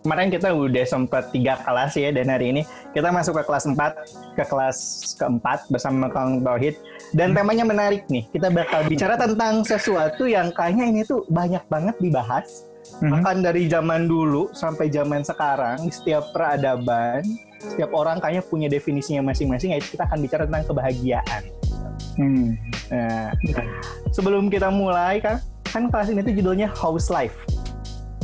kemarin kita udah sempat tiga kelas ya dan hari ini kita masuk ke kelas 4 ke kelas keempat bersama Kang Tauhid dan temanya menarik nih kita bakal bicara tentang sesuatu yang kayaknya ini tuh banyak banget dibahas mm-hmm. bahkan dari zaman dulu sampai zaman sekarang di setiap peradaban setiap orang kayaknya punya definisinya masing-masing yaitu kita akan bicara tentang kebahagiaan hmm. nah sebelum kita mulai kan kan kelas ini tuh judulnya house life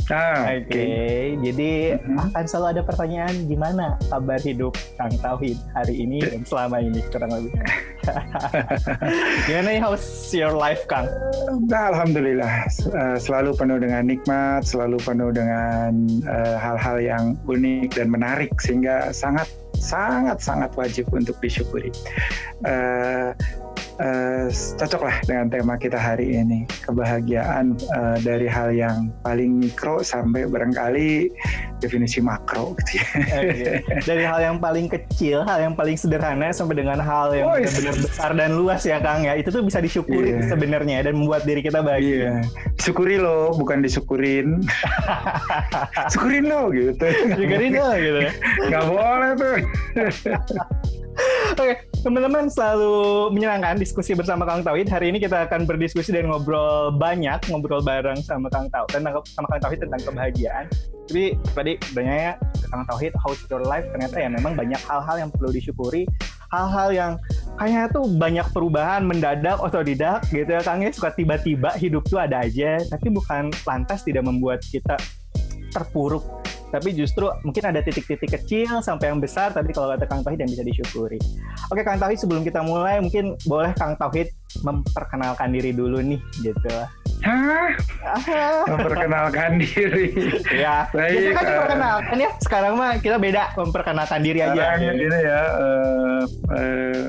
Ah, Oke, okay. jadi mm-hmm. akan selalu ada pertanyaan gimana kabar hidup Kang Tauhid hari ini dan selama ini kurang lebih. gimana nih how's your life Kang? Nah, Alhamdulillah uh, selalu penuh dengan nikmat, selalu penuh dengan uh, hal-hal yang unik dan menarik sehingga sangat sangat sangat wajib untuk disyukuri. Uh, uh, cocoklah dengan tema kita hari ini kebahagiaan uh, dari hal yang paling mikro sampai barangkali definisi makro gitu ya. Okay. Dari hal yang paling kecil, hal yang paling sederhana sampai dengan hal yang oh, benar-benar besar dan luas ya Kang ya. Itu tuh bisa disyukuri yeah. sebenarnya dan membuat diri kita bahagia. Yeah. Syukuri loh, bukan disyukurin. Syukurin lo gitu. Syukurin lo gitu. Gak boleh tuh. Oke, teman-teman selalu menyenangkan diskusi bersama Kang Tauhid. Hari ini kita akan berdiskusi dan ngobrol banyak, ngobrol bareng sama Kang Tauhid tentang sama Kang Tauhid tentang kebahagiaan. Jadi tadi sebenarnya Kang Tauhid How Your Life ternyata ya memang banyak hal-hal yang perlu disyukuri, hal-hal yang kayaknya tuh banyak perubahan mendadak atau tidak gitu ya Kang ya suka tiba-tiba hidup tuh ada aja, tapi bukan lantas tidak membuat kita terpuruk tapi justru mungkin ada titik-titik kecil sampai yang besar tapi kalau kata Kang Tauhid yang bisa disyukuri. Oke Kang Tauhid sebelum kita mulai mungkin boleh Kang Tauhid memperkenalkan diri dulu nih gitu. Hah? memperkenalkan diri. ya. Baik. Kan diperkenalkan uh, ya. Sekarang mah kita beda memperkenalkan diri aja. Sekarang gini ya. Uh, uh,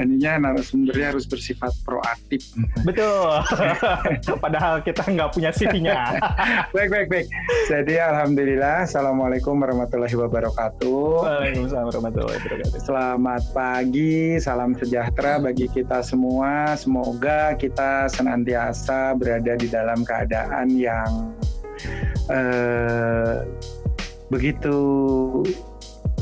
ininya narasumbernya harus bersifat proaktif. Betul. Padahal kita nggak punya CV-nya. baik, baik, baik. Jadi alhamdulillah, assalamualaikum warahmatullahi wabarakatuh. Waalaikumsalam warahmatullahi wabarakatuh. Selamat pagi, salam sejahtera bagi kita semua. Semoga kita senantiasa berada di dalam keadaan yang uh, begitu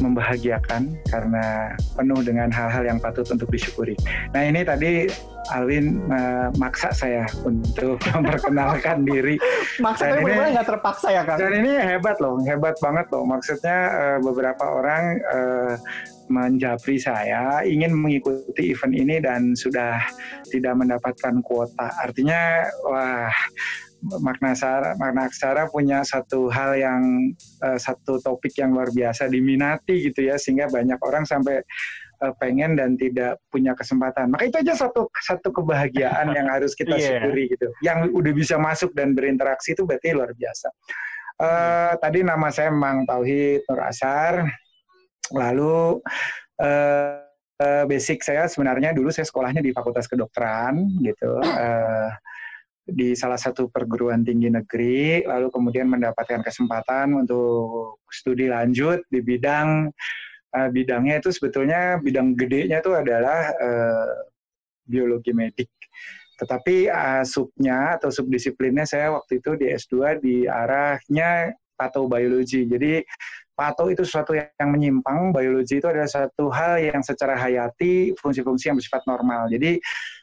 membahagiakan karena penuh dengan hal-hal yang patut untuk disyukuri. Nah ini tadi Alwin uh, maksa saya untuk memperkenalkan diri. Maksa tapi ini nggak terpaksa ya kan? Dan ini hebat loh, hebat banget loh. Maksudnya uh, beberapa orang uh, menjapri saya ingin mengikuti event ini dan sudah tidak mendapatkan kuota. Artinya wah makna sara makna aksara punya satu hal yang uh, satu topik yang luar biasa diminati gitu ya sehingga banyak orang sampai uh, pengen dan tidak punya kesempatan. Maka itu aja satu satu kebahagiaan yang harus kita yeah. syukuri gitu. Yang udah bisa masuk dan berinteraksi itu berarti luar biasa. Uh, tadi nama saya Mang Tauhid Nur Asar lalu uh, basic saya sebenarnya dulu saya sekolahnya di Fakultas Kedokteran gitu. Uh, di salah satu perguruan tinggi negeri, lalu kemudian mendapatkan kesempatan untuk studi lanjut di bidang uh, bidangnya itu sebetulnya bidang gedenya itu adalah uh, biologi medik. Tetapi uh, subnya atau subdisiplinnya saya waktu itu di S2 di arahnya patobiologi. Jadi pato itu sesuatu yang menyimpang, biologi itu adalah satu hal yang secara hayati fungsi-fungsi yang bersifat normal. Jadi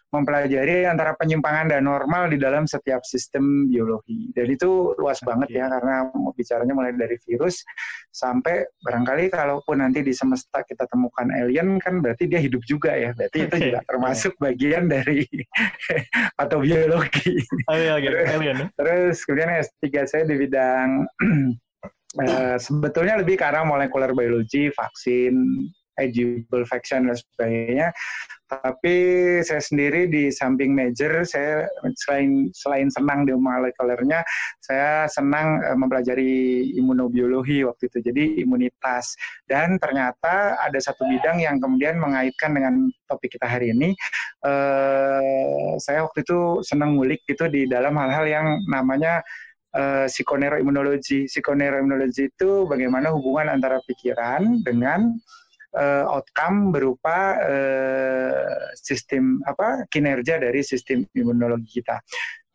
mempelajari antara penyimpangan dan normal di dalam setiap sistem biologi. Dan itu luas banget ya karena bicaranya mulai dari virus sampai barangkali kalaupun nanti di semesta kita temukan alien kan berarti dia hidup juga ya. Berarti itu juga termasuk bagian dari patobiologi. alien. Terus kemudian S3 saya di bidang uh, sebetulnya lebih ke arah molekuler biologi, vaksin, agable vaccine dan sebagainya. Tapi saya sendiri di samping major, saya selain selain senang di molekulernya, saya senang uh, mempelajari imunobiologi waktu itu. Jadi imunitas. Dan ternyata ada satu bidang yang kemudian mengaitkan dengan topik kita hari ini. Uh, saya waktu itu senang ngulik itu di dalam hal-hal yang namanya uh, psikoneuroimunologi. Psikoneuroimunologi itu bagaimana hubungan antara pikiran dengan uh, outcome berupa uh, sistem apa kinerja dari sistem imunologi kita.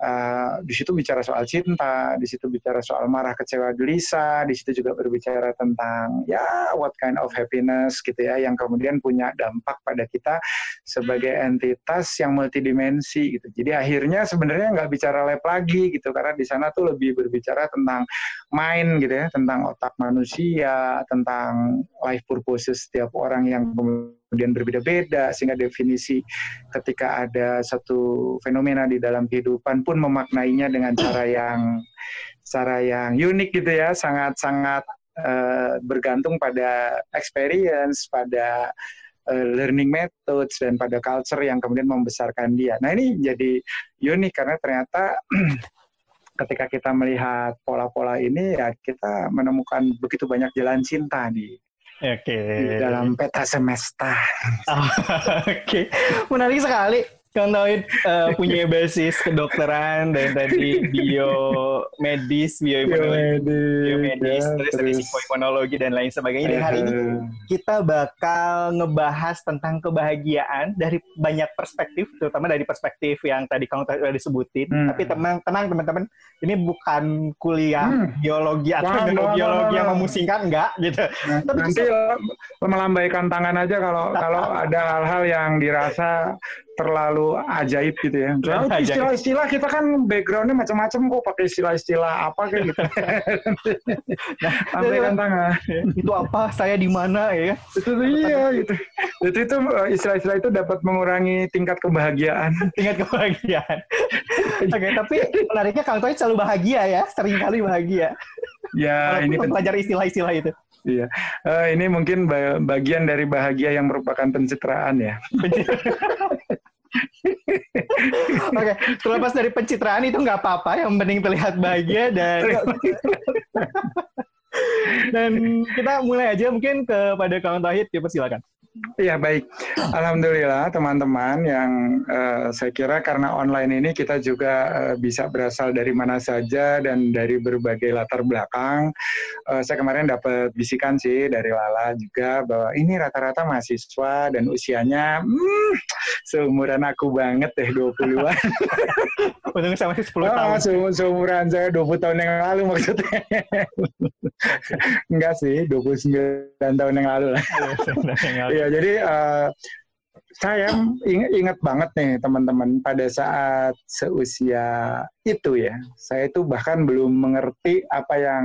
Uh, di situ bicara soal cinta, di situ bicara soal marah, kecewa, gelisah, di situ juga berbicara tentang ya what kind of happiness gitu ya, yang kemudian punya dampak pada kita sebagai entitas yang multidimensi gitu. Jadi akhirnya sebenarnya nggak bicara lab lagi gitu, karena di sana tuh lebih berbicara tentang mind gitu ya, tentang otak manusia, tentang life purposes setiap orang yang berbeda-beda sehingga definisi ketika ada satu fenomena di dalam kehidupan pun memaknainya dengan cara yang cara yang unik gitu ya sangat-sangat uh, bergantung pada experience pada uh, learning methods dan pada culture yang kemudian membesarkan dia. Nah ini jadi unik karena ternyata ketika kita melihat pola-pola ini ya kita menemukan begitu banyak jalan cinta di Oke. Okay. Di dalam peta semesta. Oke, okay. menarik sekali. Tauhid uh, punya basis kedokteran dan tadi biomedis, bioimunologi, biomedis, ya, terus, terus psikoimunologi dan lain sebagainya. Dan hari ini kita bakal ngebahas tentang kebahagiaan dari banyak perspektif, terutama dari perspektif yang tadi Kang Tauhid udah disebutin. Hmm. Tapi tenang, tenang teman-teman, ini bukan kuliah hmm. biologi atau nah, biologi yang memusingkan, enggak gitu. Nah, Tapi nanti melambaikan tangan aja kalau kalau ada hal-hal yang dirasa terlalu ajaib gitu ya. istilah-istilah kita kan backgroundnya macam-macam kok pakai istilah-istilah apa kayak gitu. nah, sampai tangan. Itu apa? Saya di mana ya? Itu iya gitu. Itu itu eh, istilah-istilah itu dapat mengurangi tingkat kebahagiaan. tingkat kebahagiaan. Oke, okay, tapi menariknya Kang Toy selalu bahagia ya, sering kali bahagia. Ya, Walaupun ini belajar istilah-istilah itu. Iya, uh, ini mungkin bagian dari bahagia yang merupakan pencitraan ya. Oke, okay. terlepas dari pencitraan itu nggak apa-apa, yang penting terlihat bahagia dan dan kita mulai aja mungkin kepada kawan Tahid, ya silakan. Iya baik, alhamdulillah teman-teman yang uh, saya kira karena online ini kita juga uh, bisa berasal dari mana saja dan dari berbagai latar belakang. Uh, saya kemarin dapat bisikan sih dari Lala juga bahwa ini rata-rata mahasiswa dan usianya hmm, seumuran aku banget deh 20-an. Untung saya masih 10 oh, tahun. Se seumuran saya 20 tahun yang lalu maksudnya. Enggak sih, 29 tahun yang lalu lah. Iya, ya jadi uh, saya ingat banget nih teman-teman pada saat seusia itu ya. Saya itu bahkan belum mengerti apa yang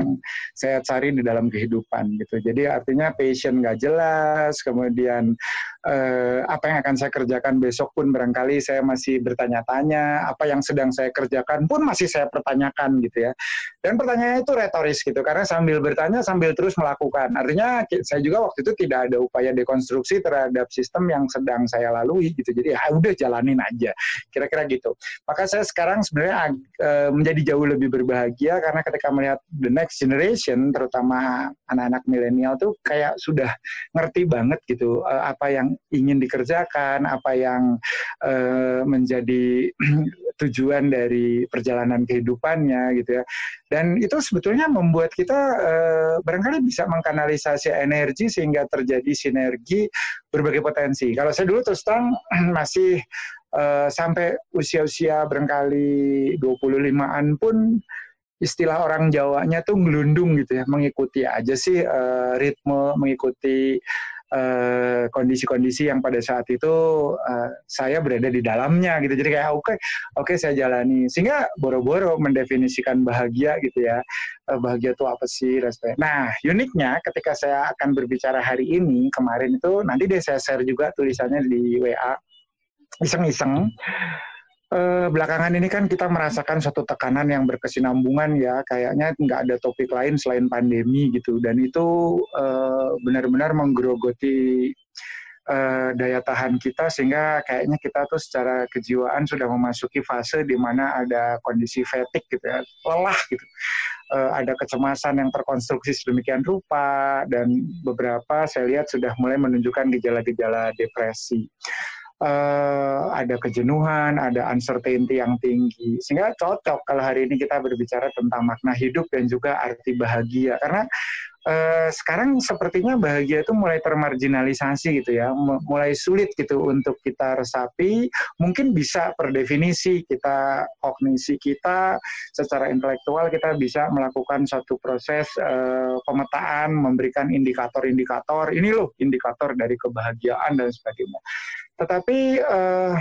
saya cari di dalam kehidupan gitu. Jadi artinya passion nggak jelas, kemudian eh, apa yang akan saya kerjakan besok pun barangkali saya masih bertanya-tanya, apa yang sedang saya kerjakan pun masih saya pertanyakan gitu ya. Dan pertanyaannya itu retoris gitu, karena sambil bertanya sambil terus melakukan. Artinya saya juga waktu itu tidak ada upaya dekonstruksi terhadap sistem yang sedang saya lalui gitu. Jadi ya udah jalanin aja, kira-kira gitu. Maka saya sekarang sebenarnya uh, menjadi jauh lebih berbahagia karena ketika melihat the next generation terutama anak-anak milenial tuh kayak sudah ngerti banget gitu uh, apa yang ingin dikerjakan apa yang uh, menjadi tujuan dari perjalanan kehidupannya gitu ya dan itu sebetulnya membuat kita uh, barangkali bisa mengkanalisasi energi sehingga terjadi sinergi berbagai potensi. Kalau saya dulu terus terang masih uh, sampai usia-usia barangkali 25-an pun istilah orang Jawanya tuh ngelundung gitu ya, mengikuti aja sih uh, ritme, mengikuti kondisi kondisi-kondisi yang pada saat itu uh, saya berada di dalamnya gitu. Jadi kayak oke, okay, oke okay, saya jalani. Sehingga boro-boro mendefinisikan bahagia gitu ya. Uh, bahagia itu apa sih? Respect. Nah, uniknya ketika saya akan berbicara hari ini, kemarin itu nanti deh saya share juga tulisannya di WA iseng-iseng uh, belakangan ini kan kita merasakan suatu tekanan yang berkesinambungan ya. Kayaknya nggak ada topik lain selain pandemi gitu. Dan itu uh, benar-benar menggerogoti uh, daya tahan kita sehingga kayaknya kita tuh secara kejiwaan sudah memasuki fase di mana ada kondisi fatigue gitu ya. Lelah gitu. Ada kecemasan yang terkonstruksi sedemikian rupa dan beberapa saya lihat sudah mulai menunjukkan gejala-gejala depresi uh, ada kejenuhan, ada uncertainty yang tinggi. Sehingga cocok kalau hari ini kita berbicara tentang makna hidup dan juga arti bahagia. Karena eh, sekarang sepertinya bahagia itu mulai termarginalisasi gitu ya, mulai sulit gitu untuk kita resapi. Mungkin bisa per definisi kita kognisi kita secara intelektual kita bisa melakukan suatu proses eh, pemetaan, memberikan indikator-indikator. Ini loh indikator dari kebahagiaan dan sebagainya. Tetapi eh,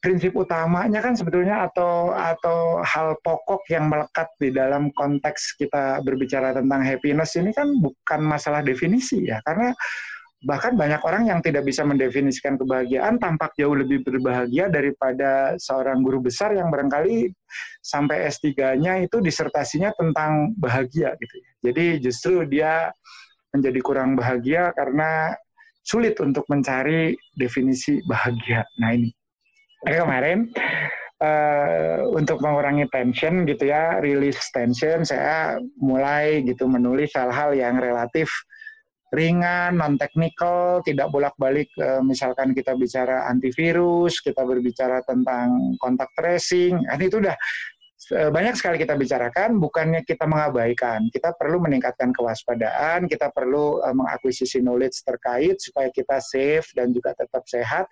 prinsip utamanya kan sebetulnya atau atau hal pokok yang melekat di dalam konteks kita berbicara tentang happiness ini kan bukan masalah definisi ya karena bahkan banyak orang yang tidak bisa mendefinisikan kebahagiaan tampak jauh lebih berbahagia daripada seorang guru besar yang barangkali sampai S3-nya itu disertasinya tentang bahagia gitu ya. Jadi justru dia menjadi kurang bahagia karena sulit untuk mencari definisi bahagia. Nah ini kemarin uh, untuk mengurangi tension gitu ya, release tension, saya mulai gitu menulis hal-hal yang relatif ringan, non teknikal, tidak bolak-balik uh, misalkan kita bicara antivirus, kita berbicara tentang kontak tracing, kan itu udah banyak sekali kita bicarakan, bukannya kita mengabaikan. Kita perlu meningkatkan kewaspadaan, kita perlu uh, mengakuisisi knowledge terkait supaya kita safe dan juga tetap sehat.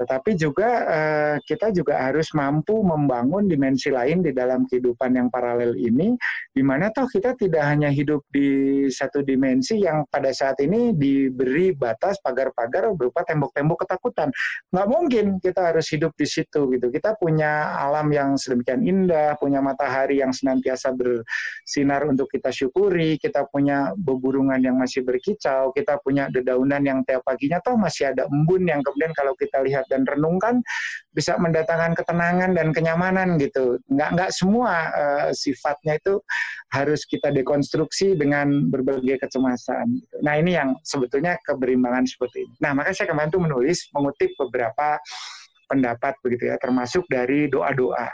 Tetapi juga uh, kita juga harus mampu membangun dimensi lain di dalam kehidupan yang paralel ini, di mana toh kita tidak hanya hidup di satu dimensi yang pada saat ini diberi batas pagar-pagar berupa tembok-tembok ketakutan. Nggak mungkin kita harus hidup di situ gitu. Kita punya alam yang sedemikian indah, punya matahari yang senantiasa bersinar untuk kita syukuri, kita punya beburungan yang masih berkicau, kita punya dedaunan yang tiap paginya toh masih ada embun yang kemudian kalau kita lihat dan renungkan bisa mendatangkan ketenangan dan kenyamanan gitu. Nggak nggak semua uh, sifatnya itu harus kita dekonstruksi dengan berbagai kecemasan. Gitu. Nah ini yang sebetulnya keberimbangan seperti ini. Nah maka saya kemarin tuh menulis mengutip beberapa pendapat begitu ya, termasuk dari doa-doa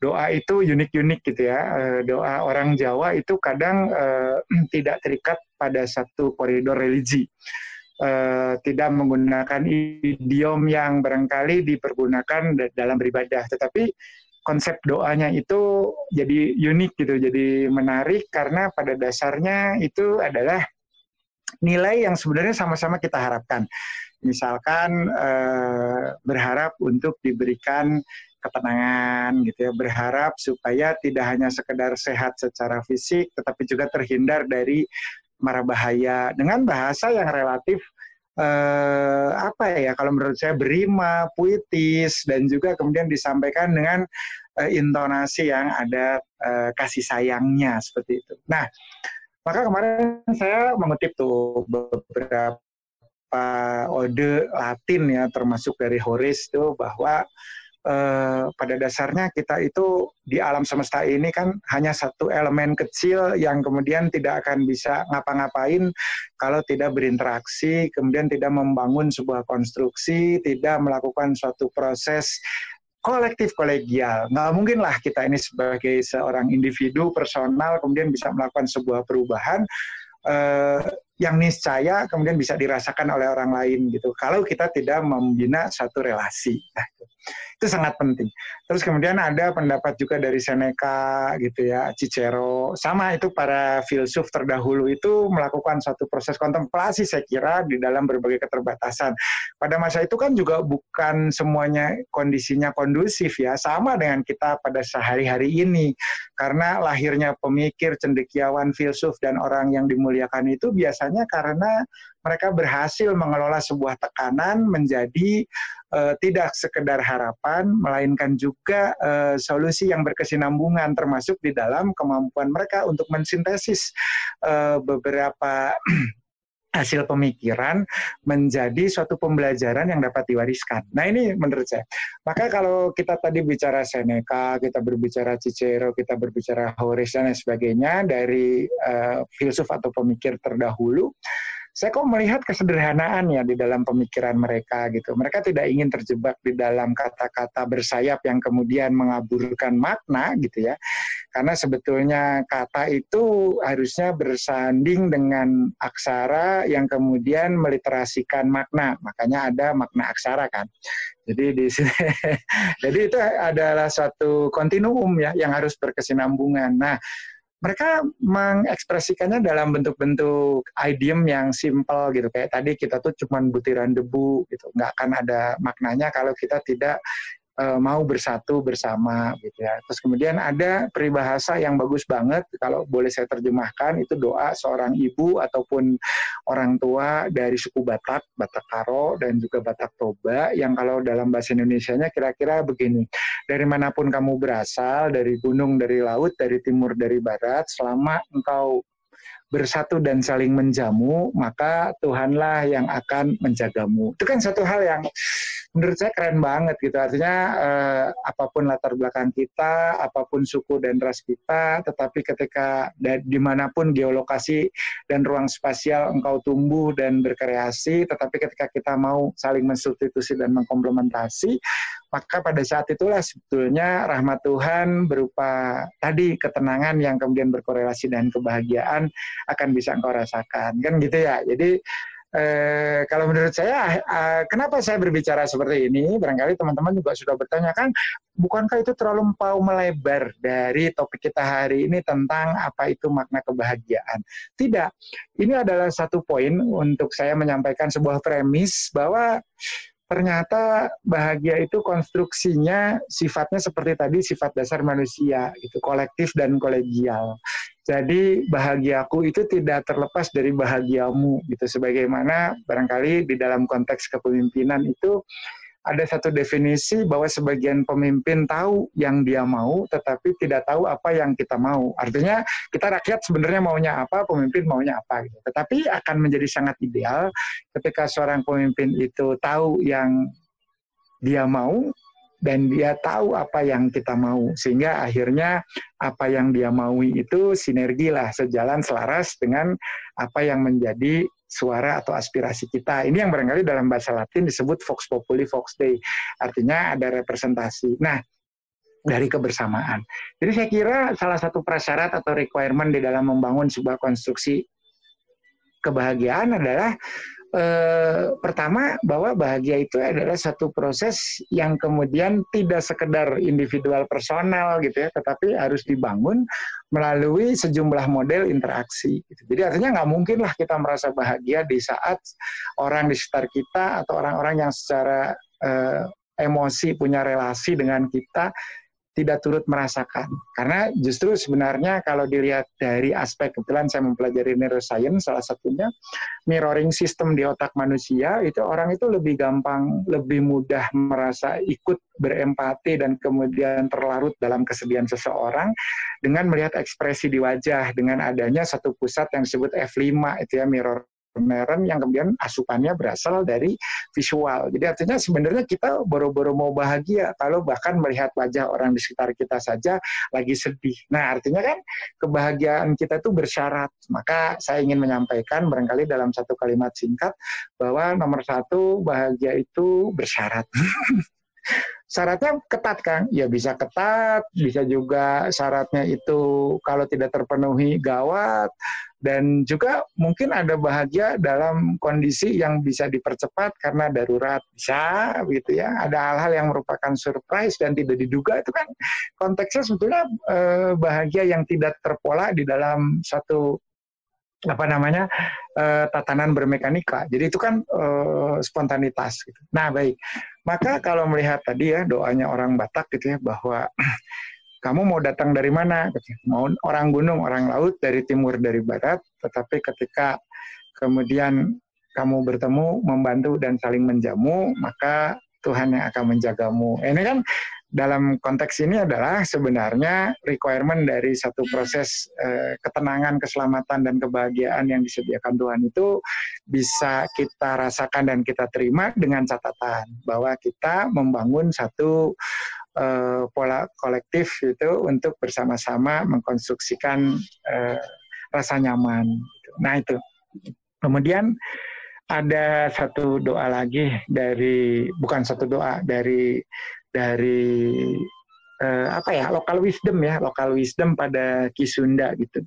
doa itu unik-unik gitu ya. Eh, doa orang Jawa itu kadang uh, tidak terikat pada satu koridor religi. Uh, tidak menggunakan idiom yang barangkali dipergunakan dalam beribadah, tetapi konsep doanya itu jadi unik gitu, jadi menarik karena pada dasarnya itu adalah nilai yang sebenarnya sama-sama kita harapkan. Misalkan uh, berharap untuk diberikan ketenangan gitu ya berharap supaya tidak hanya sekedar sehat secara fisik tetapi juga terhindar dari mara bahaya dengan bahasa yang relatif eh, apa ya kalau menurut saya berima puitis dan juga kemudian disampaikan dengan eh, intonasi yang ada eh, kasih sayangnya seperti itu. Nah, maka kemarin saya mengutip tuh beberapa ode Latin ya termasuk dari Horace itu bahwa eh, pada dasarnya kita itu di alam semesta ini kan hanya satu elemen kecil yang kemudian tidak akan bisa ngapa-ngapain kalau tidak berinteraksi, kemudian tidak membangun sebuah konstruksi, tidak melakukan suatu proses kolektif kolegial. Nggak mungkin lah kita ini sebagai seorang individu personal kemudian bisa melakukan sebuah perubahan eh, yang niscaya kemudian bisa dirasakan oleh orang lain gitu. Kalau kita tidak membina satu relasi. Nah, itu sangat penting. Terus kemudian ada pendapat juga dari Seneca gitu ya, Cicero, sama itu para filsuf terdahulu itu melakukan satu proses kontemplasi saya kira di dalam berbagai keterbatasan. Pada masa itu kan juga bukan semuanya kondisinya kondusif ya, sama dengan kita pada sehari-hari ini. Karena lahirnya pemikir, cendekiawan, filsuf dan orang yang dimuliakan itu biasanya karena mereka berhasil mengelola sebuah tekanan menjadi uh, tidak sekedar harapan, melainkan juga uh, solusi yang berkesinambungan, termasuk di dalam kemampuan mereka untuk mensintesis uh, beberapa hasil pemikiran menjadi suatu pembelajaran yang dapat diwariskan. Nah ini menurut saya. Maka kalau kita tadi bicara Seneca, kita berbicara Cicero, kita berbicara Horace dan sebagainya dari uh, filsuf atau pemikir terdahulu, saya kok melihat kesederhanaan ya di dalam pemikiran mereka gitu. Mereka tidak ingin terjebak di dalam kata-kata bersayap yang kemudian mengaburkan makna gitu ya. Karena sebetulnya kata itu harusnya bersanding dengan aksara yang kemudian meliterasikan makna. Makanya ada makna aksara kan. Jadi di sini, jadi itu adalah suatu kontinuum ya yang harus berkesinambungan. Nah, mereka mengekspresikannya dalam bentuk-bentuk idiom yang simple gitu. Kayak tadi kita tuh cuman butiran debu gitu. Nggak akan ada maknanya kalau kita tidak uh, mau bersatu bersama gitu ya. Terus kemudian ada peribahasa yang bagus banget kalau boleh saya terjemahkan itu doa seorang ibu ataupun orang tua dari suku Batak, Batak Karo dan juga Batak Toba yang kalau dalam bahasa Indonesia-nya kira-kira begini. Dari mana pun kamu berasal, dari gunung, dari laut, dari timur, dari barat, selama engkau bersatu dan saling menjamu, maka Tuhanlah yang akan menjagamu. Itu kan satu hal yang menurut saya keren banget gitu. Artinya eh, apa pun latar belakang kita, apa pun suku dan ras kita, tetapi ketika di mana pun geolokasi dan ruang spasial engkau tumbuh dan berkreasi, tetapi ketika kita mau saling mensubstitusi dan mengkomplementasi, maka pada saat itulah sebetulnya rahmat Tuhan berupa tadi ketenangan yang kemudian berkorelasi dengan kebahagiaan akan bisa engkau rasakan kan gitu ya jadi eh, kalau menurut saya eh, kenapa saya berbicara seperti ini? Barangkali teman-teman juga sudah bertanya kan bukankah itu terlalu empau melebar dari topik kita hari ini tentang apa itu makna kebahagiaan? Tidak. Ini adalah satu poin untuk saya menyampaikan sebuah premis bahwa ternyata bahagia itu konstruksinya sifatnya seperti tadi sifat dasar manusia itu kolektif dan kolegial. Jadi bahagiaku itu tidak terlepas dari bahagiamu gitu sebagaimana barangkali di dalam konteks kepemimpinan itu ada satu definisi bahwa sebagian pemimpin tahu yang dia mau, tetapi tidak tahu apa yang kita mau. Artinya kita rakyat sebenarnya maunya apa, pemimpin maunya apa. Gitu. Tetapi akan menjadi sangat ideal ketika seorang pemimpin itu tahu yang dia mau dan dia tahu apa yang kita mau sehingga akhirnya apa yang dia mau itu sinergi lah sejalan selaras dengan apa yang menjadi suara atau aspirasi kita. Ini yang barangkali dalam bahasa Latin disebut Vox Populi Vox Dei. Artinya ada representasi. Nah, dari kebersamaan. Jadi saya kira salah satu prasyarat atau requirement di dalam membangun sebuah konstruksi kebahagiaan adalah eh, pertama bahwa bahagia itu adalah satu proses yang kemudian tidak sekedar individual personal gitu ya, tetapi harus dibangun melalui sejumlah model interaksi. Gitu. Jadi artinya nggak mungkin lah kita merasa bahagia di saat orang di sekitar kita atau orang-orang yang secara eh, emosi punya relasi dengan kita tidak turut merasakan. Karena justru sebenarnya kalau dilihat dari aspek kebetulan saya mempelajari neuroscience salah satunya mirroring system di otak manusia itu orang itu lebih gampang, lebih mudah merasa ikut berempati dan kemudian terlarut dalam kesedihan seseorang dengan melihat ekspresi di wajah dengan adanya satu pusat yang disebut F5 itu ya mirror Meren yang kemudian asupannya berasal dari visual. Jadi artinya sebenarnya kita boro-boro mau bahagia kalau bahkan melihat wajah orang di sekitar kita saja lagi sedih. Nah artinya kan kebahagiaan kita itu bersyarat. Maka saya ingin menyampaikan barangkali dalam satu kalimat singkat bahwa nomor satu bahagia itu bersyarat. syaratnya ketat kan ya bisa ketat bisa juga syaratnya itu kalau tidak terpenuhi gawat dan juga mungkin ada bahagia dalam kondisi yang bisa dipercepat karena darurat bisa gitu ya ada hal-hal yang merupakan surprise dan tidak diduga itu kan konteksnya sebetulnya eh, bahagia yang tidak terpola di dalam satu apa namanya uh, tatanan bermekanika. Jadi itu kan uh, spontanitas. Gitu. Nah baik, maka kalau melihat tadi ya doanya orang Batak gitu ya bahwa kamu mau datang dari mana? Mau orang gunung, orang laut, dari timur, dari barat. Tetapi ketika kemudian kamu bertemu, membantu dan saling menjamu, maka Tuhan yang akan menjagamu. Ini kan dalam konteks ini adalah sebenarnya requirement dari satu proses eh, ketenangan, keselamatan dan kebahagiaan yang disediakan Tuhan itu bisa kita rasakan dan kita terima dengan catatan bahwa kita membangun satu eh, pola kolektif itu untuk bersama-sama mengkonstruksikan eh, rasa nyaman. Nah itu. Kemudian ada satu doa lagi dari bukan satu doa dari dari uh, apa ya lokal wisdom ya lokal wisdom pada Ki Sunda gitu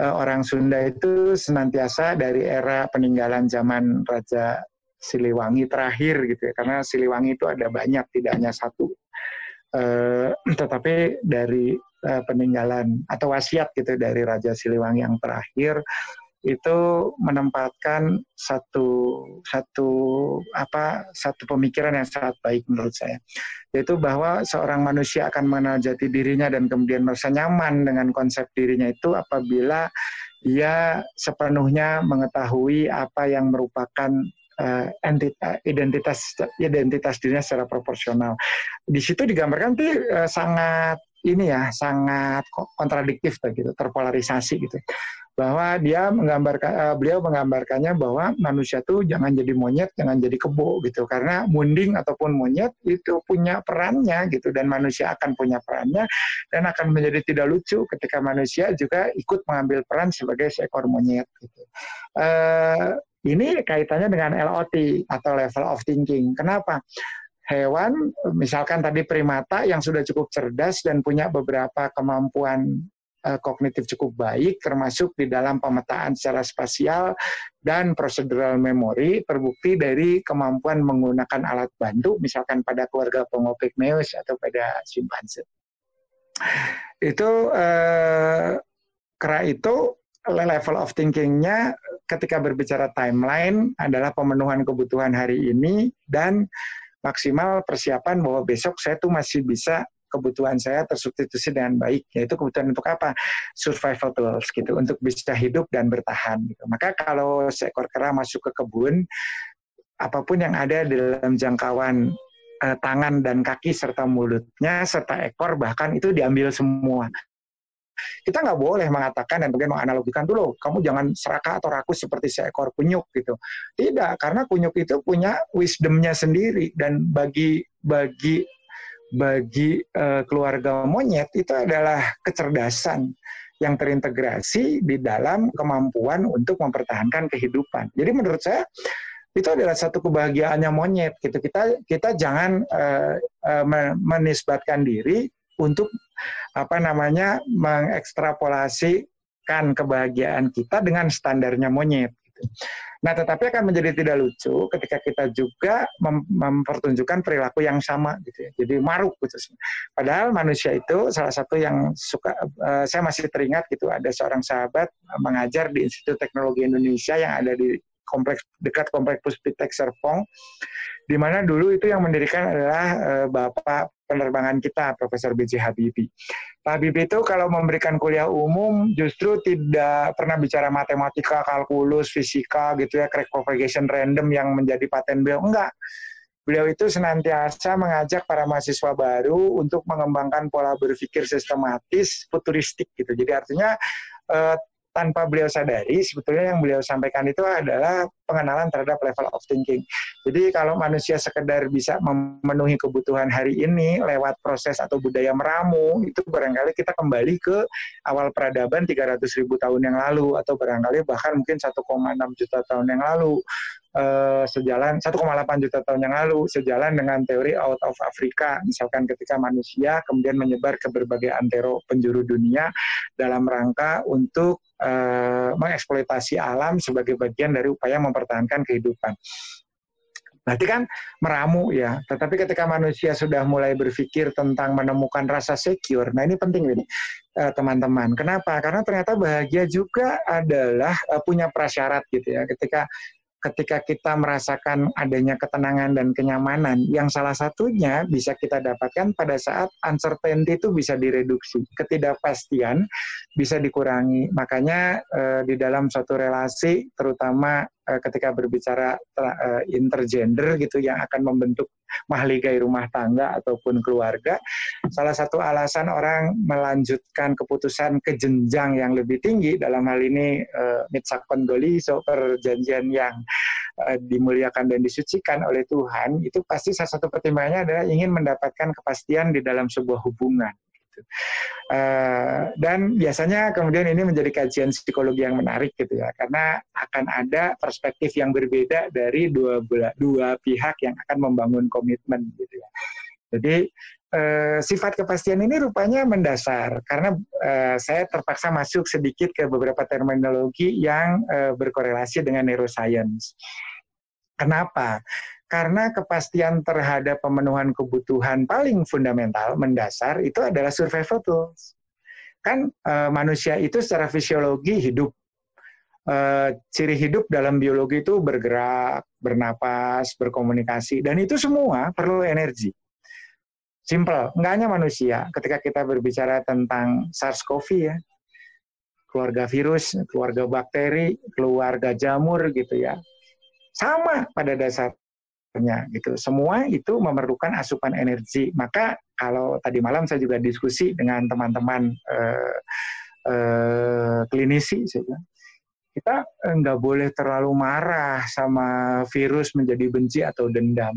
uh, orang Sunda itu senantiasa dari era peninggalan zaman Raja Siliwangi terakhir gitu ya karena Siliwangi itu ada banyak tidak hanya satu uh, tetapi dari uh, peninggalan atau wasiat gitu dari Raja Siliwangi yang terakhir itu menempatkan satu satu apa satu pemikiran yang sangat baik menurut saya. Yaitu bahwa seorang manusia akan mengenal jati dirinya dan kemudian merasa nyaman dengan konsep dirinya itu apabila ia sepenuhnya mengetahui apa yang merupakan uh, identitas identitas dirinya secara proporsional. Di situ digambarkan tuh uh, sangat ini ya sangat kontradiktif begitu terpolarisasi gitu. Bahwa dia menggambarkan uh, beliau menggambarkannya bahwa manusia tuh jangan jadi monyet jangan jadi kebo gitu. Karena munding ataupun monyet itu punya perannya gitu dan manusia akan punya perannya dan akan menjadi tidak lucu ketika manusia juga ikut mengambil peran sebagai seekor monyet gitu. Uh, ini kaitannya dengan LOT atau level of thinking kenapa hewan, misalkan tadi primata yang sudah cukup cerdas dan punya beberapa kemampuan uh, kognitif cukup baik, termasuk di dalam pemetaan secara spasial dan procedural memory, terbukti dari kemampuan menggunakan alat bantu, misalkan pada keluarga Pongopygmaeus atau pada simpanse. Itu uh, kera itu level of thinkingnya ketika berbicara timeline adalah pemenuhan kebutuhan hari ini dan maksimal persiapan bahwa besok saya tuh masih bisa kebutuhan saya tersubstitusi dengan baik yaitu kebutuhan untuk apa survival tools gitu untuk bisa hidup dan bertahan gitu. maka kalau seekor kera masuk ke kebun apa pun yang ada di dalam jangkauan eh, tangan dan kaki serta mulutnya serta ekor bahkan itu diambil semua kita nggak boleh mengatakan dan kemudian menganalogikan dulu, kamu jangan serakah atau rakus seperti seekor kunyuk gitu. Tidak, karena kunyuk itu punya wisdomnya sendiri dan bagi bagi bagi uh, keluarga monyet itu adalah kecerdasan yang terintegrasi di dalam kemampuan untuk mempertahankan kehidupan. Jadi menurut saya itu adalah satu kebahagiaannya monyet gitu. Kita kita jangan uh, uh, menisbatkan diri untuk apa namanya mengekstrapolasikan kebahagiaan kita dengan standarnya monyet. Gitu. Nah, tetapi akan menjadi tidak lucu ketika kita juga mem mempertunjukkan perilaku yang sama gitu ya. Jadi maruk gitu. Padahal manusia itu salah satu yang suka uh, saya masih teringat gitu ada seorang sahabat mengajar di Institut Teknologi Indonesia yang ada di kompleks dekat kompleks Puspitek Serpong di mana dulu itu yang mendirikan adalah uh, Bapak penerbangan kita, Profesor B.J. Habibie. Pak Habibie itu kalau memberikan kuliah umum justru tidak pernah bicara matematika, kalkulus, fisika gitu ya, crack propagation random yang menjadi paten beliau. Enggak. Beliau itu senantiasa mengajak para mahasiswa baru untuk mengembangkan pola berpikir sistematis, futuristik gitu. Jadi artinya eh, tanpa beliau sadari sebetulnya yang beliau sampaikan itu adalah pengenalan terhadap level of thinking. Jadi kalau manusia sekedar bisa memenuhi kebutuhan hari ini lewat proses atau budaya meramu, itu barangkali kita kembali ke awal peradaban 300 ribu tahun yang lalu atau barangkali bahkan mungkin 1,6 juta tahun yang lalu. Uh, sejalan 1,8 juta tahun yang lalu sejalan dengan teori out of Africa misalkan ketika manusia kemudian menyebar ke berbagai antero penjuru dunia dalam rangka untuk uh, mengeksploitasi alam sebagai bagian dari upaya mempertahankan kehidupan. Berarti kan meramu ya. Tetapi ketika manusia sudah mulai berpikir tentang menemukan rasa secure, nah ini penting ini teman-teman. Kenapa? Karena ternyata bahagia juga adalah punya prasyarat gitu ya. Ketika ketika kita merasakan adanya ketenangan dan kenyamanan, yang salah satunya bisa kita dapatkan pada saat uncertainty itu bisa direduksi, ketidakpastian bisa dikurangi. Makanya eh, di dalam suatu relasi, terutama eh, ketika berbicara eh, intergender gitu, yang akan membentuk mahligai rumah tangga ataupun keluarga. Salah satu alasan orang melanjutkan keputusan ke jenjang yang lebih tinggi dalam hal ini uh, mitzakon doli, so perjanjian yang dimuliakan dan disucikan oleh Tuhan, itu pasti salah satu pertimbangannya adalah ingin mendapatkan kepastian di dalam sebuah hubungan. Uh, dan biasanya kemudian ini menjadi kajian psikologi yang menarik gitu ya, karena akan ada perspektif yang berbeda dari dua dua pihak yang akan membangun komitmen gitu ya. Jadi uh, sifat kepastian ini rupanya mendasar karena uh, saya terpaksa masuk sedikit ke beberapa terminologi yang uh, berkorelasi dengan neuroscience. Kenapa? Karena kepastian terhadap pemenuhan kebutuhan paling fundamental, mendasar, itu adalah survival tools. Kan e, manusia itu secara fisiologi hidup. E, ciri hidup dalam biologi itu bergerak, bernapas, berkomunikasi, dan itu semua perlu energi. Simple, nggak hanya manusia. Ketika kita berbicara tentang SARS-CoV ya, keluarga virus, keluarga bakteri, keluarga jamur gitu ya. Sama pada dasarnya gitu. Semua itu memerlukan asupan energi. Maka kalau tadi malam saya juga diskusi dengan teman-teman eh, eh, klinisi, kita nggak boleh terlalu marah sama virus menjadi benci atau dendam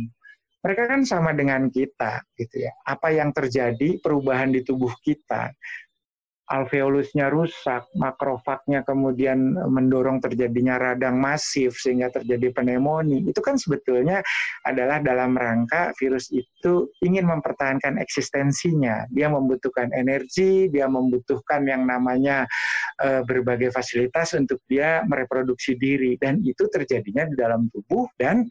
mereka kan sama dengan kita gitu ya. Apa yang terjadi perubahan di tubuh kita alveolusnya rusak, makrofagnya kemudian mendorong terjadinya radang masif sehingga terjadi pneumonia. Itu kan sebetulnya adalah dalam rangka virus itu ingin mempertahankan eksistensinya. Dia membutuhkan energi, dia membutuhkan yang namanya e, berbagai fasilitas untuk dia mereproduksi diri dan itu terjadinya di dalam tubuh dan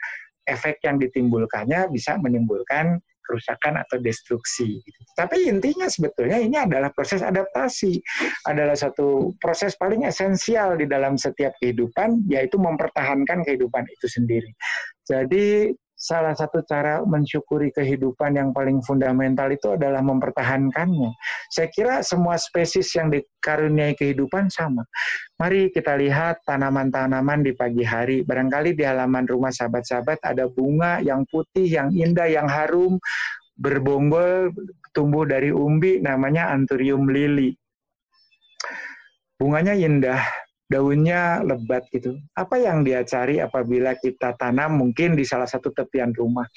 efek yang ditimbulkannya bisa menimbulkan kerusakan atau destruksi. Gitu. Tapi intinya sebetulnya ini adalah proses adaptasi, adalah satu proses paling esensial di dalam setiap kehidupan, yaitu mempertahankan kehidupan itu sendiri. Jadi salah satu cara mensyukuri kehidupan yang paling fundamental itu adalah mempertahankannya. Saya kira semua spesies yang dikaruniai kehidupan sama. Mari kita lihat tanaman-tanaman di pagi hari. Barangkali di halaman rumah sahabat-sahabat ada bunga yang putih, yang indah, yang harum, berbonggol, tumbuh dari umbi, namanya anthurium lily. Bunganya indah, daunnya lebat gitu. Apa yang dia cari apabila kita tanam mungkin di salah satu tepian rumah?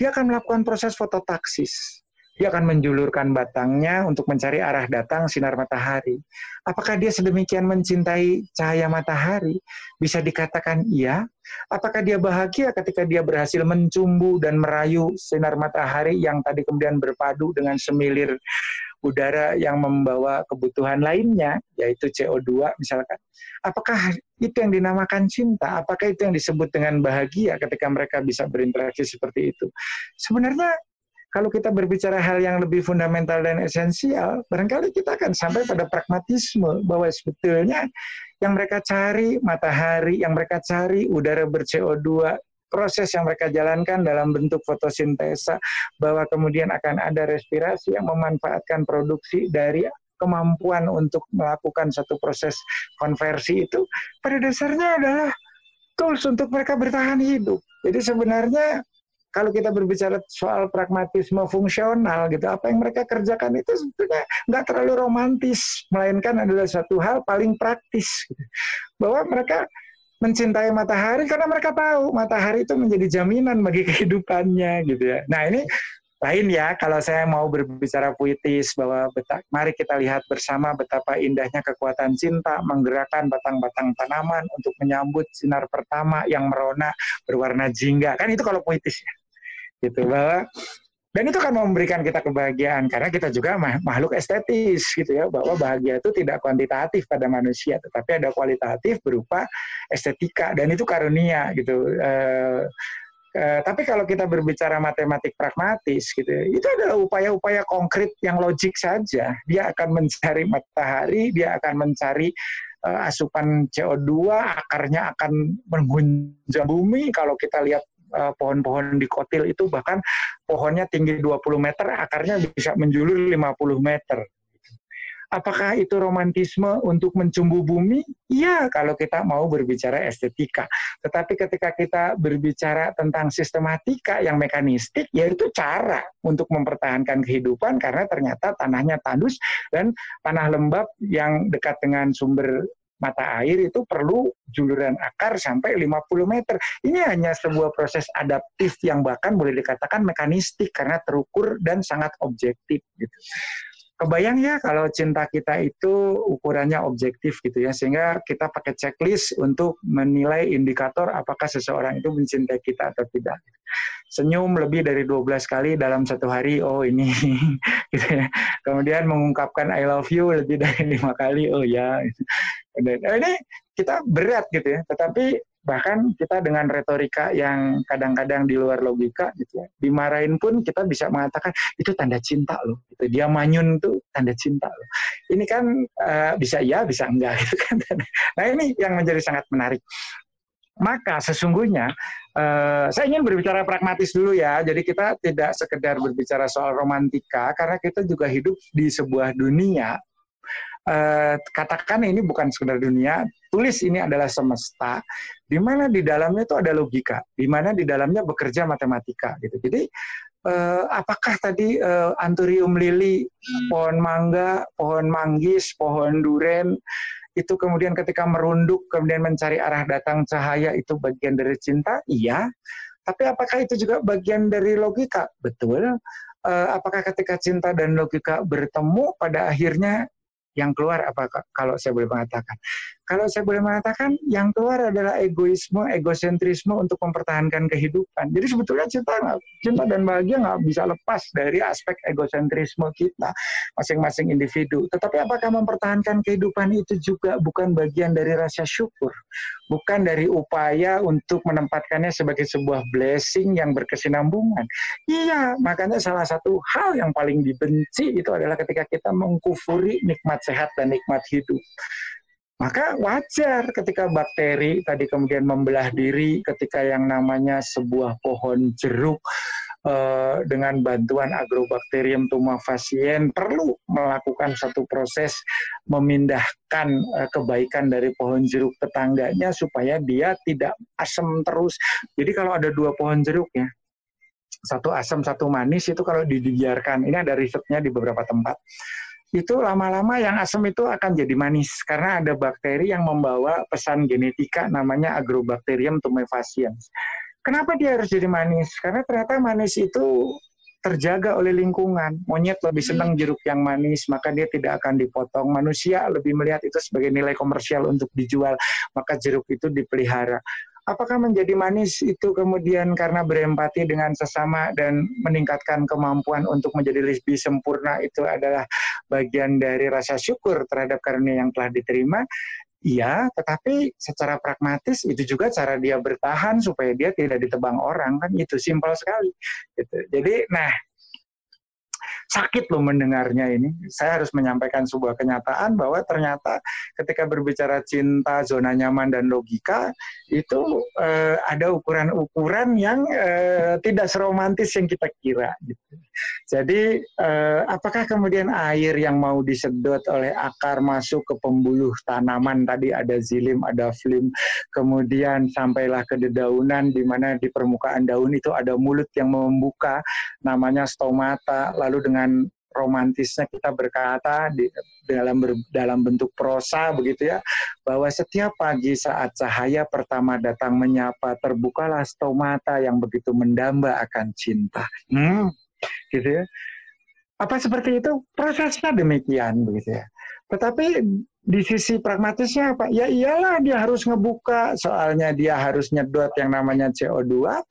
Dia akan melakukan proses fototaksis. Dia akan menjulurkan batangnya untuk mencari arah datang sinar matahari. Apakah dia sedemikian mencintai cahaya matahari? Bisa dikatakan iya. Apakah dia bahagia ketika dia berhasil mencumbu dan merayu sinar matahari yang tadi kemudian berpadu dengan semilir udara yang membawa kebutuhan lainnya, yaitu CO2 misalkan. Apakah itu yang dinamakan cinta? Apakah itu yang disebut dengan bahagia ketika mereka bisa berinteraksi seperti itu? Sebenarnya kalau kita berbicara hal yang lebih fundamental dan esensial, barangkali kita akan sampai pada pragmatisme bahwa sebetulnya yang mereka cari matahari, yang mereka cari udara ber-CO2, proses yang mereka jalankan dalam bentuk fotosintesa bahwa kemudian akan ada respirasi yang memanfaatkan produksi dari kemampuan untuk melakukan satu proses konversi itu pada dasarnya adalah tools untuk mereka bertahan hidup. Jadi sebenarnya kalau kita berbicara soal pragmatisme fungsional gitu, apa yang mereka kerjakan itu sebetulnya nggak terlalu romantis, melainkan adalah satu hal paling praktis. Gitu. Bahwa mereka mencintai matahari karena mereka tahu matahari itu menjadi jaminan bagi kehidupannya gitu ya. Nah ini lain ya kalau saya mau berbicara puitis bahwa betak, mari kita lihat bersama betapa indahnya kekuatan cinta menggerakkan batang-batang tanaman untuk menyambut sinar pertama yang merona berwarna jingga kan itu kalau puitis ya gitu bahwa dan itu kan memberikan kita kebahagiaan karena kita juga makhluk estetis gitu ya bahwa bahagia itu tidak kuantitatif pada manusia tetapi ada kualitatif berupa estetika dan itu karunia gitu. Uh, Uh, tapi kalau kita berbicara matematik pragmatis gitu, itu adalah upaya-upaya konkret yang logik saja. Dia akan mencari matahari, dia akan mencari uh, asupan CO2, akarnya akan mengguncang bumi. Kalau kita lihat Eh, pohon-pohon di kotil itu bahkan pohonnya tinggi 20 meter, akarnya bisa menjulur 50 meter. Apakah itu romantisme untuk mencumbu bumi? Iya, kalau kita mau berbicara estetika. Tetapi ketika kita berbicara tentang sistematika yang mekanistik, yaitu cara untuk mempertahankan kehidupan karena ternyata tanahnya tandus dan tanah lembab yang dekat dengan sumber mata air itu perlu juluran akar sampai 50 meter. Ini hanya sebuah proses adaptif yang bahkan boleh dikatakan mekanistik karena terukur dan sangat objektif gitu kebayang ya kalau cinta kita itu ukurannya objektif gitu ya sehingga kita pakai checklist untuk menilai indikator apakah seseorang itu mencintai kita atau tidak. Senyum lebih dari 12 kali dalam satu hari oh ini gitu ya. Kemudian mengungkapkan I love you lebih dari lima kali oh ya. Nah, ini kita berat gitu ya tetapi bahkan kita dengan retorika yang kadang-kadang di luar logika gitu ya dimarahin pun kita bisa mengatakan itu tanda cinta loh gitu. Dia manyun tuh tanda cinta loh. Ini kan uh, bisa iya bisa enggak gitu kan. Nah ini yang menjadi sangat menarik. Maka sesungguhnya uh, saya ingin berbicara pragmatis dulu ya. Jadi kita tidak sekedar berbicara soal romantika karena kita juga hidup di sebuah dunia Uh, katakan ini bukan sekedar dunia, tulis ini adalah semesta, di mana di dalamnya itu ada logika, di mana di dalamnya bekerja matematika gitu. Jadi uh, apakah tadi uh, anturium lili, pohon mangga, pohon manggis, pohon duren itu kemudian ketika merunduk kemudian mencari arah datang cahaya itu bagian dari cinta? Iya. Tapi apakah itu juga bagian dari logika? Betul. Uh, apakah ketika cinta dan logika bertemu pada akhirnya yang keluar apa kalau saya boleh mengatakan kalau saya boleh mengatakan, yang keluar adalah egoisme, egosentrisme untuk mempertahankan kehidupan. Jadi sebetulnya cinta, cinta dan bahagia nggak bisa lepas dari aspek egosentrisme kita, masing-masing individu. Tetapi apakah mempertahankan kehidupan itu juga bukan bagian dari rasa syukur? Bukan dari upaya untuk menempatkannya sebagai sebuah blessing yang berkesinambungan. Iya, makanya salah satu hal yang paling dibenci itu adalah ketika kita mengkufuri nikmat sehat dan nikmat hidup. Maka wajar ketika bakteri tadi kemudian membelah diri ketika yang namanya sebuah pohon jeruk eh, dengan bantuan Agrobacterium tumefaciens perlu melakukan satu proses memindahkan eh, kebaikan dari pohon jeruk tetangganya supaya dia tidak asam terus. Jadi kalau ada dua pohon jeruk ya, satu asam satu manis itu kalau dibiarkan ini ada risetnya di beberapa tempat itu lama-lama yang asam itu akan jadi manis karena ada bakteri yang membawa pesan genetika namanya Agrobacterium tumefaciens. Kenapa dia harus jadi manis? Karena ternyata manis itu terjaga oleh lingkungan. Monyet lebih senang jeruk yang manis, maka dia tidak akan dipotong. Manusia lebih melihat itu sebagai nilai komersial untuk dijual, maka jeruk itu dipelihara. Apakah menjadi manis itu kemudian karena berempati dengan sesama dan meningkatkan kemampuan untuk menjadi lebih sempurna itu adalah bagian dari rasa syukur terhadap karunia yang telah diterima? Iya, tetapi secara pragmatis itu juga cara dia bertahan supaya dia tidak ditebang orang kan itu simpel sekali. Gitu. Jadi, nah sakit loh mendengarnya ini. Saya harus menyampaikan sebuah kenyataan bahwa ternyata ketika berbicara cinta, zona nyaman dan logika itu eh, ada ukuran-ukuran yang eh, tidak seromantis yang kita kira. Gitu. Jadi eh, apakah kemudian air yang mau disedot oleh akar masuk ke pembuluh tanaman tadi ada zilim, ada flim, kemudian sampailah ke dedaunan di mana di permukaan daun itu ada mulut yang membuka namanya stomata, lalu dengan dengan romantisnya kita berkata di dalam ber, dalam bentuk prosa begitu ya bahwa setiap pagi saat cahaya pertama datang menyapa terbukalah stomata yang begitu mendamba akan cinta. Hmm, gitu ya. Apa seperti itu? Prosesnya demikian begitu ya. Tetapi di sisi pragmatisnya apa? Ya iyalah dia harus ngebuka. Soalnya dia harus nyedot yang namanya CO2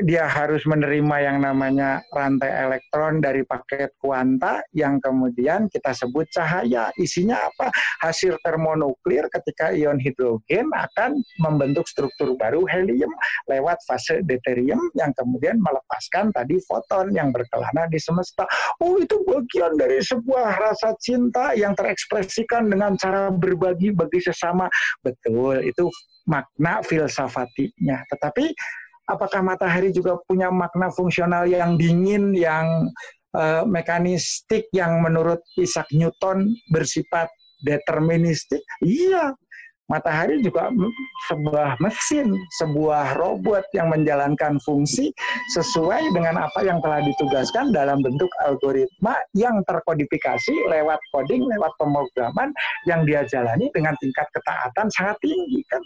dia harus menerima yang namanya rantai elektron dari paket kuanta yang kemudian kita sebut cahaya. Isinya apa? Hasil termonuklir ketika ion hidrogen akan membentuk struktur baru helium lewat fase deuterium yang kemudian melepaskan tadi foton yang berkelana di semesta. Oh, itu bagian dari sebuah rasa cinta yang terekspresikan dengan cara berbagi bagi sesama. Betul, itu makna filsafatinya. Tetapi apakah matahari juga punya makna fungsional yang dingin, yang uh, mekanistik, yang menurut Isaac Newton bersifat deterministik? Iya, matahari juga sebuah mesin, sebuah robot yang menjalankan fungsi sesuai dengan apa yang telah ditugaskan dalam bentuk algoritma yang terkodifikasi lewat coding, lewat pemrograman yang dia jalani dengan tingkat ketaatan sangat tinggi kan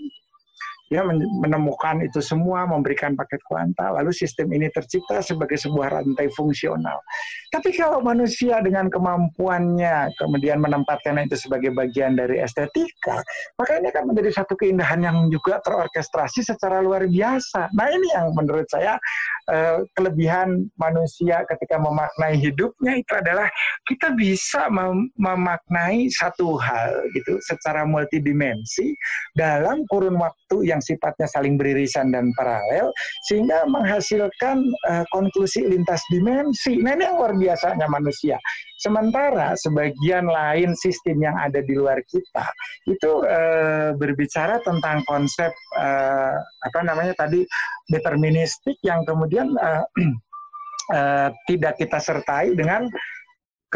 ya menemukan itu semua, memberikan paket kuanta, lalu sistem ini tercipta sebagai sebuah rantai fungsional. Tapi kalau manusia dengan kemampuannya kemudian menempatkan itu sebagai bagian dari estetika, maka ini akan menjadi satu keindahan yang juga terorkestrasi secara luar biasa. Nah ini yang menurut saya uh, kelebihan manusia ketika memaknai hidupnya itu adalah kita bisa mem memaknai satu hal gitu secara multidimensi dalam kurun waktu yang sifatnya saling beririsan dan paralel sehingga menghasilkan uh, konklusi lintas dimensi. Nah ini yang luar biasanya manusia. Sementara sebagian lain sistem yang ada di luar kita itu uh, berbicara tentang konsep uh, apa namanya tadi deterministik yang kemudian uh, uh, tidak kita sertai dengan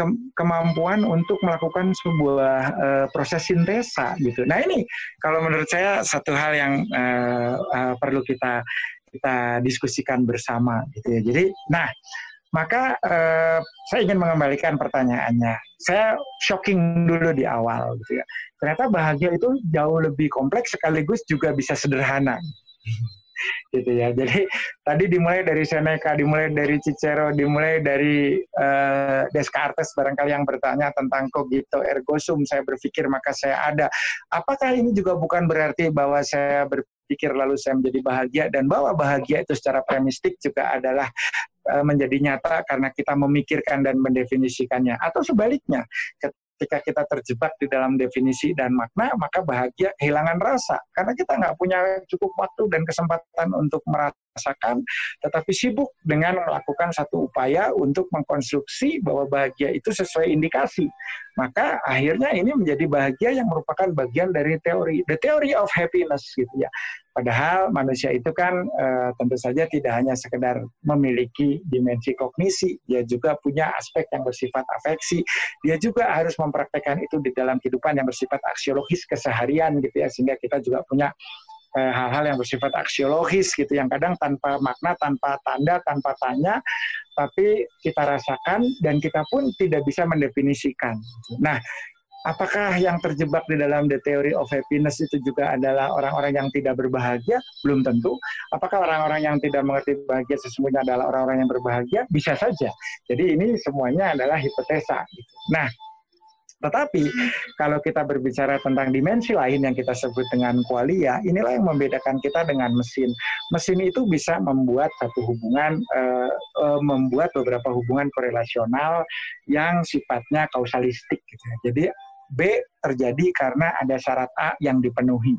ke kemampuan untuk melakukan sebuah uh, proses sintesa gitu. Nah ini kalau menurut saya satu hal yang uh, uh, perlu kita kita diskusikan bersama gitu ya. Jadi, nah maka uh, saya ingin mengembalikan pertanyaannya. Saya shocking dulu di awal gitu ya. Ternyata bahagia itu jauh lebih kompleks sekaligus juga bisa sederhana gitu ya. Jadi tadi dimulai dari Seneca, dimulai dari Cicero, dimulai dari uh, Descartes barangkali yang bertanya tentang cogito ergo sum, saya berpikir maka saya ada. Apakah ini juga bukan berarti bahwa saya berpikir lalu saya menjadi bahagia dan bahwa bahagia itu secara premistik juga adalah uh, menjadi nyata karena kita memikirkan dan mendefinisikannya atau sebaliknya ketika kita terjebak di dalam definisi dan makna, maka bahagia kehilangan rasa. Karena kita nggak punya cukup waktu dan kesempatan untuk merasakan, tetapi sibuk dengan melakukan satu upaya untuk mengkonstruksi bahwa bahagia itu sesuai indikasi. Maka akhirnya ini menjadi bahagia yang merupakan bagian dari teori, the theory of happiness gitu ya. Padahal manusia itu kan e, tentu saja tidak hanya sekedar memiliki dimensi kognisi, dia juga punya aspek yang bersifat afeksi. Dia juga harus mempraktekkan itu di dalam kehidupan yang bersifat aksiologis keseharian gitu ya, sehingga kita juga punya hal-hal yang bersifat aksiologis gitu, yang kadang tanpa makna, tanpa tanda, tanpa tanya, tapi kita rasakan dan kita pun tidak bisa mendefinisikan. Nah, Apakah yang terjebak di dalam the theory of happiness itu juga adalah orang-orang yang tidak berbahagia? Belum tentu. Apakah orang-orang yang tidak mengerti bahagia sesungguhnya adalah orang-orang yang berbahagia? Bisa saja. Jadi ini semuanya adalah hipotesa. Nah, tetapi kalau kita berbicara tentang dimensi lain yang kita sebut dengan kualia, inilah yang membedakan kita dengan mesin. Mesin itu bisa membuat satu hubungan, uh, uh, membuat beberapa hubungan korelasional yang sifatnya kausalistik. Gitu. Jadi B terjadi karena ada syarat A yang dipenuhi.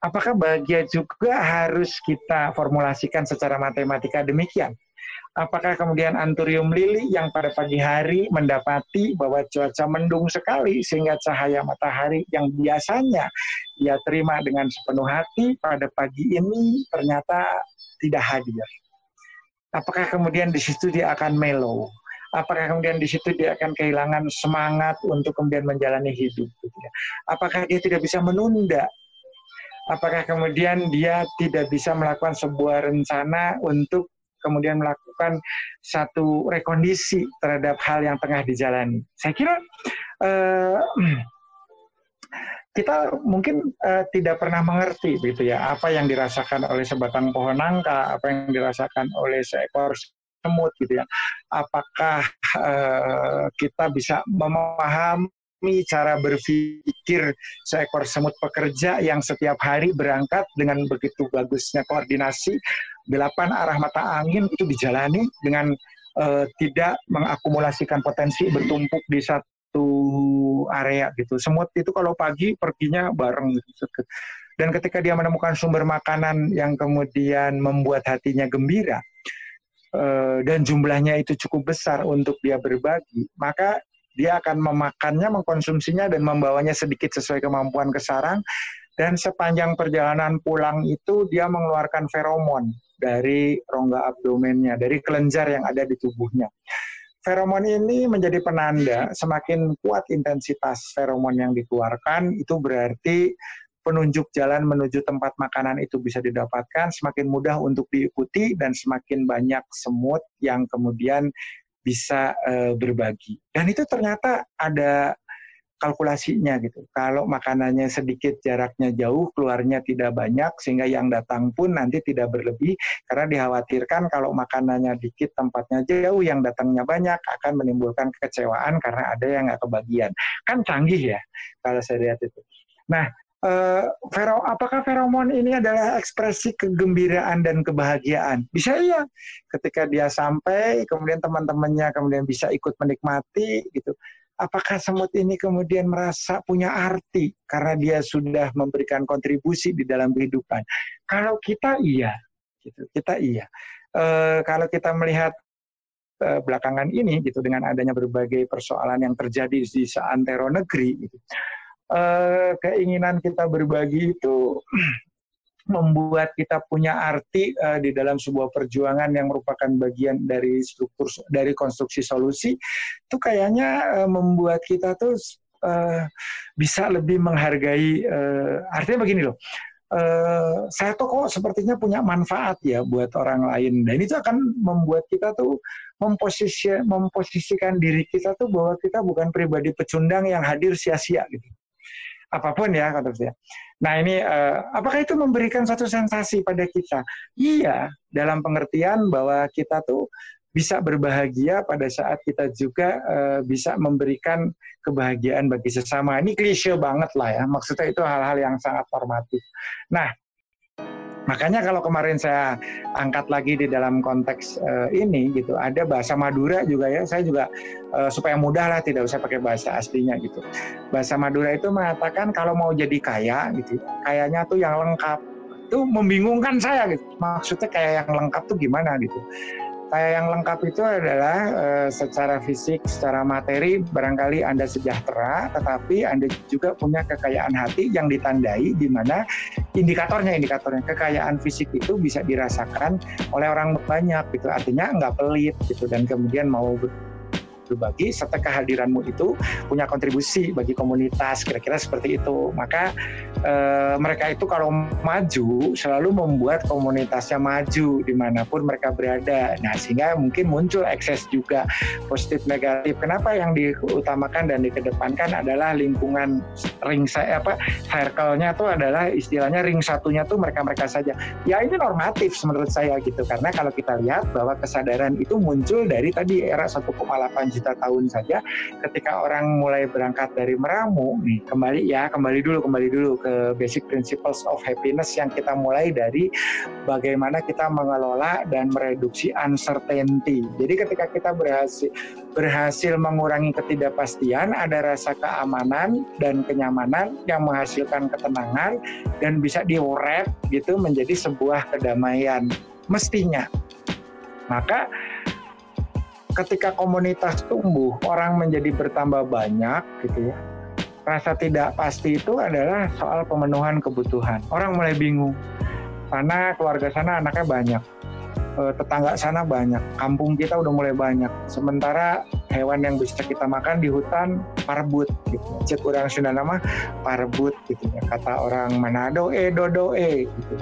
Apakah bahagia juga harus kita formulasikan secara matematika demikian? Apakah kemudian anturium lili yang pada pagi hari mendapati bahwa cuaca mendung sekali sehingga cahaya matahari yang biasanya ia terima dengan sepenuh hati pada pagi ini ternyata tidak hadir? Apakah kemudian di situ dia akan mellow? apakah kemudian di situ dia akan kehilangan semangat untuk kemudian menjalani hidup? Gitu ya? Apakah dia tidak bisa menunda? Apakah kemudian dia tidak bisa melakukan sebuah rencana untuk kemudian melakukan satu rekondisi terhadap hal yang tengah dijalani? Saya kira uh, kita mungkin uh, tidak pernah mengerti gitu ya apa yang dirasakan oleh sebatang pohon nangka, apa yang dirasakan oleh seekor semut gitu ya. Apakah uh, kita bisa memahami cara berpikir seekor semut pekerja yang setiap hari berangkat dengan begitu bagusnya koordinasi delapan arah mata angin itu dijalani dengan uh, tidak mengakumulasikan potensi bertumpuk di satu area gitu. Semut itu kalau pagi perginya bareng gitu. Dan ketika dia menemukan sumber makanan yang kemudian membuat hatinya gembira, Eh, dan jumlahnya itu cukup besar untuk dia berbagi, maka dia akan memakannya, mengkonsumsinya, dan membawanya sedikit sesuai kemampuan ke sarang. Dan sepanjang perjalanan pulang itu dia mengeluarkan feromon dari rongga abdomennya, dari kelenjar yang ada di tubuhnya. Feromon ini menjadi penanda semakin kuat intensitas feromon yang dikeluarkan, itu berarti penunjuk jalan menuju tempat makanan itu bisa didapatkan, semakin mudah untuk diikuti dan semakin banyak semut yang kemudian bisa e, berbagi. Dan itu ternyata ada kalkulasinya gitu. Kalau makanannya sedikit, jaraknya jauh, keluarnya tidak banyak, sehingga yang datang pun nanti tidak berlebih, karena dikhawatirkan kalau makanannya dikit, tempatnya jauh, yang datangnya banyak, akan menimbulkan kekecewaan karena ada yang nggak kebagian. Kan canggih ya, kalau saya lihat itu. Nah, uh, fero, apakah feromon ini adalah ekspresi kegembiraan dan kebahagiaan? Bisa iya. Ketika dia sampai, kemudian teman-temannya kemudian bisa ikut menikmati gitu. Apakah semut ini kemudian merasa punya arti karena dia sudah memberikan kontribusi di dalam kehidupan? Kalau kita iya, gitu. Kita iya. Uh, kalau kita melihat uh, belakangan ini gitu dengan adanya berbagai persoalan yang terjadi di seantero negeri gitu uh, keinginan kita berbagi itu membuat kita punya arti uh, di dalam sebuah perjuangan yang merupakan bagian dari struktur dari konstruksi solusi itu kayaknya uh, membuat kita tuh uh, bisa lebih menghargai uh, artinya begini loh uh, saya tuh kok sepertinya punya manfaat ya buat orang lain. Dan itu akan membuat kita tuh memposisi memposisikan diri kita tuh bahwa kita bukan pribadi pecundang yang hadir sia-sia gitu apa pun ya kata saya. Nah ini uh, apakah itu memberikan satu sensasi pada kita? Iya, dalam pengertian bahwa kita tuh bisa berbahagia pada saat kita juga uh, bisa memberikan kebahagiaan bagi sesama. Ini klise banget lah ya. Maksudnya itu hal-hal yang sangat formatif. Nah, Makanya kalau kemarin saya angkat lagi di dalam konteks uh, ini gitu, ada bahasa Madura juga ya. Saya juga uh, supaya mudah lah tidak usah pakai bahasa aslinya gitu. Bahasa Madura itu mengatakan kalau mau jadi kaya gitu, kayaknya tuh yang lengkap. Itu membingungkan saya gitu. Maksudnya kayak yang lengkap tuh gimana gitu. Kayak yang lengkap itu adalah uh, secara fisik, secara materi barangkali Anda sejahtera, tetapi Anda juga punya kekayaan hati yang ditandai di mana indikatornya indikatornya kekayaan fisik itu bisa dirasakan oleh orang banyak gitu. Artinya nggak pelit gitu dan kemudian mau berbagi serta kehadiranmu itu punya kontribusi bagi komunitas kira-kira seperti itu. Maka e, mereka itu kalau maju selalu membuat komunitasnya maju di mana pun mereka berada. Nah sehingga mungkin muncul ekses juga positif negatif. Kenapa yang diutamakan dan dikedepankan adalah lingkungan ring saya apa circle-nya itu adalah istilahnya ring satunya tuh mereka-mereka saja. Ya ini normatif menurut saya gitu. Karena kalau kita lihat bahwa kesadaran itu muncul dari tadi era 1,8 juta tahun saja ketika orang mulai berangkat dari meramu nih kembali ya kembali dulu kembali dulu ke basic principles of happiness yang kita mulai dari bagaimana kita mengelola dan mereduksi uncertainty. Jadi ketika kita berhasil berhasil mengurangi ketidakpastian, ada rasa keamanan dan kenyamanan yang menghasilkan ketenangan dan bisa diurep gitu menjadi sebuah kedamaian mestinya. Maka ketika komunitas tumbuh, orang menjadi bertambah banyak gitu ya. Rasa tidak pasti itu adalah soal pemenuhan kebutuhan. Orang mulai bingung karena keluarga sana anaknya banyak uh, tetangga sana banyak, kampung kita udah mulai banyak. Sementara hewan yang bisa kita makan di hutan parbut gitu. Cek orang Sunda nama parbut gitu ya. Kata orang Manado eh dodo eh gitu.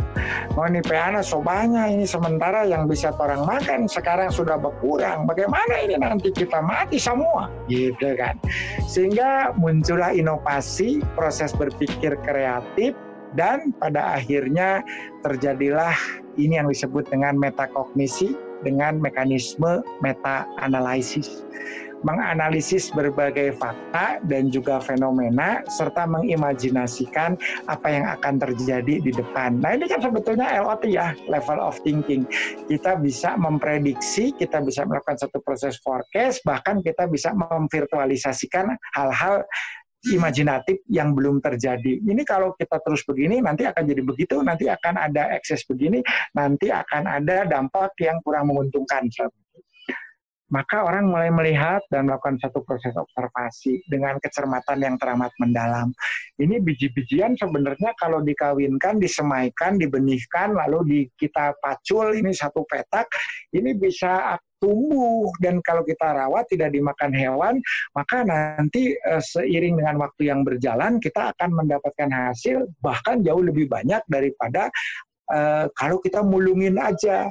Mau nih peana so banyak ini sementara yang bisa orang makan sekarang sudah berkurang. Bagaimana ini nanti kita mati semua gitu kan. Sehingga muncullah inovasi, proses berpikir kreatif dan pada akhirnya terjadilah ini yang disebut dengan metakognisi dengan mekanisme meta-analisis menganalisis berbagai fakta dan juga fenomena serta mengimajinasikan apa yang akan terjadi di depan. Nah ini kan sebetulnya LOT ya, level of thinking. Kita bisa memprediksi, kita bisa melakukan satu proses forecast, bahkan kita bisa memvirtualisasikan hal-hal imajinatif yang belum terjadi. Ini kalau kita terus begini nanti akan jadi begitu, nanti akan ada ekses begini, nanti akan ada dampak yang kurang menguntungkan. Maka orang mulai melihat dan melakukan satu proses observasi dengan kecermatan yang teramat mendalam. Ini biji-bijian sebenarnya kalau dikawinkan, disemaikan, dibenihkan, lalu di, kita pacul ini satu petak, ini bisa tumbuh dan kalau kita rawat tidak dimakan hewan maka nanti uh, seiring dengan waktu yang berjalan kita akan mendapatkan hasil bahkan jauh lebih banyak daripada uh, kalau kita mulungin aja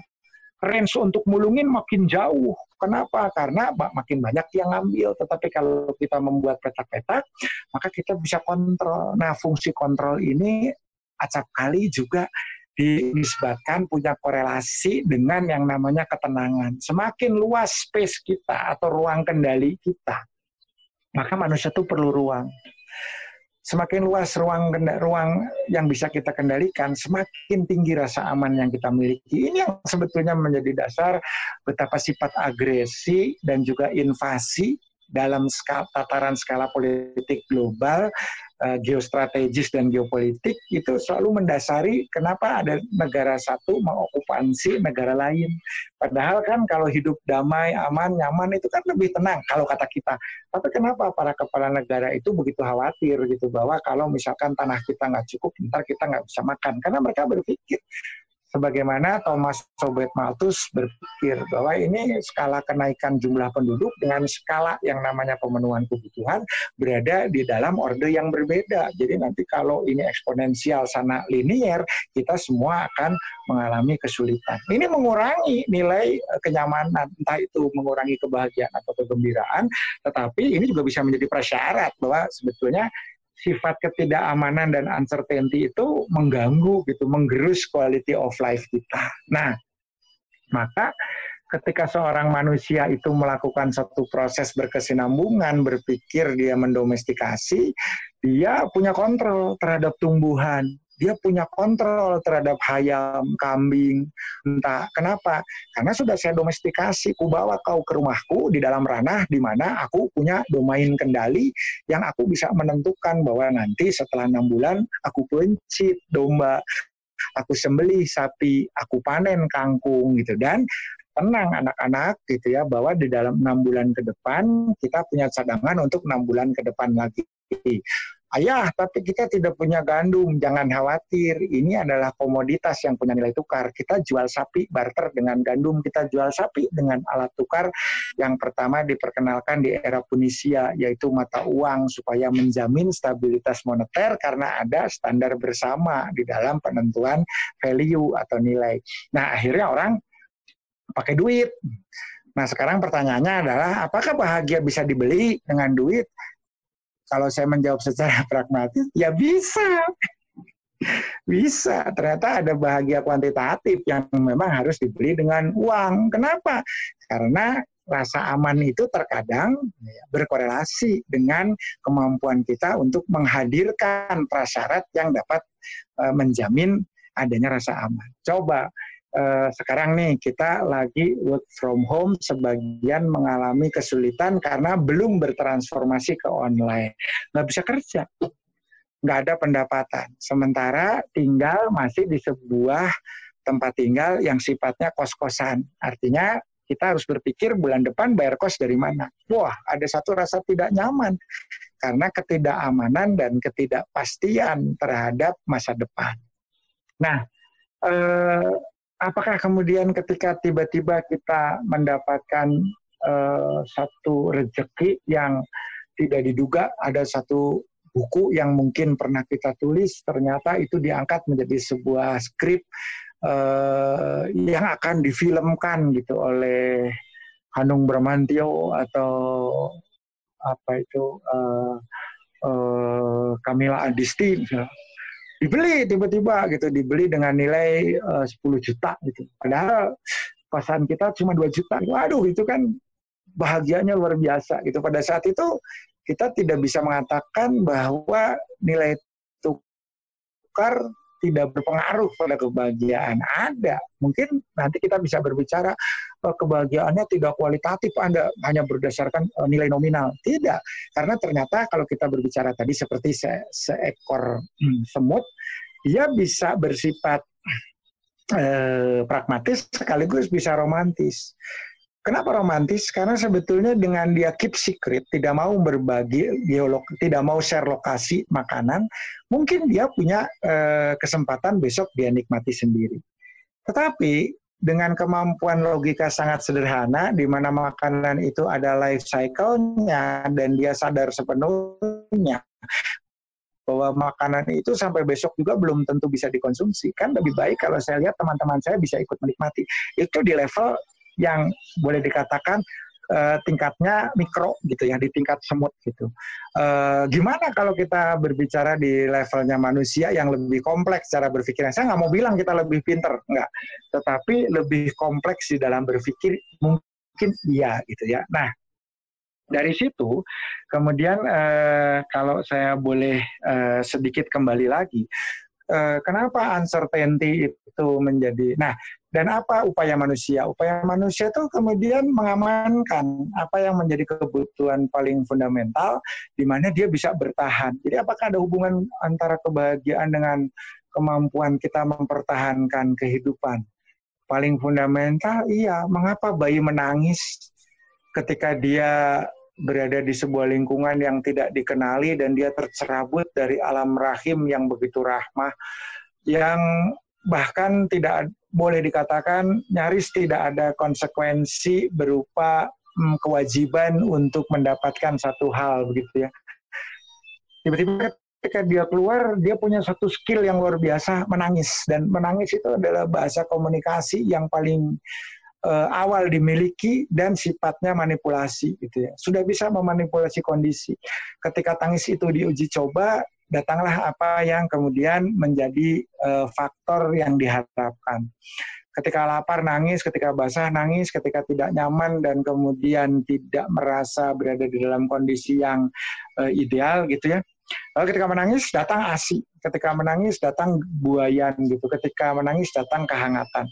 range untuk mulungin makin jauh. Kenapa? Karena makin banyak yang ngambil. Tetapi kalau kita membuat petak-petak, maka kita bisa kontrol. Nah, fungsi kontrol ini acap kali juga disebabkan punya korelasi dengan yang namanya ketenangan. Semakin luas space kita atau ruang kendali kita, maka manusia itu perlu ruang. semakin luas ruang ruang yang bisa kita kendalikan, semakin tinggi rasa aman yang kita miliki. Ini yang sebetulnya menjadi dasar betapa sifat agresi dan juga invasi dalam skala, tataran skala politik global, uh, geostrategis dan geopolitik itu selalu mendasari kenapa ada negara satu mengokupansi negara lain. Padahal kan kalau hidup damai, aman, nyaman itu kan lebih tenang kalau kata kita. Tapi kenapa para kepala negara itu begitu khawatir gitu bahwa kalau misalkan tanah kita nggak cukup, ntar kita nggak bisa makan. Karena mereka berpikir sebagaimana Thomas Sobet Malthus berpikir bahwa ini skala kenaikan jumlah penduduk dengan skala yang namanya pemenuhan kebutuhan berada di dalam orde yang berbeda. Jadi nanti kalau ini eksponensial sana linier, kita semua akan mengalami kesulitan. Ini mengurangi nilai eh, kenyamanan, entah itu mengurangi kebahagiaan atau kegembiraan, tetapi ini juga bisa menjadi prasyarat bahwa sebetulnya sifat ketidakamanan dan uncertainty itu mengganggu gitu, menggerus quality of life kita. Nah, maka ketika seorang manusia itu melakukan satu proses berkesinambungan, berpikir dia mendomestikasi, dia punya kontrol terhadap tumbuhan dia punya kontrol terhadap ayam, kambing, entah kenapa. Karena sudah saya domestikasi, ku bawa kau ke rumahku di dalam ranah di mana aku punya domain kendali yang aku bisa menentukan bahwa nanti setelah enam bulan aku pencit domba, aku sembelih sapi, aku panen kangkung gitu. Dan tenang anak-anak gitu ya bahwa di dalam enam bulan ke depan kita punya cadangan untuk enam bulan ke depan lagi ayah tapi kita tidak punya gandum, jangan khawatir, ini adalah komoditas yang punya nilai tukar. Kita jual sapi barter dengan gandum, kita jual sapi dengan alat tukar yang pertama diperkenalkan di era Punisia, yaitu mata uang supaya menjamin stabilitas moneter karena ada standar bersama di dalam penentuan value atau nilai. Nah akhirnya orang pakai duit. Nah sekarang pertanyaannya adalah apakah bahagia bisa dibeli dengan duit? Kalau saya menjawab secara pragmatis, ya bisa. Bisa, ternyata ada bahagia kuantitatif yang memang harus dibeli dengan uang. Kenapa? Karena rasa aman itu terkadang berkorelasi dengan kemampuan kita untuk menghadirkan prasyarat yang dapat uh, menjamin adanya rasa aman. Coba Eh, sekarang nih kita lagi work from home sebagian mengalami kesulitan karena belum bertransformasi ke online. Nggak bisa kerja. Nggak ada pendapatan. Sementara tinggal masih di sebuah tempat tinggal yang sifatnya kos-kosan. Artinya kita harus berpikir bulan depan bayar kos dari mana. Wah, ada satu rasa tidak nyaman. Karena ketidakamanan dan ketidakpastian terhadap masa depan. Nah, eh, apakah kemudian ketika tiba-tiba kita mendapatkan uh, satu rezeki yang tidak diduga ada satu buku yang mungkin pernah kita tulis ternyata itu diangkat menjadi sebuah skrip uh, yang akan difilmkan gitu oleh Hanung Bramantio atau apa itu uh, uh, Kamila Adisti dibeli tiba-tiba gitu dibeli dengan nilai eh, uh, 10 juta gitu padahal pasangan kita cuma 2 juta waduh itu kan bahagianya luar biasa gitu pada saat itu kita tidak bisa mengatakan bahwa nilai tukar tidak berpengaruh pada kebahagiaan. Ada. Mungkin nanti kita bisa berbicara kebahagiaannya tidak kualitatif Anda hanya berdasarkan uh, nilai nominal. Tidak. Karena ternyata kalau kita berbicara tadi seperti se seekor hmm, semut, dia bisa bersifat uh, pragmatis sekaligus bisa romantis. Kenapa romantis? Karena sebetulnya dengan dia keep secret, tidak mau berbagi geolog, tidak mau share lokasi makanan, mungkin dia punya eh, kesempatan besok dia nikmati sendiri. Tetapi dengan kemampuan logika sangat sederhana, di mana makanan itu ada life cycle-nya dan dia sadar sepenuhnya bahwa makanan itu sampai besok juga belum tentu bisa dikonsumsi. Kan lebih baik kalau saya lihat teman-teman saya bisa ikut menikmati. Itu di level yang boleh dikatakan uh, tingkatnya mikro gitu ya di tingkat semut gitu. Uh, gimana kalau kita berbicara di levelnya manusia yang lebih kompleks cara berpikirnya? Saya nggak mau bilang kita lebih pinter, nggak. Tetapi lebih kompleks di dalam berpikir mungkin iya gitu ya. Nah, dari situ kemudian uh, kalau saya boleh sedikit kembali lagi kenapa uncertainty itu menjadi nah dan apa upaya manusia? Upaya manusia itu kemudian mengamankan apa yang menjadi kebutuhan paling fundamental di mana dia bisa bertahan. Jadi apakah ada hubungan antara kebahagiaan dengan kemampuan kita mempertahankan kehidupan? Paling fundamental iya. Mengapa bayi menangis ketika dia berada di sebuah lingkungan yang tidak dikenali dan dia tercerabut dari alam rahim yang begitu rahmah yang bahkan tidak boleh dikatakan nyaris tidak ada konsekuensi berupa hmm, kewajiban untuk mendapatkan satu hal begitu ya. Tiba-tiba ketika dia keluar dia punya satu skill yang luar biasa menangis dan menangis itu adalah bahasa komunikasi yang paling uh, awal dimiliki dan sifatnya manipulasi gitu ya. Sudah bisa memanipulasi kondisi. Ketika tangis itu diuji coba, datanglah apa yang kemudian menjadi uh, faktor yang diharapkan. Ketika lapar nangis, ketika basah nangis, ketika tidak nyaman dan kemudian tidak merasa berada di dalam kondisi yang uh, ideal gitu ya. Lalu ketika menangis datang asi, ketika menangis datang buayan gitu, ketika menangis datang kehangatan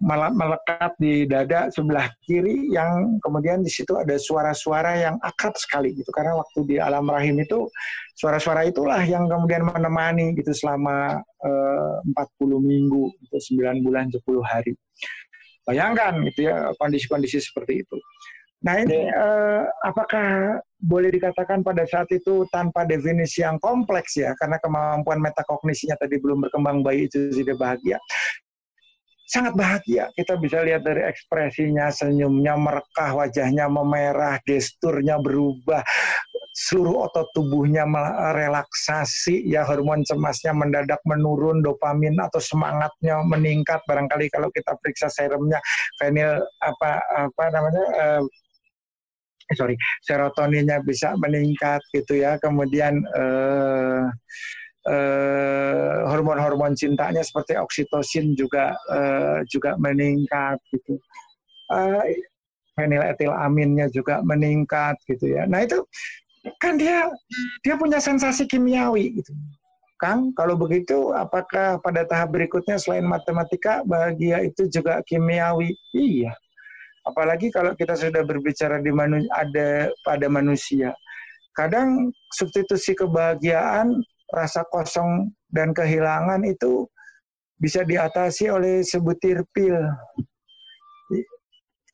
melekat di dada sebelah kiri yang kemudian di situ ada suara-suara yang akrab sekali gitu karena waktu di alam rahim itu suara-suara itulah yang kemudian menemani gitu selama eh, 40 minggu itu 9 bulan 10 hari. Bayangkan gitu ya kondisi-kondisi seperti itu. Nah ini eh, apakah boleh dikatakan pada saat itu tanpa definisi yang kompleks ya karena kemampuan metakognisinya tadi belum berkembang bayi itu tidak bahagia sangat bahagia. Kita bisa lihat dari ekspresinya, senyumnya merekah, wajahnya memerah, gesturnya berubah, seluruh otot tubuhnya relaksasi, ya hormon cemasnya mendadak menurun, dopamin atau semangatnya meningkat. Barangkali kalau kita periksa serumnya, fenil apa apa namanya uh, sorry, serotoninnya bisa meningkat gitu ya. Kemudian Eh, hormon-hormon uh, cintanya seperti oksitosin juga uh, juga meningkat gitu. Uh, feniletilaminnya juga meningkat gitu ya. Nah itu kan dia dia punya sensasi kimiawi gitu. Kang, kalau begitu apakah pada tahap berikutnya selain matematika bahagia itu juga kimiawi? Iya. Apalagi kalau kita sudah berbicara di manu ada pada manusia. Kadang substitusi kebahagiaan rasa kosong dan kehilangan itu bisa diatasi oleh sebutir pil.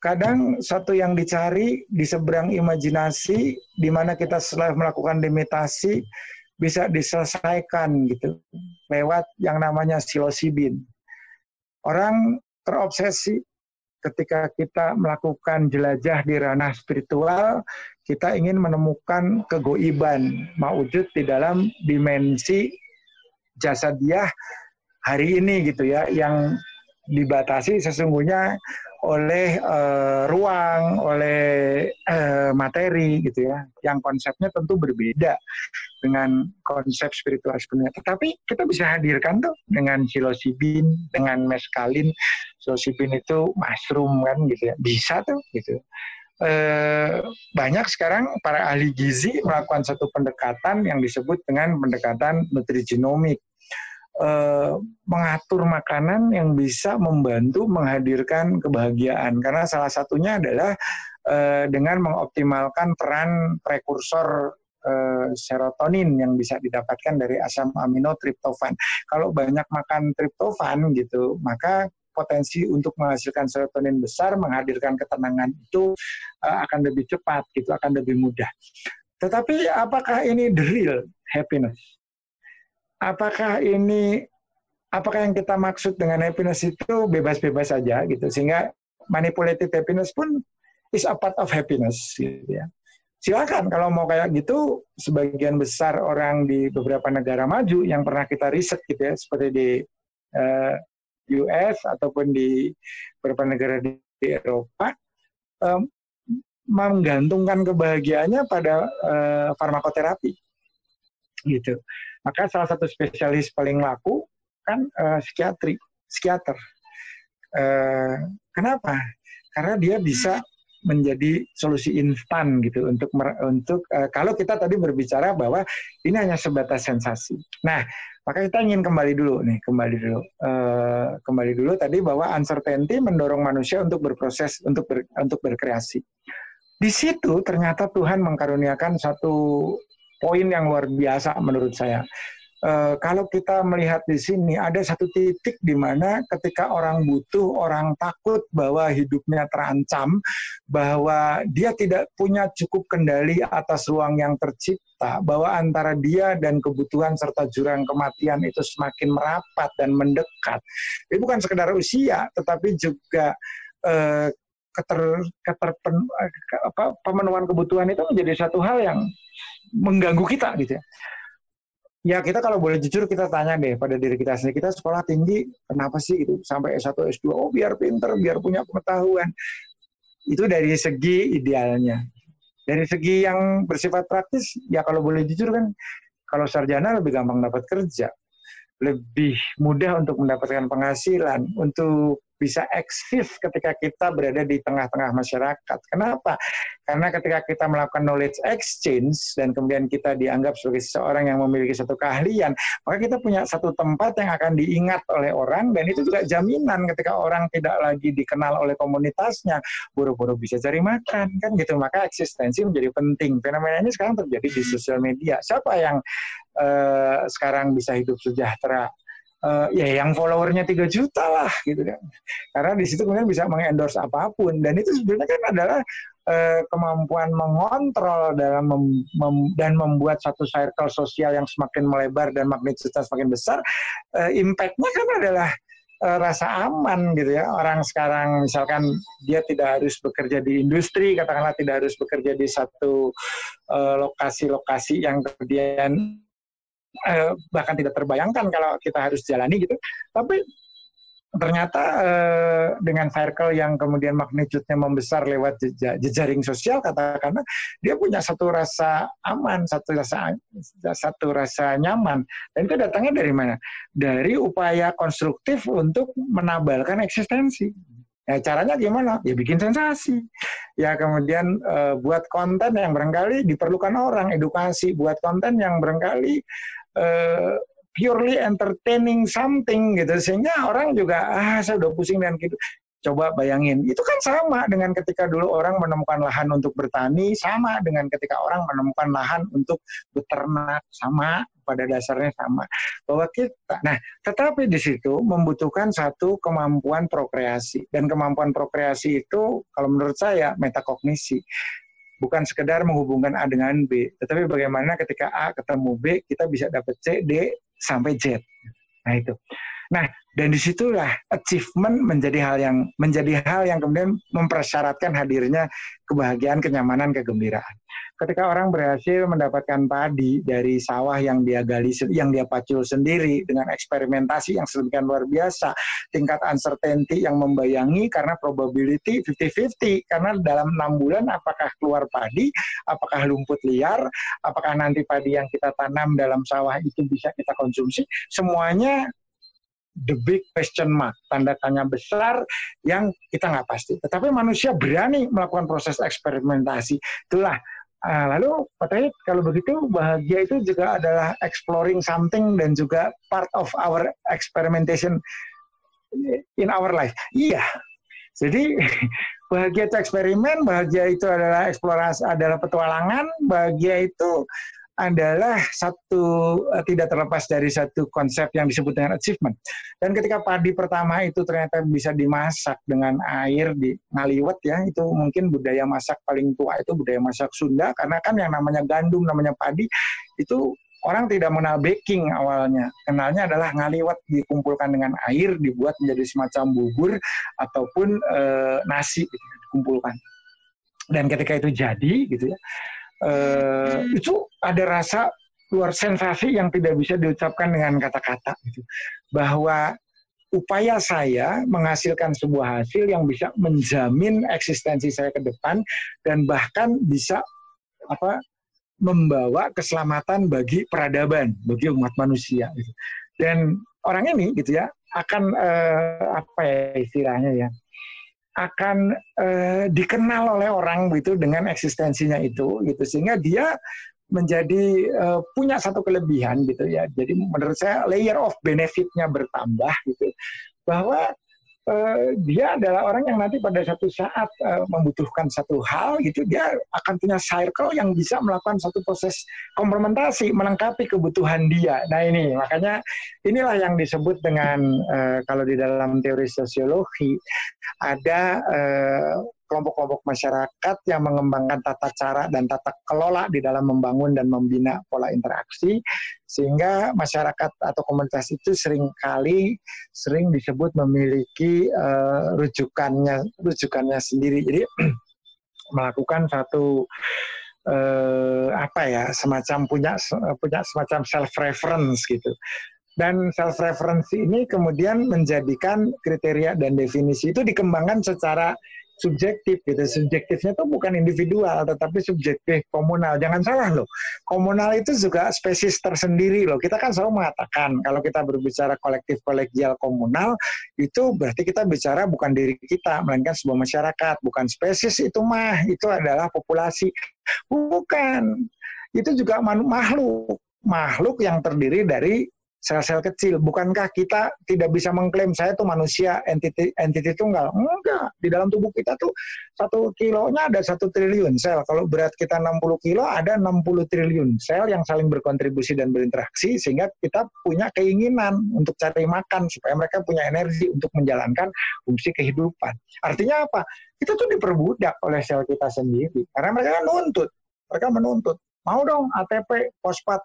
Kadang satu yang dicari di seberang imajinasi, di mana kita setelah melakukan demetasi bisa diselesaikan gitu lewat yang namanya psilocybin. Orang terobsesi ketika kita melakukan jelajah di ranah spiritual, kita ingin menemukan kegoiban, maujud di dalam dimensi jasa dia hari ini gitu ya, yang dibatasi sesungguhnya oleh uh, ruang, oleh uh, materi gitu ya, yang konsepnya tentu berbeda dengan konsep spiritual sebenarnya. Tetapi kita bisa hadirkan tuh dengan psilocybin, dengan meskalin. Psilocybin itu mushroom kan gitu ya, bisa tuh gitu. Uh, banyak sekarang para ahli gizi melakukan satu pendekatan yang disebut dengan pendekatan nutrigenomik eh, mengatur makanan yang bisa membantu menghadirkan kebahagiaan karena salah satunya adalah eh, dengan mengoptimalkan peran prekursor eh, serotonin yang bisa didapatkan dari asam amino triptofan. Kalau banyak makan triptofan gitu, maka potensi untuk menghasilkan serotonin besar, menghadirkan ketenangan itu akan lebih cepat, gitu, akan lebih mudah. Tetapi apakah ini the real happiness? Apakah ini apakah yang kita maksud dengan happiness itu bebas-bebas saja gitu sehingga manipulated happiness pun is a part of happiness gitu ya. Silakan kalau mau kayak gitu sebagian besar orang di beberapa negara maju yang pernah kita riset gitu ya seperti di uh, eh, US ataupun di beberapa negara di, di Eropa um, menggantungkan kebahagiaannya pada uh, farmakoterapi gitu. Maka salah satu spesialis paling laku kan uh, psikiatri, psikiater. Uh, kenapa? Karena dia bisa menjadi solusi instan gitu untuk untuk uh, kalau kita tadi berbicara bahwa ini hanya sebatas sensasi. Nah, maka kita ingin kembali dulu nih, kembali dulu, uh, kembali dulu tadi bahwa uncertainty mendorong manusia untuk berproses untuk ber, untuk berkreasi. Di situ ternyata Tuhan mengkaruniakan satu poin yang luar biasa menurut saya uh, kalau kita melihat di sini ada satu titik di mana ketika orang butuh, orang takut bahwa hidupnya terancam, bahwa dia tidak punya cukup kendali atas ruang yang tercipta, bahwa antara dia dan kebutuhan serta jurang kematian itu semakin merapat dan mendekat. Ini bukan sekedar usia, tetapi juga uh, keter, keter pen, apa, pemenuhan kebutuhan itu menjadi satu hal yang mengganggu kita gitu ya. Ya kita kalau boleh jujur kita tanya deh pada diri kita sendiri kita sekolah tinggi kenapa sih gitu? Sampai S1 S2 oh biar pinter biar punya pengetahuan. Itu dari segi idealnya. Dari segi yang bersifat praktis ya kalau boleh jujur kan kalau sarjana lebih gampang dapat kerja. Lebih mudah untuk mendapatkan penghasilan untuk bisa eksis ketika kita berada di tengah-tengah masyarakat. Kenapa? Karena ketika kita melakukan knowledge exchange dan kemudian kita dianggap sebagai seseorang yang memiliki satu keahlian, maka kita punya satu tempat yang akan diingat oleh orang dan itu juga jaminan ketika orang tidak lagi dikenal oleh komunitasnya, buru-buru bisa cari makan kan gitu. Maka eksistensi menjadi penting. Fenomena ini sekarang terjadi di sosial media. Siapa yang uh, sekarang bisa hidup sejahtera uh, ya yang followernya 3 juta lah gitu kan. Karena di situ kemudian bisa mengendorse apa pun dan itu sebenarnya kan adalah uh, kemampuan mengontrol dalam mem, mem, dan membuat satu circle sosial yang semakin melebar dan magnitudonya semakin besar. Uh, Impact-nya kan adalah rasa aman gitu ya. Orang sekarang misalkan dia tidak harus bekerja di industri, katakanlah tidak harus bekerja di satu lokasi-lokasi uh, yang kemudian eh, bahkan tidak terbayangkan kalau kita harus jalani gitu. Tapi ternyata eh, dengan circle yang kemudian magnitude-nya membesar lewat jejaring sosial katakanlah dia punya satu rasa aman, satu rasa satu rasa nyaman. Dan itu datangnya dari mana? Dari upaya konstruktif untuk menabalkan eksistensi. Ya, caranya gimana? Ya bikin sensasi. Ya kemudian uh, buat konten yang barangkali diperlukan orang, edukasi, buat konten yang barangkali uh, purely entertaining something gitu. Sehingga orang juga ah saya udah pusing dengan gitu coba bayangin itu kan sama dengan ketika dulu orang menemukan lahan untuk bertani sama dengan ketika orang menemukan lahan untuk beternak sama pada dasarnya sama. Bahwa kita nah tetapi di situ membutuhkan satu kemampuan prokreasi. Dan kemampuan prokreasi itu kalau menurut saya metakognisi bukan sekedar menghubungkan A dengan B, tetapi bagaimana ketika A ketemu B, kita bisa dapat C, D, sampai Z. Nah itu. Nah, dan di situlah achievement menjadi hal yang menjadi hal yang kemudian mempersyaratkan hadirnya kebahagiaan, kenyamanan, kegembiraan. Ketika orang berhasil mendapatkan padi dari sawah yang dia gali, yang dia pacul sendiri dengan eksperimentasi yang sedemikian luar biasa, tingkat uncertainty yang membayangi karena probability 50-50 karena dalam enam bulan apakah keluar padi, apakah lumput liar, apakah nanti padi yang kita tanam dalam sawah itu bisa kita konsumsi, semuanya the big question mark, tanda tanya besar yang kita nggak pasti. Tetapi manusia berani melakukan proses eksperimentasi. Itulah Nah, lalu Pak kalau begitu bahagia itu juga adalah exploring something dan juga part of our experimentation in our life. Iya. Jadi bahagia itu eksperimen, bahagia itu adalah eksplorasi, adalah petualangan, bahagia itu adalah satu uh, tidak terlepas dari satu konsep yang disebut dengan achievement. Dan ketika padi pertama itu ternyata bisa dimasak dengan air di ngaliwet ya, itu mungkin budaya masak paling tua itu budaya masak Sunda karena kan yang namanya gandum namanya padi itu orang tidak mengenal baking awalnya. Kenalnya adalah ngaliwet dikumpulkan dengan air dibuat menjadi semacam bubur ataupun e, nasi gitu, dikumpulkan. Dan ketika itu jadi gitu ya, uh, itu ada rasa luar sensasi yang tidak bisa diucapkan dengan kata-kata gitu. bahwa upaya saya menghasilkan sebuah hasil yang bisa menjamin eksistensi saya ke depan dan bahkan bisa apa membawa keselamatan bagi peradaban bagi umat manusia gitu. dan orang ini gitu ya akan eh, apa ya istilahnya ya akan uh, dikenal oleh orang gitu dengan eksistensinya itu gitu sehingga dia menjadi uh, punya satu kelebihan gitu ya. Jadi menurut saya layer of benefitnya bertambah gitu bahwa uh, dia adalah orang yang nanti pada satu saat uh, membutuhkan satu hal gitu dia akan punya circle yang bisa melakukan satu proses komplementasi melengkapi kebutuhan dia. Nah ini makanya inilah yang disebut dengan uh, kalau di dalam teori sosiologi ada uh, kelompok-kelompok masyarakat yang mengembangkan tata cara dan tata kelola di dalam membangun dan membina pola interaksi sehingga masyarakat atau komunitas itu sering kali sering disebut memiliki uh, rujukannya rujukannya sendiri. Jadi melakukan satu uh, apa ya semacam punya punya semacam self reference gitu. Dan self reference ini kemudian menjadikan kriteria dan definisi itu dikembangkan secara subjektif gitu. Subjektifnya itu bukan individual tetapi subjektif komunal. Jangan salah loh. Komunal itu juga spesies tersendiri loh. Kita kan selalu mengatakan kalau kita berbicara kolektif kolegial komunal itu berarti kita bicara bukan diri kita melainkan sebuah masyarakat, bukan spesies itu mah itu adalah populasi. Bukan. Itu juga makhluk makhluk yang terdiri dari sel-sel kecil. Bukankah kita tidak bisa mengklaim saya itu manusia entiti entiti tunggal? Enggak. Di dalam tubuh kita tuh satu kilonya ada satu triliun sel. Kalau berat kita 60 kilo ada 60 triliun sel yang saling berkontribusi dan berinteraksi sehingga kita punya keinginan untuk cari makan supaya mereka punya energi untuk menjalankan fungsi kehidupan. Artinya apa? Kita tuh diperbudak oleh sel kita sendiri karena mereka kan nuntut. Mereka menuntut. Mau dong ATP, fosfat.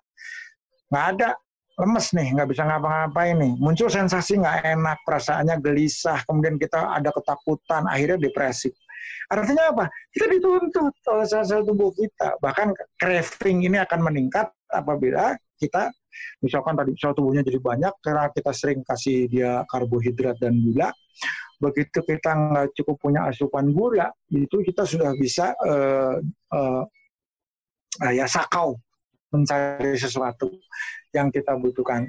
Nggak ada lemes nih, nggak bisa ngapa-ngapain nih. Muncul sensasi nggak enak, perasaannya gelisah, kemudian kita ada ketakutan, akhirnya depresi. Artinya apa? Kita dituntut oleh sel-sel tubuh kita. Bahkan craving ini akan meningkat apabila kita misalkan tadi sel tubuhnya jadi banyak karena kita sering kasih dia karbohidrat dan gula. Begitu kita nggak cukup punya asupan gula, itu kita sudah bisa uh, uh, ya sakau mencari sesuatu yang kita butuhkan.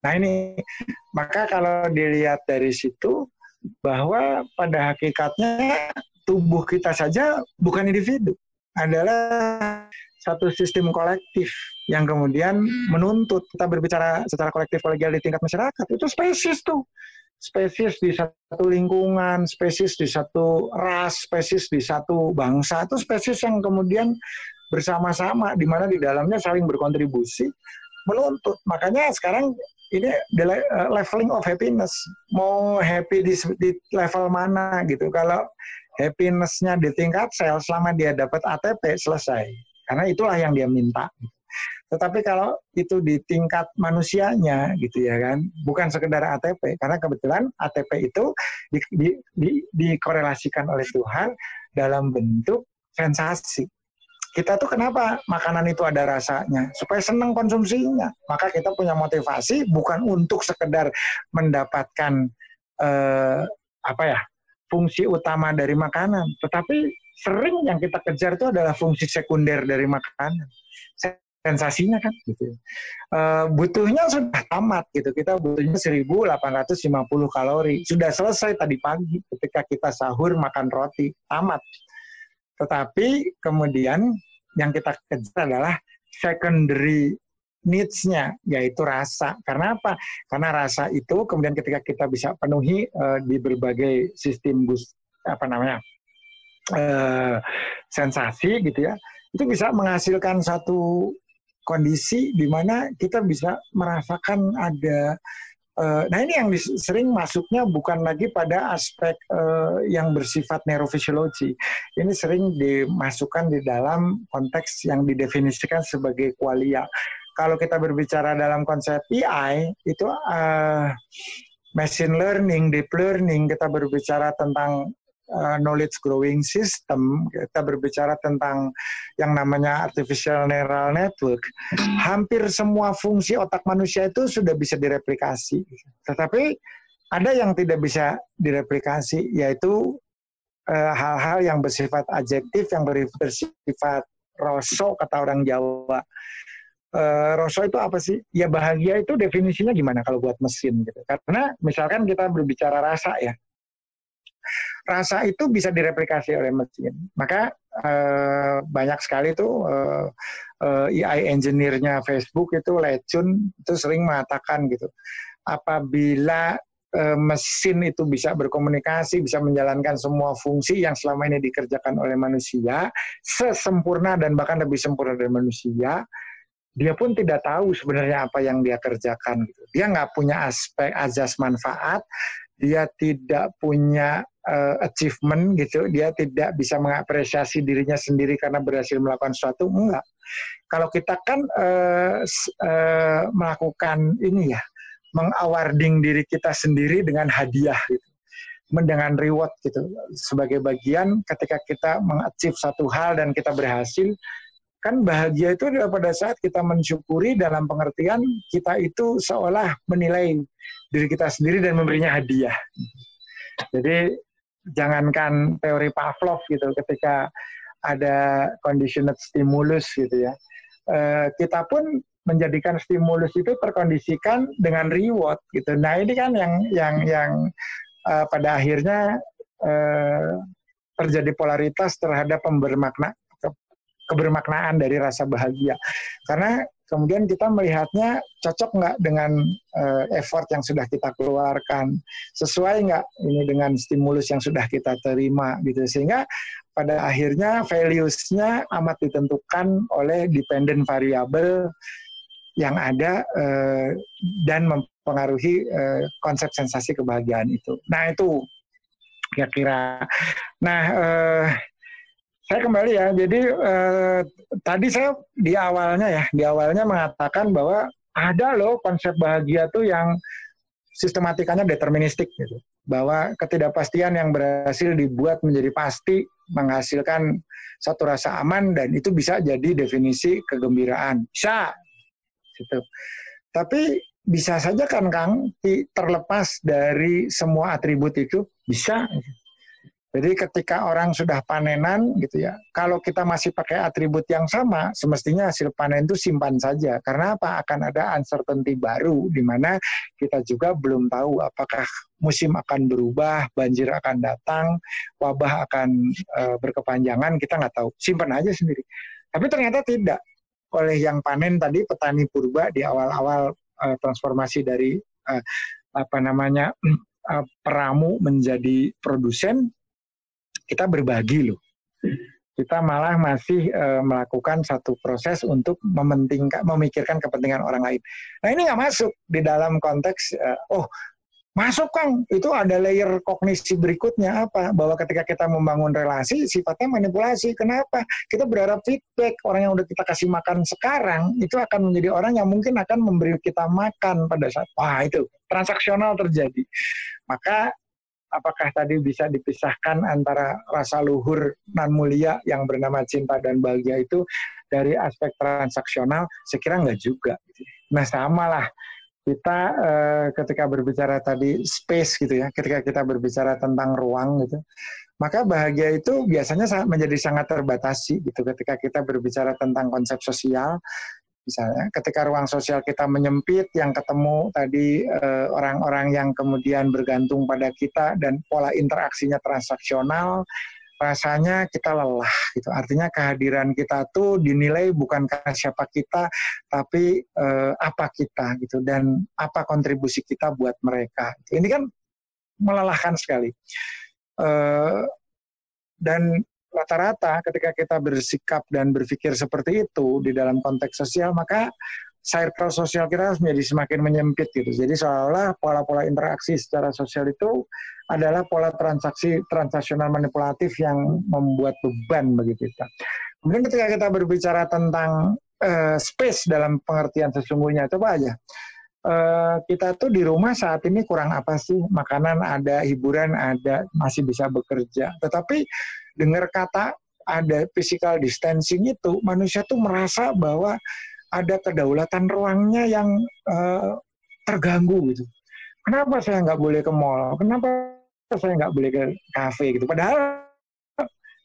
Nah ini, maka kalau dilihat dari situ, bahwa pada hakikatnya tubuh kita saja bukan individu, adalah satu sistem kolektif yang kemudian menuntut kita berbicara secara kolektif kolegial di tingkat masyarakat. Itu spesies tuh. Spesies di satu lingkungan, spesies di satu ras, spesies di satu bangsa itu spesies yang kemudian bersama-sama di mana di dalamnya saling berkontribusi menuntut. Makanya sekarang ini uh, leveling of happiness. Mau happy di, di level mana gitu. Kalau happinessnya di tingkat sel selama dia dapat ATP selesai. Karena itulah yang dia minta. Tetapi kalau itu di tingkat manusianya gitu ya kan, bukan sekedar ATP, karena kebetulan ATP itu di, di, di, dikorelasikan oleh Tuhan dalam bentuk sensasi kita tuh kenapa makanan itu ada rasanya? Supaya senang konsumsinya. Maka kita punya motivasi bukan untuk sekedar mendapatkan eh, apa ya fungsi utama dari makanan. Tetapi sering yang kita kejar itu adalah fungsi sekunder dari makanan. Sensasinya kan gitu uh, butuhnya sudah tamat gitu. Kita butuhnya 1850 kalori. Sudah selesai tadi pagi ketika kita sahur makan roti tamat tetapi kemudian yang kita kejar adalah secondary needs-nya, yaitu rasa. Karena apa? Karena rasa itu kemudian ketika kita bisa penuhi uh, di berbagai sistem bus, apa namanya, uh, sensasi gitu ya, itu bisa menghasilkan satu kondisi di mana kita bisa merasakan ada nah ini yang sering masuknya bukan lagi pada aspek uh, yang bersifat neurofisiologi. Ini sering dimasukkan di dalam konteks yang didefinisikan sebagai kualia. Kalau kita berbicara dalam konsep AI itu uh, machine learning, deep learning, kita berbicara tentang uh, knowledge growing system, kita berbicara tentang yang namanya artificial neural network, hampir semua fungsi otak manusia itu sudah bisa direplikasi. Tetapi ada yang tidak bisa direplikasi, yaitu uh, hal-hal yang bersifat adjektif, yang bersifat rosok kata orang Jawa. Uh, rosok itu apa sih? Ya bahagia itu definisinya gimana kalau buat mesin gitu. Karena misalkan kita berbicara rasa ya, rasa itu bisa direplikasi oleh mesin. Maka uh, banyak sekali tuh uh, uh, AI engineer-nya Facebook itu Lecun itu sering mengatakan gitu. Apabila mesin itu bisa berkomunikasi, bisa menjalankan semua fungsi yang selama ini dikerjakan oleh manusia sesempurna dan bahkan lebih sempurna dari manusia, dia pun tidak tahu sebenarnya apa yang dia kerjakan. Dia nggak punya aspek azas manfaat, dia tidak punya uh, achievement gitu, dia tidak bisa mengapresiasi dirinya sendiri karena berhasil melakukan sesuatu, enggak. Kalau kita kan uh, uh, melakukan ini ya, mengawarding diri kita sendiri dengan hadiah gitu, dengan reward gitu, sebagai bagian ketika kita mengachieve satu hal dan kita berhasil, kan bahagia itu adalah pada saat kita mensyukuri dalam pengertian kita itu seolah menilai diri kita sendiri dan memberinya hadiah. Jadi jangankan teori Pavlov gitu ketika ada conditioned stimulus gitu ya. Eh, kita pun menjadikan stimulus itu terkondisikan dengan reward gitu. Nah ini kan yang yang yang uh, pada akhirnya uh, terjadi polaritas terhadap pembermakna kebermaknaan dari rasa bahagia. Karena kemudian kita melihatnya cocok nggak dengan uh, effort yang sudah kita keluarkan, sesuai nggak ini dengan stimulus yang sudah kita terima gitu. Sehingga pada akhirnya values-nya amat ditentukan oleh dependent variable yang ada uh, dan mempengaruhi uh, konsep sensasi kebahagiaan itu. Nah itu kira-kira. Nah uh, saya kembali ya. Jadi eh, tadi saya di awalnya ya, di awalnya mengatakan bahwa ada loh konsep bahagia tuh yang sistematikanya deterministik gitu. Bahwa ketidakpastian yang berhasil dibuat menjadi pasti menghasilkan satu rasa aman dan itu bisa jadi definisi kegembiraan. Bisa. Gitu. Tapi bisa saja kan Kang terlepas dari semua atribut itu bisa. Gitu jadi ketika orang sudah panenan gitu ya, kalau kita masih pakai atribut yang sama, semestinya hasil panen itu simpan saja. Karena apa? Akan ada uncertainty baru di mana kita juga belum tahu apakah musim akan berubah, banjir akan datang, wabah akan e, berkepanjangan, kita nggak tahu. Simpan aja sendiri. Tapi ternyata tidak. Oleh yang panen tadi petani purba di awal-awal e, transformasi dari e, apa namanya peramu menjadi produsen kita berbagi loh. Kita malah masih e, melakukan satu proses untuk mementingkan, memikirkan kepentingan orang lain. Nah ini nggak masuk di dalam konteks, e, oh masuk Kang, itu ada layer kognisi berikutnya apa? Bahwa ketika kita membangun relasi, sifatnya manipulasi. Kenapa? Kita berharap feedback orang yang udah kita kasih makan sekarang itu akan menjadi orang yang mungkin akan memberi kita makan pada saat wah itu transaksional terjadi. Maka apakah tadi bisa dipisahkan antara rasa luhur nan mulia yang bernama cinta dan bahagia itu dari aspek transaksional? Saya kira nggak juga. Nah sama lah kita eh, ketika berbicara tadi space gitu ya, ketika kita berbicara tentang ruang gitu, maka bahagia itu biasanya menjadi sangat terbatasi gitu ketika kita berbicara tentang konsep sosial misalnya ketika ruang sosial kita menyempit yang ketemu tadi eh, orang-orang yang kemudian bergantung pada kita dan pola interaksinya transaksional rasanya kita lelah gitu. Artinya kehadiran kita tuh dinilai bukan karena siapa kita tapi eh, apa kita gitu dan apa kontribusi kita buat mereka. Ini kan melelahkan sekali. Eh, dan rata-rata ketika kita bersikap dan berpikir seperti itu di dalam konteks sosial maka circle sosial kita harus menjadi semakin menyempit gitu. Jadi seolah-olah pola-pola interaksi secara sosial itu adalah pola transaksi transaksional manipulatif yang membuat beban bagi kita. Kemudian ketika kita berbicara tentang uh, space dalam pengertian sesungguhnya, coba aja. Uh, kita tuh di rumah saat ini kurang apa sih? Makanan ada, hiburan ada, masih bisa bekerja. Tetapi dengar kata ada physical distancing itu, manusia tuh merasa bahwa ada kedaulatan ruangnya yang uh, terganggu gitu. Kenapa saya nggak boleh ke mall? Kenapa saya nggak boleh ke kafe gitu? Padahal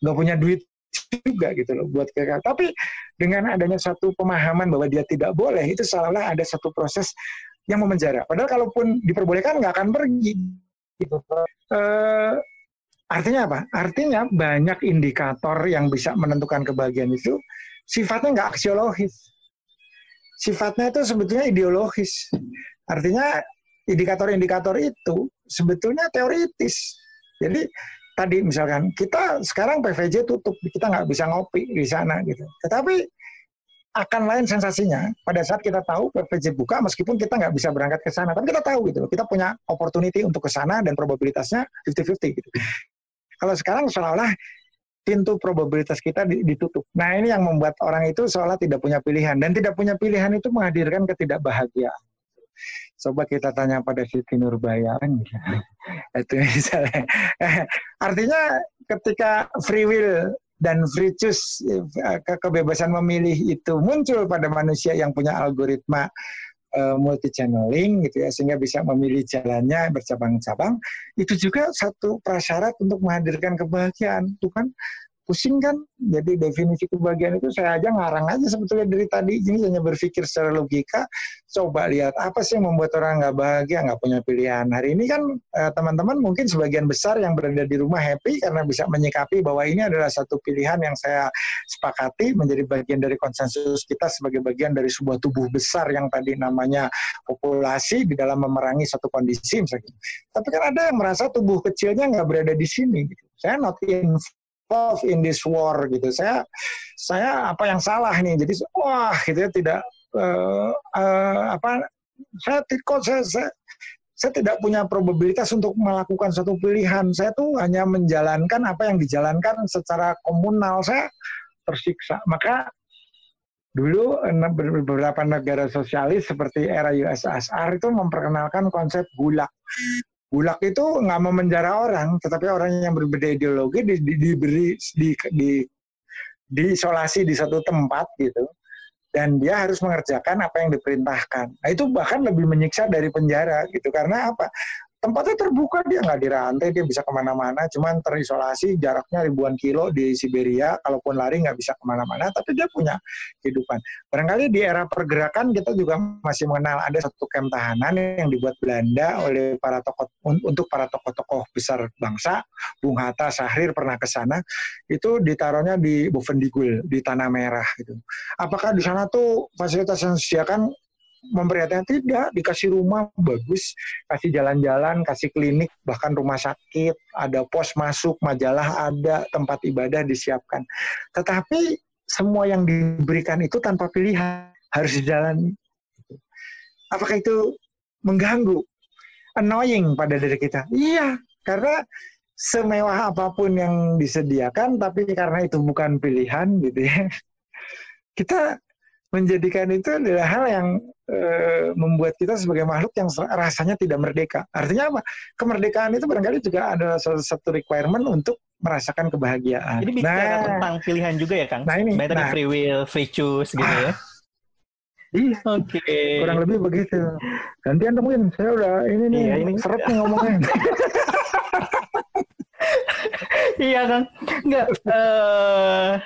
nggak punya duit juga gitu loh buat ke. Tapi dengan adanya satu pemahaman bahwa dia tidak boleh, itu seolah ada satu proses yang memenjara. Padahal kalaupun diperbolehkan nggak akan pergi. Gitu. Uh, Artinya apa? Artinya banyak indikator yang bisa menentukan kebahagiaan itu sifatnya nggak aksiologis. Sifatnya itu sebetulnya ideologis. Artinya indikator-indikator itu sebetulnya teoritis. Jadi tadi misalkan kita sekarang PVJ tutup, kita nggak bisa ngopi di sana gitu. Tetapi akan lain sensasinya pada saat kita tahu PVJ buka meskipun kita nggak bisa berangkat ke sana, tapi kita tahu gitu, kita punya opportunity untuk ke sana dan probabilitasnya 50-50 gitu. Kalau sekarang seolah-olah pintu probabilitas kita ditutup. Nah ini yang membuat orang itu seolah tidak punya pilihan dan tidak punya pilihan itu menghadirkan ketidakbahagiaan. Coba kita tanya pada Siti Nurbaya itu misalnya. Artinya ketika free will dan free choose eh, kebebasan memilih itu muncul pada manusia yang punya algoritma uh, multi channeling gitu ya sehingga bisa memilih jalannya bercabang-cabang. Itu juga satu prasyarat untuk menghadirkan kebahagiaan. Tuh kan pusing kan? Jadi definisi kebahagiaan itu saya aja ngarang aja sebetulnya dari tadi. Ini hanya berpikir secara logika coba lihat apa sih yang membuat orang nggak bahagia nggak punya pilihan. Hari ini kan eh, teman-teman eh, mungkin sebagian besar yang berada di rumah happy karena bisa menyikapi bahwa ini adalah satu pilihan yang saya sepakati menjadi bagian dari konsensus kita sebagai bagian dari sebuah tubuh besar yang tadi namanya populasi di dalam memerangi satu kondisi misalnya tapi kan ada yang merasa tubuh kecilnya nggak berada di sini. Gitu. saya not in involved in this war gitu. Saya saya apa yang salah nih? Jadi wah gitu ya tidak uh, uh, apa saya kok saya, saya saya tidak punya probabilitas untuk melakukan suatu pilihan. Saya tuh hanya menjalankan apa yang dijalankan secara komunal. Saya tersiksa. Maka dulu beberapa negara sosialis seperti era USSR itu memperkenalkan konsep gulak. Bulak itu nggak mau menjara orang, tetapi orang yang berbeda ideologi di, di, diberi di, di, diisolasi di satu tempat gitu, dan dia harus mengerjakan apa yang diperintahkan. Nah itu bahkan lebih menyiksa dari penjara gitu, karena apa? Tempatnya terbuka dia nggak dirantai dia bisa ke mana-mana. Cuman terisolasi jaraknya ribuan kilo di Siberia. Kalaupun lari nggak bisa ke mana-mana tapi dia punya kehidupan. Barangkali di era pergerakan kita juga masih mengenal ada satu camp tahanan yang dibuat Belanda oleh para tokoh untuk para tokoh-tokoh besar bangsa. Bung Hatta Sahrir pernah ke sana. Itu ditaruhnya di Bovendigul di tanah merah gitu. Apakah di sana tuh fasilitas yang disediakan memperhatikan tidak dikasih rumah bagus. Kasih jalan-jalan kasih klinik bahkan rumah sakit. Ada pos masuk majalah ada tempat ibadah disiapkan. Tetapi semua yang diberikan itu tanpa pilihan harus dijalani apakah itu mengganggu annoying pada diri kita? Iya karena semewah apa pun yang disediakan tapi karena itu bukan pilihan gitu ya. Kita menjadikan itu adalah hal yang membuat kita sebagai makhluk yang rasanya tidak merdeka. Artinya apa? Kemerdekaan itu barangkali juga ada salah satu requirement untuk merasakan kebahagiaan. Jadi bicara nah, tentang pilihan juga ya, Kang? Nah ini. Baik nah, free will, free choose gitu ya. Iya. Oke. Okay. Kurang lebih begitu. Gantian temuin. Saya udah ini nih iya, ini. seret nih ngomongnya. iya, Kang. Enggak. Uh,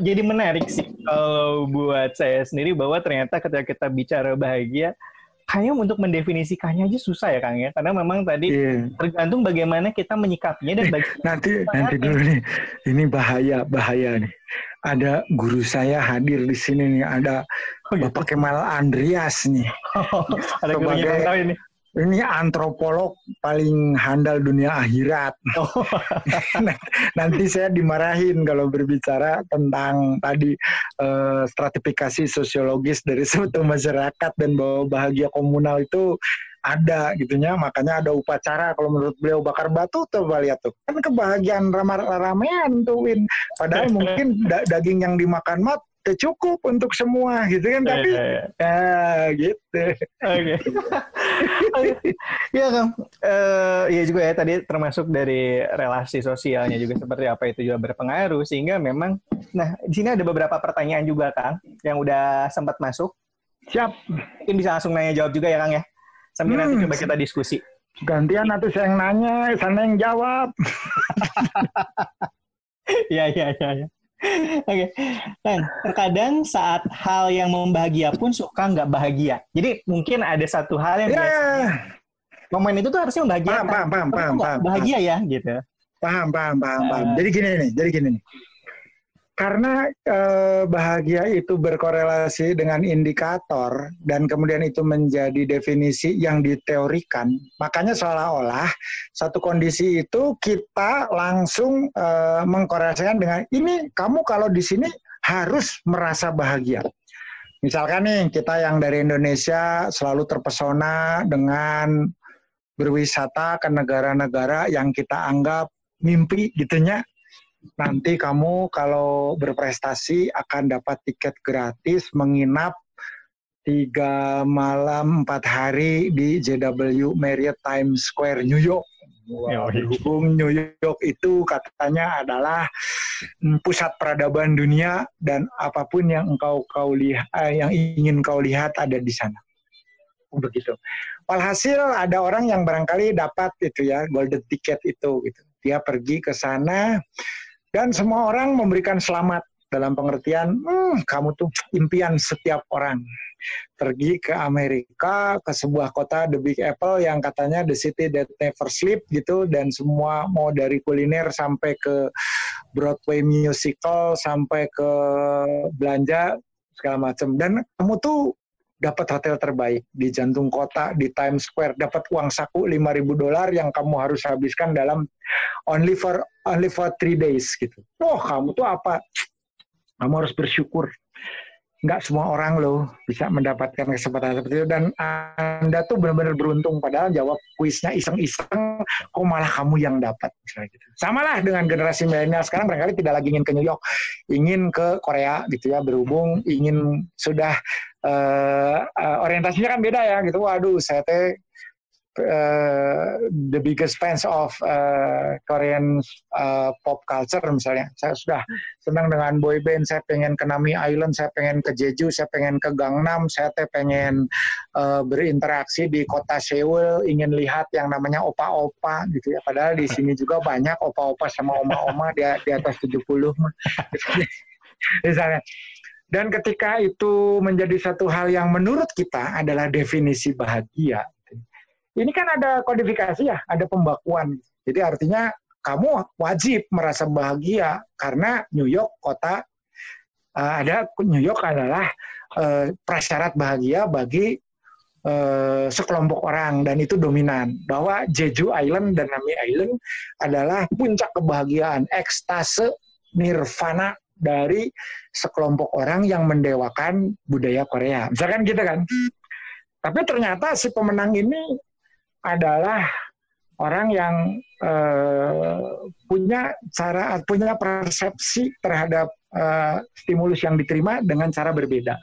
jadi menarik sih kalau buat saya sendiri bahwa ternyata ketika kita bicara bahagia kayaknya untuk mendefinisikannya aja susah ya Kang ya. Karena memang tadi yeah. tergantung bagaimana kita menyikapinya dan eh, nanti nanti dulu nih. Ini bahaya bahaya nih. Ada guru saya hadir di sini nih. Ada oh, gitu? Bapak Kemal Andreas nih. Oh, ada sebagai ini ini antropolog paling handal dunia akhirat. Oh. Nanti saya dimarahin kalau berbicara tentang tadi uh, stratifikasi sosiologis dari suatu masyarakat dan bahwa bahagia komunal itu ada gitunya makanya ada upacara kalau menurut beliau bakar batu tuh lihat tuh kan kebahagiaan ramah ramean tuh Win padahal mungkin da daging yang dimakan mat cukup untuk semua gitu kan tapi ya, ya gitu. Oke. Iya kan uh, iya juga ya tadi termasuk dari relasi sosialnya juga seperti apa itu juga berpengaruh sehingga memang nah di sini ada beberapa pertanyaan juga Kang yang udah sempat masuk. Siap. Mungkin bisa langsung nanya jawab juga ya Kang ya? Sambil hmm. nanti coba kita diskusi. Gantian nanti saya yang nanya sana yang jawab. Iya, iya, iya. Ya. Oke, okay. terkadang saat hal yang membahagia pun suka nggak bahagia. Jadi mungkin ada satu hal yang yeah. momen itu tuh harusnya membahagiakan. Paham, paham, paham, paham, Bahagia ya, gitu. Paham, paham, paham, paham. Jadi gini nih, jadi gini nih. Karena eh, bahagia itu berkorelasi dengan indikator dan kemudian itu menjadi definisi yang diteorikan, makanya seolah-olah satu kondisi itu kita langsung eh, mengkorelasikan dengan ini kamu kalau di sini harus merasa bahagia. Misalkan nih kita yang dari Indonesia selalu terpesona dengan berwisata ke negara-negara yang kita anggap mimpi gitunya nanti kamu kalau berprestasi akan dapat tiket gratis menginap tiga malam empat hari di JW Marriott Times Square New York. Wow, berhubung New York itu katanya adalah pusat peradaban dunia dan apa pun yang engkau kau lihat, eh, yang ingin kau lihat ada di sana. Begitu. Walhasil ada orang yang barangkali dapat itu ya golden ticket itu gitu. Dia pergi ke sana dan semua orang memberikan selamat dalam pengertian, hmm, kamu tuh impian setiap orang. Pergi ke Amerika, ke sebuah kota The Big Apple yang katanya the city that never sleep gitu, dan semua mau dari kuliner sampai ke Broadway musical, sampai ke belanja, segala macam. Dan kamu tuh dapat hotel terbaik di jantung kota di Times Square dapat uang saku 5000 dolar yang kamu harus habiskan dalam only for only for three days gitu. Oh kamu tuh apa? Kamu harus bersyukur. Nggak semua orang loh bisa mendapatkan kesempatan seperti itu dan anda tuh benar-benar beruntung padahal jawab kuisnya iseng-iseng kok malah kamu yang dapat misalnya gitu. Sama lah dengan generasi milenial sekarang barangkali tidak lagi ingin ke New York, ingin ke Korea gitu ya berhubung ingin sudah uh, uh, orientasinya kan beda ya gitu. Waduh, saya teh uh, the biggest fans of uh, Korean uh, pop culture misalnya. Saya sudah senang dengan boy band, saya pengen ke Nami Island, saya pengen ke Jeju, saya pengen ke Gangnam, saya teh pengen uh, berinteraksi di kota Seoul, ingin lihat yang namanya opa-opa gitu ya. Padahal di sini juga banyak opa-opa sama oma-oma di, di atas 70 misalnya. Dan ketika itu menjadi satu hal yang menurut kita adalah definisi bahagia. Ini kan ada kodifikasi ya, ada pembakuan. Jadi artinya kamu wajib merasa bahagia karena New York kota uh, ada New York adalah uh, prasyarat bahagia bagi uh, sekelompok orang dan itu dominan bahwa Jeju Island dan Nami Island adalah puncak kebahagiaan ekstase nirvana dari sekelompok orang yang mendewakan budaya Korea. Misalkan gitu kan. Tapi ternyata si pemenang ini adalah orang yang uh, punya cara punya persepsi terhadap uh, stimulus yang diterima dengan cara berbeda.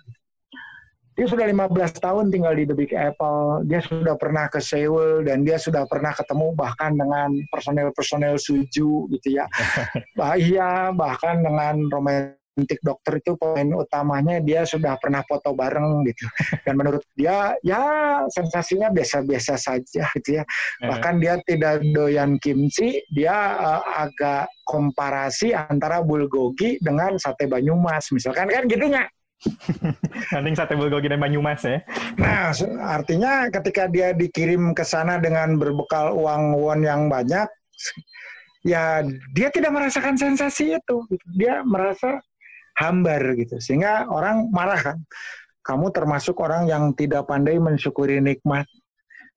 Dia sudah 15 tahun tinggal di The Big Apple, dia sudah pernah ke Seoul dan dia sudah pernah ketemu bahkan dengan personel-personel suju gitu ya. bah, iya, bahkan dengan romantik dokter itu poin utamanya dia sudah pernah foto bareng gitu. Dan menurut dia ya sensasinya biasa-biasa saja gitu ya. Bahkan dia tidak doyan kimchi, dia uh, agak komparasi antara bulgogi dengan sate Banyumas misalkan kan gitunya. Nanti sate bulgogi dan Banyumas ya. Nah, artinya ketika dia dikirim ke sana dengan berbekal uang won yang banyak, ya dia tidak merasakan sensasi itu. Dia merasa hambar gitu. Sehingga orang marah kan. Kamu termasuk orang yang tidak pandai mensyukuri nikmat.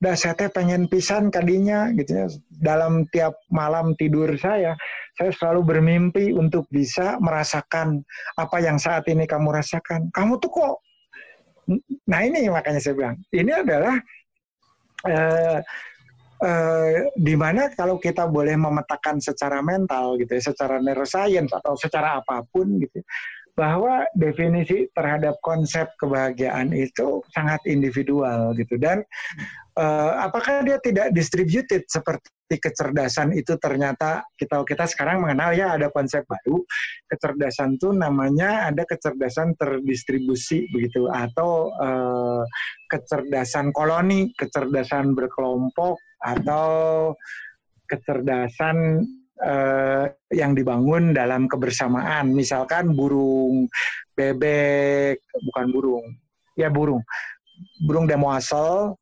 Dah saya teh pengen pisan kadinya gitu ya. Dalam tiap malam tidur saya, saya selalu bermimpi untuk bisa merasakan apa yang saat ini kamu rasakan. Kamu tuh kok Nah ini makanya saya bilang, ini adalah eh, eh, di mana kalau kita boleh memetakan secara mental gitu ya, secara neuroscience atau secara apa pun gitu, bahwa definisi terhadap konsep kebahagiaan itu sangat individual gitu. Dan uh, apakah dia tidak distributed seperti kecerdasan itu ternyata kita kita sekarang mengenal ya ada konsep baru kecerdasan itu namanya ada kecerdasan terdistribusi begitu atau uh, kecerdasan koloni kecerdasan berkelompok atau kecerdasan uh, yang dibangun dalam kebersamaan misalkan burung bebek bukan burung ya burung burung demo asal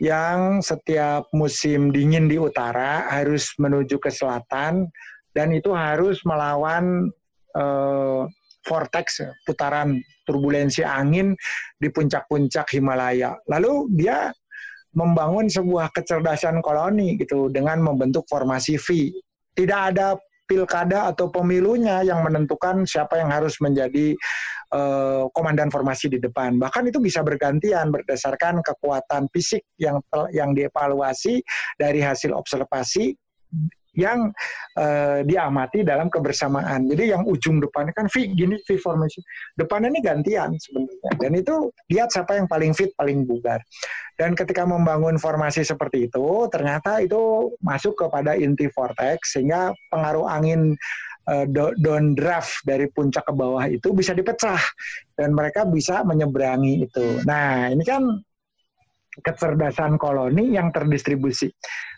yang setiap musim dingin di utara harus menuju ke selatan dan itu harus melawan uh, vortex putaran turbulensi angin di puncak-puncak Himalaya. Lalu dia membangun sebuah kecerdasan koloni gitu dengan membentuk formasi V. Tidak ada pilkada atau pemilunya yang menentukan siapa yang harus menjadi uh, komandan formasi di depan. Bahkan itu bisa bergantian berdasarkan kekuatan fisik yang yang dievaluasi dari hasil observasi yang uh, diamati dalam kebersamaan. Jadi yang ujung depannya kan V gini V formation. Depannya ini gantian sebenarnya. Dan itu lihat siapa yang paling fit, paling bugar. Dan ketika membangun formasi seperti itu, ternyata itu masuk kepada inti vortex sehingga pengaruh angin uh, downdraft dari puncak ke bawah itu bisa dipecah dan mereka bisa menyeberangi itu. Nah, ini kan kecerdasan koloni yang terdistribusi.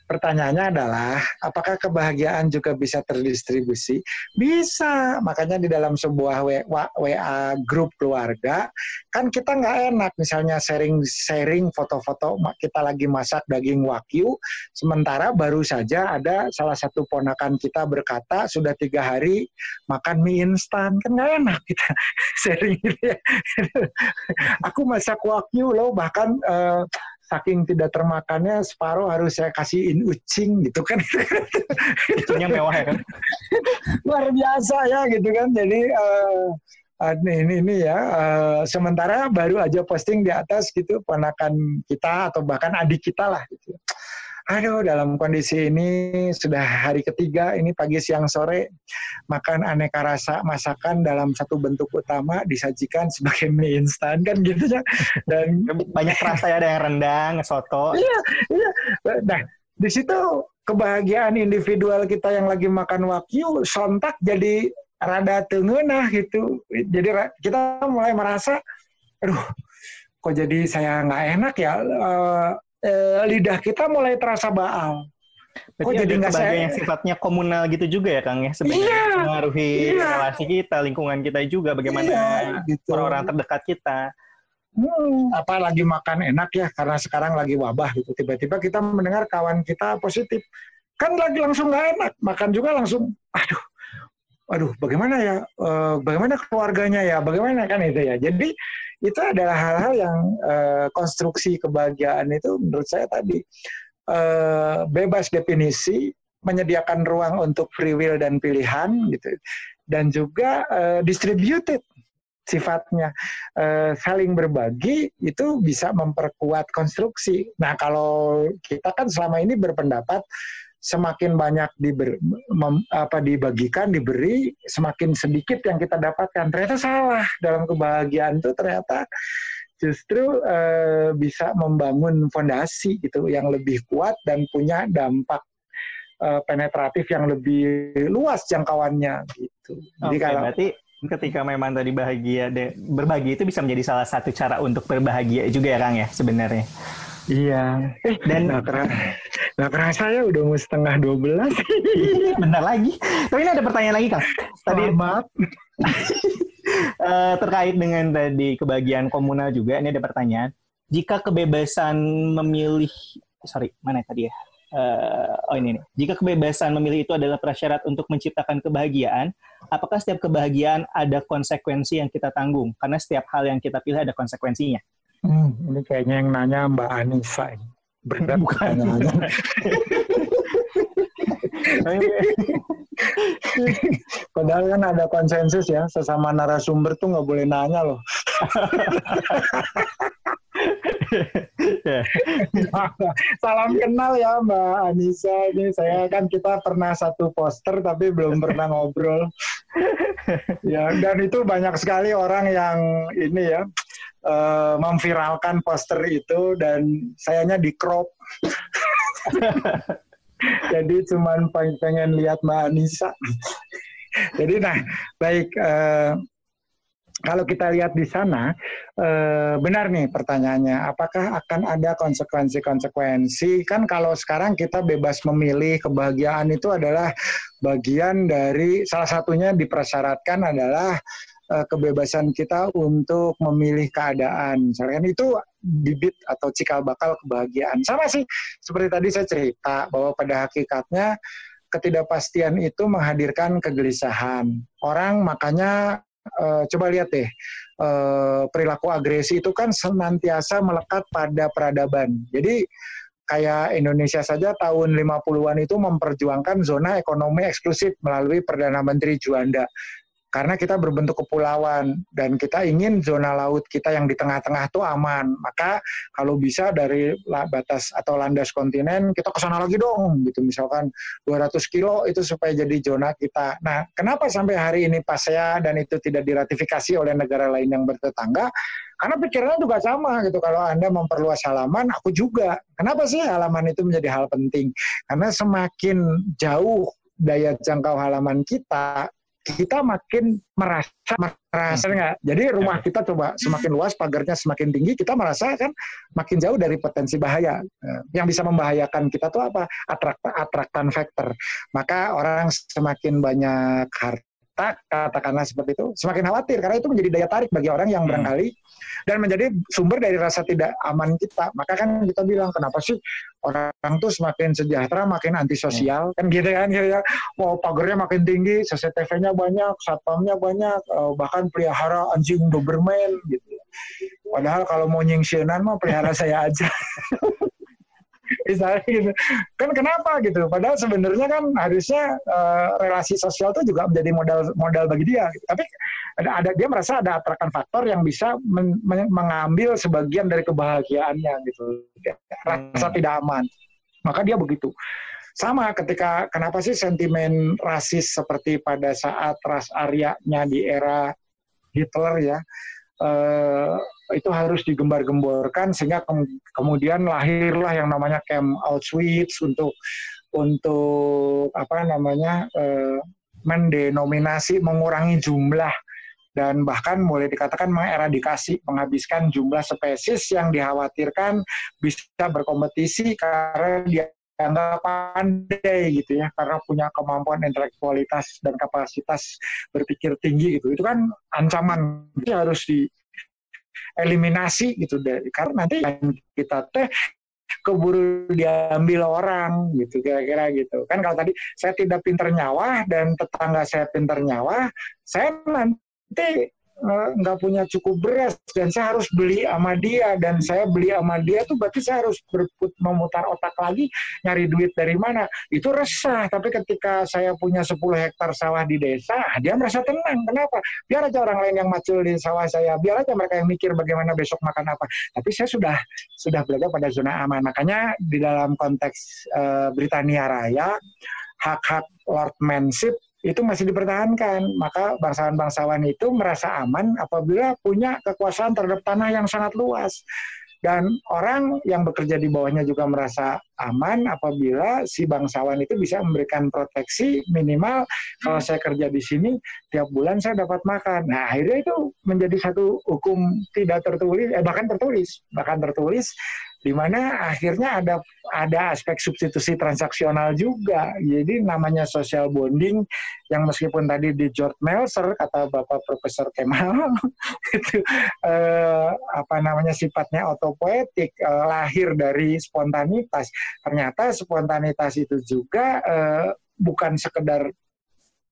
Pertanyaannya adalah, apakah kebahagiaan juga bisa terdistribusi? Bisa. Makanya di dalam sebuah WA, grup keluarga, kan kita nggak enak misalnya sharing-sharing foto-foto kita lagi masak daging wagyu, sementara baru saja ada salah satu ponakan kita berkata sudah tiga hari makan mie instan, kan nggak enak kita sharing gitu ya. Aku masak wagyu loh, bahkan uh, saking tidak termakannya separuh harus saya kasihin ucing gitu kan. Ucingnya mewah ya kan? Luar biasa ya gitu kan. Jadi uh, ini ini ya uh, sementara baru aja posting di atas gitu ponakan kita atau bahkan adik kita lah gitu aduh dalam kondisi ini sudah hari ketiga ini pagi siang sore makan aneka rasa masakan dalam satu bentuk utama disajikan sebagai mie instan kan gitu ya dan banyak rasa ya ada yang rendang soto. Iya iya. Nah di situ kebahagiaan individual kita yang lagi makan wakyu sontak jadi rada tengenah gitu. Jadi kita mulai merasa aduh kok jadi saya nggak enak ya uh, eh, lidah kita mulai terasa baal. Berarti Kok jadi nggak saya... yang sifatnya komunal gitu juga ya Kang ya sebenarnya iya, mengaruhi iya. relasi kita, lingkungan kita juga, bagaimana iya, gitu. orang-orang terdekat kita. Hmm, apa lagi makan enak ya karena sekarang lagi wabah gitu. Tiba-tiba kita mendengar kawan kita positif, kan lagi langsung nggak enak. Makan juga langsung, aduh, aduh, bagaimana ya? Uh, bagaimana keluarganya ya? Bagaimana kan itu ya? Jadi itu adalah hal-hal yang uh, konstruksi kebahagiaan itu menurut saya tadi uh, bebas definisi menyediakan ruang untuk free will dan pilihan gitu dan juga uh, distributed sifatnya uh, saling berbagi itu bisa memperkuat konstruksi. Nah kalau kita kan selama ini berpendapat semakin banyak diber, mem, apa dibagikan, diberi, semakin sedikit yang kita dapatkan. Ternyata salah dalam kebahagiaan itu ternyata justru uh, bisa membangun fondasi gitu yang lebih kuat dan punya dampak uh, penetratif yang lebih luas jangkauannya gitu. Jadi kalau berarti ketika memang tadi bahagia berbagi itu bisa menjadi salah satu cara untuk berbahagia juga ya Kang ya sebenarnya. Iya. Eh, dan nggak kerasa, nggak kerasa ya udah mau setengah dua belas. Bentar lagi. Tapi ini ada pertanyaan lagi kang. Tadi maaf. uh, terkait dengan tadi kebahagiaan komunal juga. Ini ada pertanyaan. Jika kebebasan memilih, sorry mana tadi ya? Uh, oh ini nih. Jika kebebasan memilih itu adalah prasyarat untuk menciptakan kebahagiaan, apakah setiap kebahagiaan ada konsekuensi yang kita tanggung? Karena setiap hal yang kita pilih ada konsekuensinya. Hmm, ini kayaknya yang nanya Mbak Anissa. Berat Bukan. Padahal kan ada konsensus ya, sesama narasumber tuh nggak boleh nanya loh. Salam kenal ya Mbak Anissa. Ini saya kan kita pernah satu poster tapi belum pernah ngobrol. ya dan itu banyak sekali orang yang ini ya uh, memviralkan poster itu dan sayanya di crop. Jadi cuman pengen, lihat Mbak Anissa. Jadi nah baik uh, kalau kita lihat di sana uh, benar nih pertanyaannya apakah akan ada konsekuensi-konsekuensi kan kalau sekarang kita bebas memilih kebahagiaan itu adalah bagian dari salah satunya dipersyaratkan adalah uh, kebebasan kita untuk memilih keadaan. Misalkan itu bibit atau cikal bakal kebahagiaan. Sama sih seperti tadi saya cerita bahwa pada hakikatnya ketidakpastian itu menghadirkan kegelisahan. Orang makanya uh, coba lihat deh uh, perilaku agresi itu kan senantiasa melekat pada peradaban. Jadi kayak Indonesia saja tahun 50-an itu memperjuangkan zona ekonomi eksklusif melalui Perdana Menteri Juanda karena kita berbentuk kepulauan dan kita ingin zona laut kita yang di tengah-tengah itu aman. Maka kalau bisa dari batas atau landas kontinen kita ke sana lagi dong gitu. Misalkan 200 kilo itu supaya jadi zona kita. Nah, kenapa sampai hari ini PASEA dan itu tidak diratifikasi oleh negara lain yang bertetangga? Karena pikirannya juga sama gitu. Kalau Anda memperluas halaman, aku juga. Kenapa sih halaman itu menjadi hal penting? Karena semakin jauh daya jangkau halaman kita, kita makin merasa merasa nggak. Jadi rumah kita coba semakin luas, pagarnya semakin tinggi, kita merasa kan makin jauh dari potensi bahaya. Eh, yang bisa membahayakan kita tuh apa? Atrak atraktan factor. Maka orang semakin banyak harta kita katakanlah seperti itu semakin khawatir. Karena itu menjadi daya tarik bagi orang yang hmm. barangkali dan menjadi sumber dari rasa tidak aman kita. Maka kan kita bilang kenapa sih orang tuh semakin sejahtera makin antisosial? Hmm. kan gitu kan ya. Mau pagarnya makin tinggi CCTV-nya banyak satpamnya banyak eh, bahkan pelihara anjing Doberman gitu. Padahal kalau mau nyingsionan mah pelihara saya aja misalnya gitu. Kan kenapa gitu? Padahal sebenarnya kan harusnya uh, relasi sosial itu juga menjadi modal modal bagi dia. Gitu. tapi ada, ada dia merasa ada atrakan faktor yang bisa men, men, mengambil sebagian dari kebahagiaannya gitu. Rasa hmm. tidak aman. Maka dia begitu. Sama ketika kenapa sih sentimen rasis seperti pada saat ras Arya-nya di era Hitler ya uh, itu harus digembar-gemborkan sehingga ke kemudian lahirlah yang namanya camp Auschwitz untuk untuk apa namanya uh, mendenominasi mengurangi jumlah. Dan bahkan mulai dikatakan mengeradikasi menghabiskan jumlah spesies yang dikhawatirkan bisa berkompetisi karena dia dianggap pandai gitu ya karena punya kemampuan intelektualitas dan kapasitas berpikir tinggi gitu. Itu kan ancaman. Itu harus dieliminasi gitu. Dari karena nanti kita teh keburu diambil orang gitu kira-kira gitu. Kan kalau tadi saya tidak pinter nyawa dan tetangga saya pinter nyawa saya nanti nggak punya cukup beras dan saya harus beli sama dia dan saya beli sama dia tuh berarti saya harus berput memutar otak lagi nyari duit dari mana. Itu resah tapi ketika saya punya 10 hektar sawah di desa dia merasa tenang. Kenapa? Biar aja orang lain yang macul di sawah saya biar aja mereka yang mikir bagaimana besok makan apa. Tapi saya sudah sudah berada pada zona aman. Makanya di dalam konteks uh, Britania Raya hak-hak lordmanship itu masih dipertahankan. Maka bangsawan-bangsawan itu merasa aman apabila punya kekuasaan terhadap tanah yang sangat luas. Dan orang yang bekerja di bawahnya juga merasa aman apabila si bangsawan itu bisa memberikan proteksi minimal kalau saya kerja di sini tiap bulan saya dapat makan. Nah akhirnya itu menjadi satu hukum tidak tertulis, eh, bahkan tertulis, bahkan tertulis di mana akhirnya ada ada aspek substitusi transaksional juga. Jadi namanya social bonding yang meskipun tadi di George Melser kata Bapak Profesor Kemal itu eh, apa namanya sifatnya autopoetik eh, lahir dari spontanitas. Ternyata spontanitas itu juga eh, bukan sekedar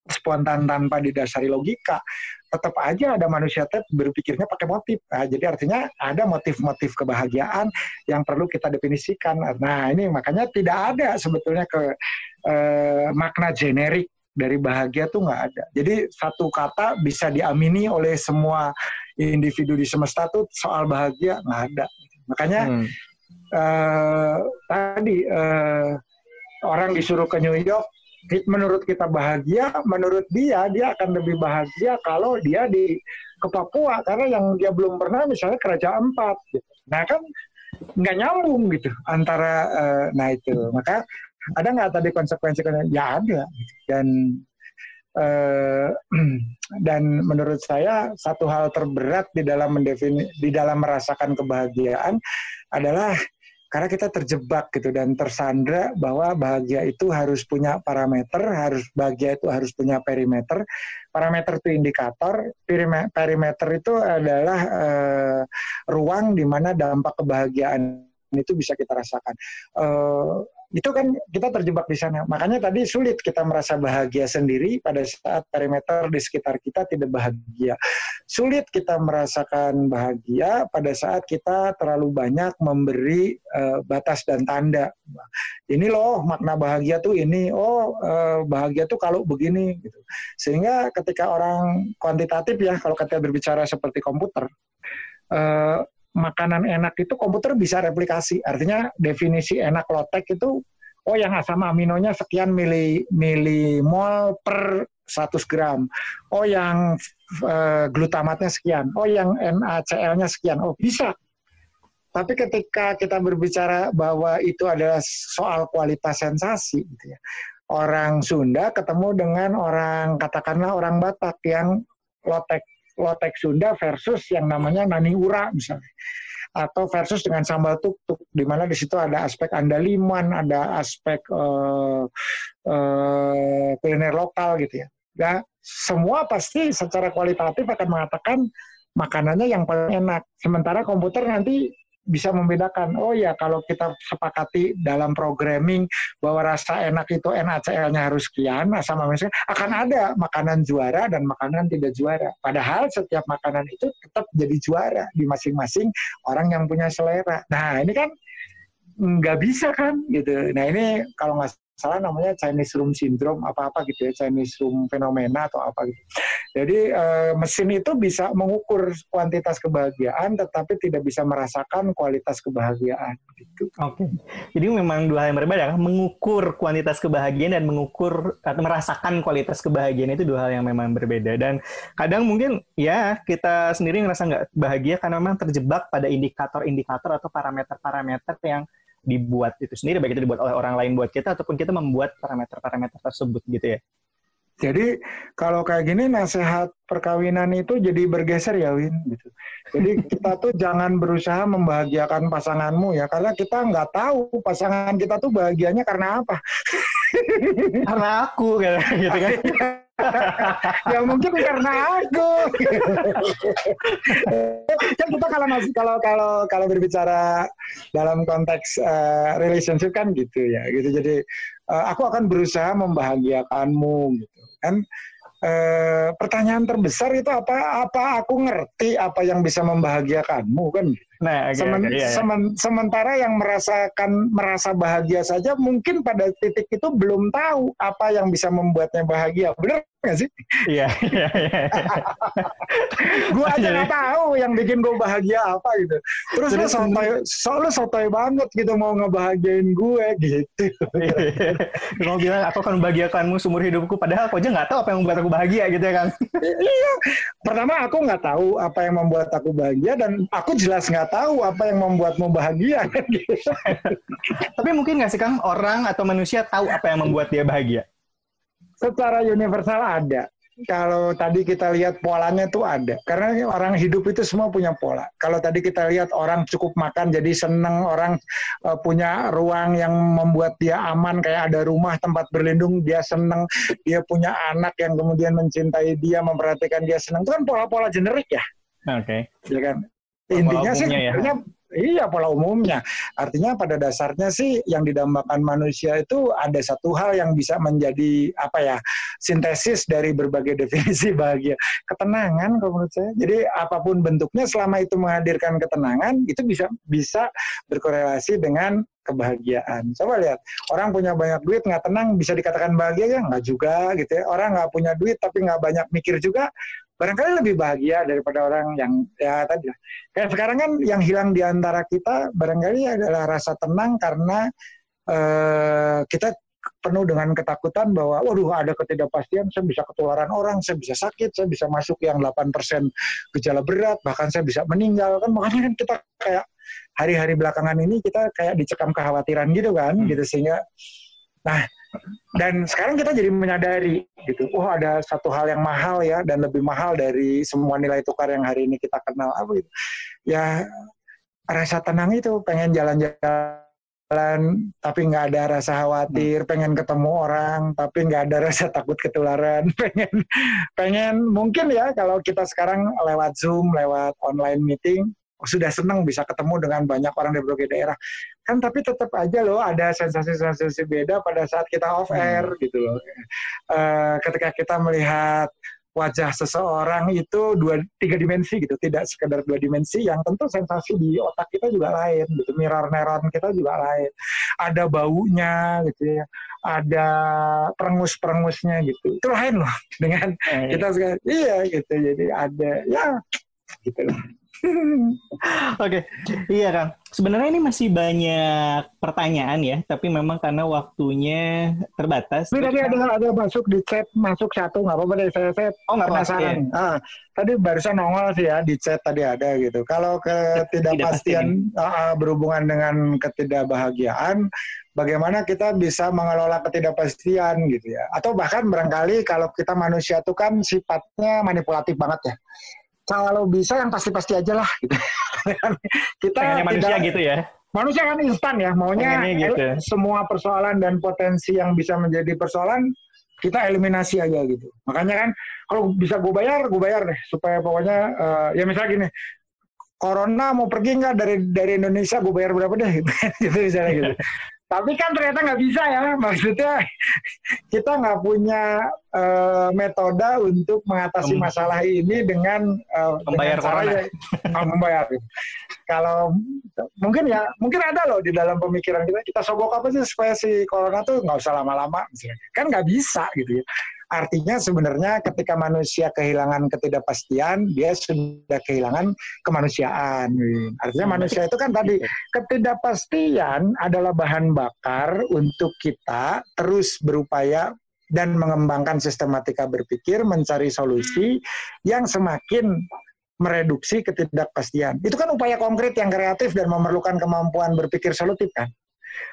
spontan tanpa didasari logika, tetap aja ada manusia tetap berpikirnya pakai motif. Nah, jadi artinya ada motif-motif kebahagiaan yang perlu kita definisikan. Nah, ini makanya tidak ada sebetulnya ke eh, makna generik dari bahagia tuh nggak ada. Jadi satu kata bisa diamini oleh semua individu di semesta tuh soal bahagia nggak ada. Makanya hmm. eh, tadi eh, orang disuruh ke New York menurut kita bahagia, menurut dia dia akan lebih bahagia kalau dia di ke Papua karena yang dia belum pernah misalnya kerajaan empat. Gitu. Nah kan nggak nyambung gitu antara uh, nah itu maka ada nggak tadi konsekuensi ya ada dan uh, dan menurut saya satu hal terberat di dalam mendefini di dalam merasakan kebahagiaan adalah karena kita terjebak gitu dan tersandra bahwa bahagia itu harus punya parameter, harus bahagia itu harus punya perimeter. Parameter itu indikator, perimeter itu adalah uh, ruang di mana dampak kebahagiaan itu bisa kita rasakan. Uh, itu kan kita terjebak di sana. Makanya tadi sulit kita merasa bahagia sendiri pada saat perimeter di sekitar kita tidak bahagia. Sulit kita merasakan bahagia pada saat kita terlalu banyak memberi uh, batas dan tanda. Ini loh makna bahagia tuh ini. Oh uh, bahagia tuh kalau begini gitu. Sehingga ketika orang kuantitatif ya kalau kita berbicara seperti komputer uh, makanan enak itu komputer bisa replikasi. Artinya definisi enak lotek itu oh yang asam aminonya sekian mili milimol per 100 gram. Oh yang uh, glutamatnya sekian. Oh yang NaCl-nya sekian. Oh bisa. Tapi ketika kita berbicara bahwa itu adalah soal kualitas sensasi gitu ya. Orang Sunda ketemu dengan orang katakanlah orang Batak yang lotek lotek Sunda versus yang namanya nani ura misalnya atau versus dengan sambal tuk-tuk di mana di situ ada aspek andaliman, ada aspek uh, uh, kuliner lokal gitu ya. Ya, semua pasti secara kualitatif akan mengatakan makanannya yang paling enak. Sementara komputer nanti bisa membedakan. Oh ya, kalau kita sepakati dalam programming bahwa rasa enak itu NaCl-nya harus sekian, asam amino akan ada makanan juara dan makanan tidak juara. Padahal setiap makanan itu tetap jadi juara di masing-masing orang yang punya selera. Nah, ini kan nggak bisa kan gitu. Nah, ini kalau nggak salah namanya Chinese Room Syndrome apa-apa gitu ya, Chinese Room fenomena atau apa gitu. Jadi uh, mesin itu bisa mengukur kuantitas kebahagiaan tetapi tidak bisa merasakan kualitas kebahagiaan gitu. Oke. Okay. Jadi memang dua hal yang berbeda kan, mengukur kuantitas kebahagiaan dan mengukur atau merasakan kualitas kebahagiaan itu dua hal yang memang berbeda dan kadang mungkin ya kita sendiri ngerasa nggak bahagia karena memang terjebak pada indikator-indikator atau parameter-parameter yang dibuat itu sendiri, baik itu dibuat oleh orang lain buat kita ataupun kita membuat parameter-parameter tersebut gitu ya. Jadi kalau kayak gini nasihat perkawinan itu jadi bergeser ya Win gitu. Jadi kita tuh jangan berusaha membahagiakan pasanganmu ya karena kita nggak tahu pasangan kita tuh bahagianya karena apa. karena aku gitu kan. ya mungkin karena aku. kan kita kalau masih kalau kalau kalau berbicara dalam konteks uh, relationship kan gitu ya gitu. Jadi uh, aku akan berusaha membahagiakanmu gitu kan. Uh, pertanyaan terbesar itu apa? Apa aku ngerti apa yang bisa membahagiakanmu kan? Nah, okay, Semen, okay, iya, iya. Semen, sementara yang merasakan merasa bahagia saja mungkin pada titik itu belum tahu apa yang bisa membuatnya bahagia. Benar nggak sih? Iya, iya, iya. gue aja nggak tahu yang bikin gue bahagia apa gitu. Terus lu sotoy, soalnya sotoy banget gitu mau ngebahagiain gue gitu. mau bilang aku akan membahagiakanmu seumur hidupku, padahal aku aja nggak tahu apa yang membuat aku bahagia gitu ya kan? iya. Pertama aku nggak tahu apa yang membuat aku bahagia dan aku jelas nggak tahu apa yang membuatmu bahagia. Gitu. Tapi mungkin nggak sih Kang orang atau manusia tahu apa yang membuat dia bahagia? Secara universal ada. Kalau tadi kita lihat polanya tuh ada. Karena orang hidup itu semua punya pola. Kalau tadi kita lihat orang cukup makan jadi seneng, orang uh, punya ruang yang membuat dia aman, kayak ada rumah tempat berlindung, dia seneng, dia punya anak yang kemudian mencintai dia, memperhatikan dia seneng. Itu kan pola-pola generik ya. Oke. Okay. Ya kan? Intinya sih ya. Iya pola umumnya. Artinya pada dasarnya sih yang didambakan manusia itu ada satu hal yang bisa menjadi apa ya sintesis dari berbagai definisi bahagia. Ketenangan kalau menurut saya. Jadi apa pun bentuknya selama itu menghadirkan ketenangan itu bisa bisa berkorelasi dengan kebahagiaan. Coba lihat, orang punya banyak duit nggak tenang bisa dikatakan bahagia ya nggak juga gitu ya. Orang nggak punya duit tapi nggak banyak mikir juga barangkali lebih bahagia daripada orang yang ya tadi lah. Kayak sekarang kan yang hilang di antara kita barangkali adalah rasa tenang karena uh, kita penuh dengan ketakutan bahwa waduh ada ketidakpastian saya bisa ketularan orang, saya bisa sakit, saya bisa masuk yang 8% gejala berat, bahkan saya bisa meninggal kan makanya kan kita kayak hari-hari belakangan ini kita kayak dicekam kekhawatiran gitu kan hmm. gitu sehingga nah dan sekarang kita jadi menyadari gitu oh ada satu hal yang mahal ya dan lebih mahal dari semua nilai tukar yang hari ini kita kenal. Apa gitu ya rasa tenang itu pengen jalan-jalan tapi nggak ada rasa khawatir, hmm. pengen ketemu orang tapi nggak ada rasa takut ketularan, pengen pengen mungkin ya kalau kita sekarang lewat Zoom, lewat online meeting sudah senang bisa ketemu dengan banyak orang dari berbagai daerah kan tapi tetap aja loh ada sensasi-sensasi beda pada saat kita off air hmm. gitu loh uh, ketika kita melihat wajah seseorang itu dua tiga dimensi gitu tidak sekedar dua dimensi yang tentu sensasi di otak kita juga lain gitu mirror neuron kita juga lain ada baunya gitu ya ada perengus-perengusnya gitu itu lain loh dengan eh. kita sekarang iya gitu jadi ada ya gitu loh Oke, iya Kang. Sebenarnya ini masih banyak pertanyaan ya, tapi memang karena waktunya terbatas. Ini tadi ada ada masuk di chat masuk satu nggak apa-apa deh saya saya oh, nggak penasaran. Ya. Ah, tadi barusan nongol sih ya di chat tadi ada gitu. Kalau ketidakpastian uh, berhubungan dengan ketidakbahagiaan, bagaimana kita bisa mengelola ketidakpastian gitu ya? Atau bahkan barangkali kalau kita manusia itu kan sifatnya manipulatif banget ya kalau bisa yang pasti-pasti aja lah gitu. kita Pengennya manusia tidak, gitu ya manusia kan instan ya maunya gitu. semua persoalan dan potensi yang bisa menjadi persoalan kita eliminasi aja gitu makanya kan kalau bisa gue bayar gue bayar deh supaya pokoknya uh, ya misalnya gini corona mau pergi nggak? Dari dari Indonesia gue bayar berapa deh? Gitu misalnya gitu. Tapi kan ternyata nggak bisa ya, maksudnya kita nggak punya uh, metode untuk mengatasi masalah ini dengan uh, membayar dengan cara ya, membayar. Kalau mungkin ya, mungkin ada loh di dalam pemikiran kita, kita sogok apa sih supaya si corona tuh nggak usah lama-lama, kan nggak bisa gitu ya. Artinya sebenarnya ketika manusia kehilangan ketidakpastian, dia sudah kehilangan kemanusiaan. Artinya hmm. manusia itu kan tadi ketidakpastian adalah bahan bakar untuk kita terus berupaya dan mengembangkan sistematika berpikir, mencari solusi yang semakin mereduksi ketidakpastian. Itu kan upaya konkret yang kreatif dan memerlukan kemampuan berpikir solutif kan.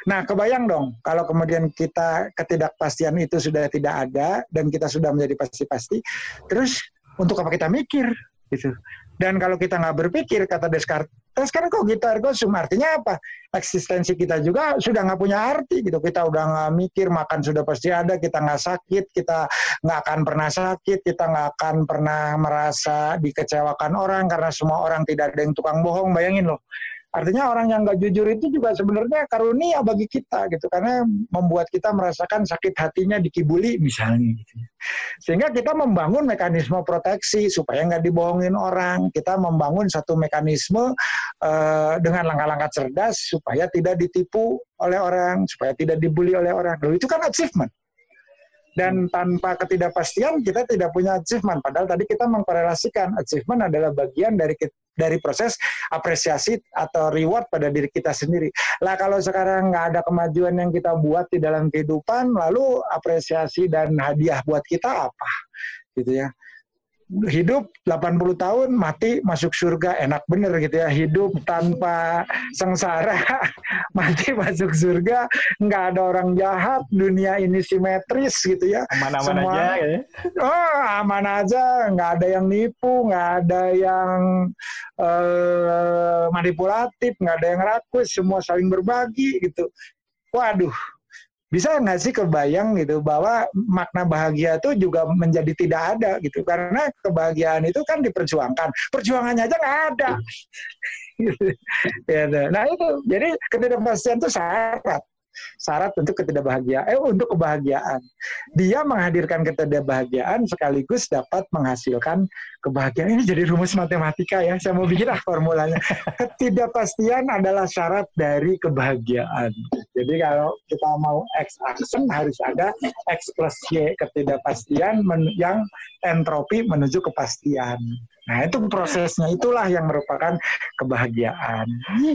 Nah, kebayang dong kalau kemudian kita ketidakpastian itu sudah tidak ada dan kita sudah menjadi pasti-pasti, terus untuk apa kita mikir gitu. Dan kalau kita nggak berpikir, kata Descartes, sekarang kok gitu ergo sum artinya apa? Eksistensi kita juga sudah nggak punya arti gitu. Kita udah nggak mikir, makan sudah pasti ada, kita nggak sakit, kita nggak akan pernah sakit, kita nggak akan pernah merasa dikecewakan orang karena semua orang tidak ada yang tukang bohong. Bayangin loh, Artinya orang yang nggak jujur itu juga sebenarnya karunia bagi kita gitu karena membuat kita merasakan sakit hatinya dikibuli misalnya gitu. Ya. Sehingga kita membangun mekanisme proteksi supaya nggak dibohongin orang. Kita membangun satu mekanisme uh, dengan langkah-langkah cerdas supaya tidak ditipu oleh orang, supaya tidak dibully oleh orang. Loh, itu kan achievement dan tanpa ketidakpastian kita tidak punya achievement padahal tadi kita mengkorelasikan achievement adalah bagian dari dari proses apresiasi atau reward pada diri kita sendiri. Lah kalau sekarang nggak ada kemajuan yang kita buat di dalam kehidupan, lalu apresiasi dan hadiah buat kita apa? Gitu ya hidup 80 tahun mati masuk surga enak bener gitu ya. Hidup tanpa sengsara mati masuk surga nggak ada orang jahat dunia ini simetris gitu ya. Aman-aman Semua, aja ya. Oh aman aja nggak ada yang nipu nggak ada yang uh, manipulatif nggak ada yang rakus semua saling berbagi gitu. Waduh bisa nggak sih kebayang gitu bahwa makna bahagia itu juga menjadi tidak ada gitu? Karena kebahagiaan itu kan diperjuangkan. Perjuangannya aja nggak ada. Ya, nah itu. Jadi ketidakpastian itu syarat syarat untuk ketidakbahagiaan, eh untuk kebahagiaan. Dia menghadirkan ketidakbahagiaan sekaligus dapat menghasilkan kebahagiaan. Ini jadi rumus matematika ya. Saya mau bikin ah formulanya. Ketidakpastian adalah syarat dari kebahagiaan. Jadi kalau kita mau X action harus ada X plus Y ketidakpastian yang entropi menuju kepastian. Nah itu prosesnya itulah yang merupakan kebahagiaan.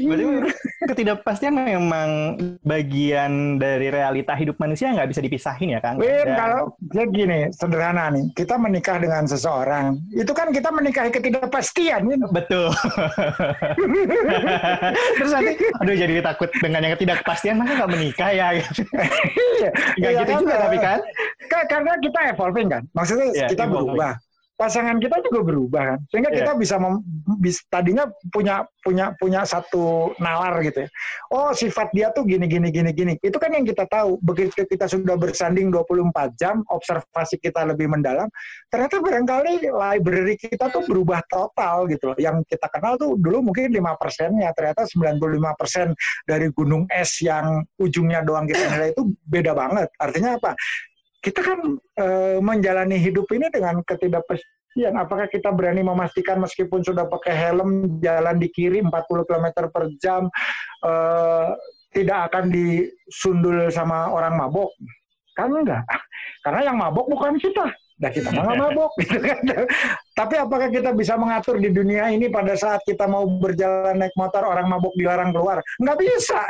Berarti ketidakpastian memang bagian dari realita hidup manusia nggak bisa dipisahin ya Kang? Win, Dan... kalau ya gini sederhana nih, kita menikah dengan seseorang, itu kan kita menikahi ketidakpastian. Gitu. Betul. Terus nanti, aduh jadi takut dengan yang ketidakpastian, maka nggak menikah ya? Iya. Nggak ya, gitu kan, juga tapi kan? Karena kita evolving kan, maksudnya ya, kita evolving. berubah pasangan kita juga berubah kan sehingga yeah. kita bisa mem, bis, tadinya punya punya punya satu nalar gitu ya. Oh, sifat dia tuh gini gini gini gini. Itu kan yang kita tahu. Begitu kita sudah bersanding 24 jam, observasi kita lebih mendalam, ternyata barangkali library kita tuh berubah total gitu loh. Yang kita kenal tuh dulu mungkin 5 persennya, ternyata 95 persen dari gunung es yang ujungnya doang kita nilai itu beda banget. Artinya apa? Kita kan e, menjalani hidup ini dengan ketidakpastian. Apakah kita berani memastikan meskipun sudah pakai helm jalan di kiri 40 km per jam uh, tidak akan disundul sama orang mabok? Kan enggak. Karena yang mabok bukan kita Nah kita nggak mabok gitu kan. Tapi apakah kita bisa mengatur di dunia ini pada saat kita mau berjalan naik motor orang mabok dilarang keluar? Nggak bisa.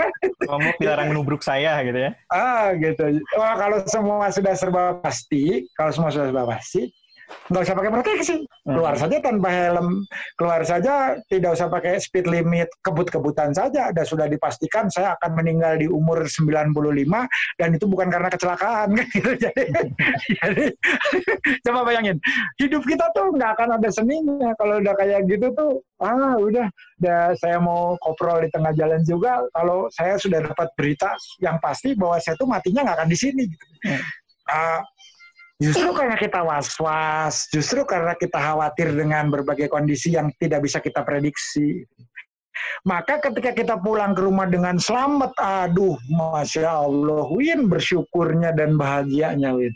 Mabok dilarang menubruk saya gitu ya? Ah gitu. Wah kalau semua sudah serba pasti, kalau semua sudah serba pasti, nggak usah pakai proteksi keluar hmm. saja tanpa helm. Keluar saja tidak usah pakai speed limit kebut-kebutan saja. Ada sudah dipastikan saya akan meninggal di umur 95 dan itu bukan karena kecelakaan gitu jadi, jadi coba bayangin hidup kita tuh nggak akan ada seninya. Kalau udah kayak gitu tuh ah udah. Udah saya mau koprol di tengah jalan juga. Kalau saya sudah dapat berita yang pasti bahwa saya tuh matinya nggak akan di sini gitu. Hmm. Uh, Justru karena kita was-was, justru karena kita khawatir dengan berbagai kondisi yang tidak bisa kita prediksi. Maka ketika kita pulang ke rumah dengan selamat, aduh, masya Allah, Win bersyukurnya dan bahagianya, Win.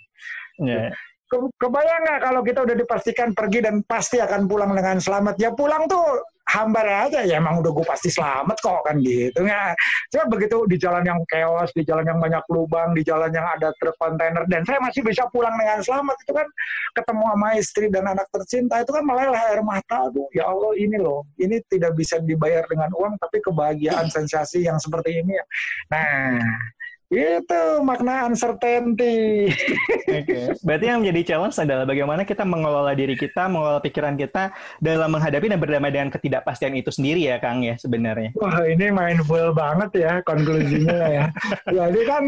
Yeah. Ke, kebayang nggak kalau kita udah dipastikan pergi dan pasti akan pulang dengan selamat? Ya pulang tuh hambar aja ya emang udah gue pasti selamat kok kan gitu nggak? Cuma begitu di jalan yang chaos di jalan yang banyak lubang di jalan yang ada truk kontainer dan saya masih bisa pulang dengan selamat itu kan ketemu sama istri dan anak tercinta itu kan meleleh air mata tuh ya Allah ini loh ini tidak bisa dibayar dengan uang tapi kebahagiaan sensasi yang seperti ini ya. Nah itu makna uncertainty. Okay. Berarti yang menjadi challenge adalah bagaimana kita mengelola diri kita, mengelola pikiran kita dalam menghadapi dan berdamai dengan ketidakpastian itu sendiri ya, Kang ya sebenarnya. Wah ini mindful banget ya konklusinya ya. Jadi kan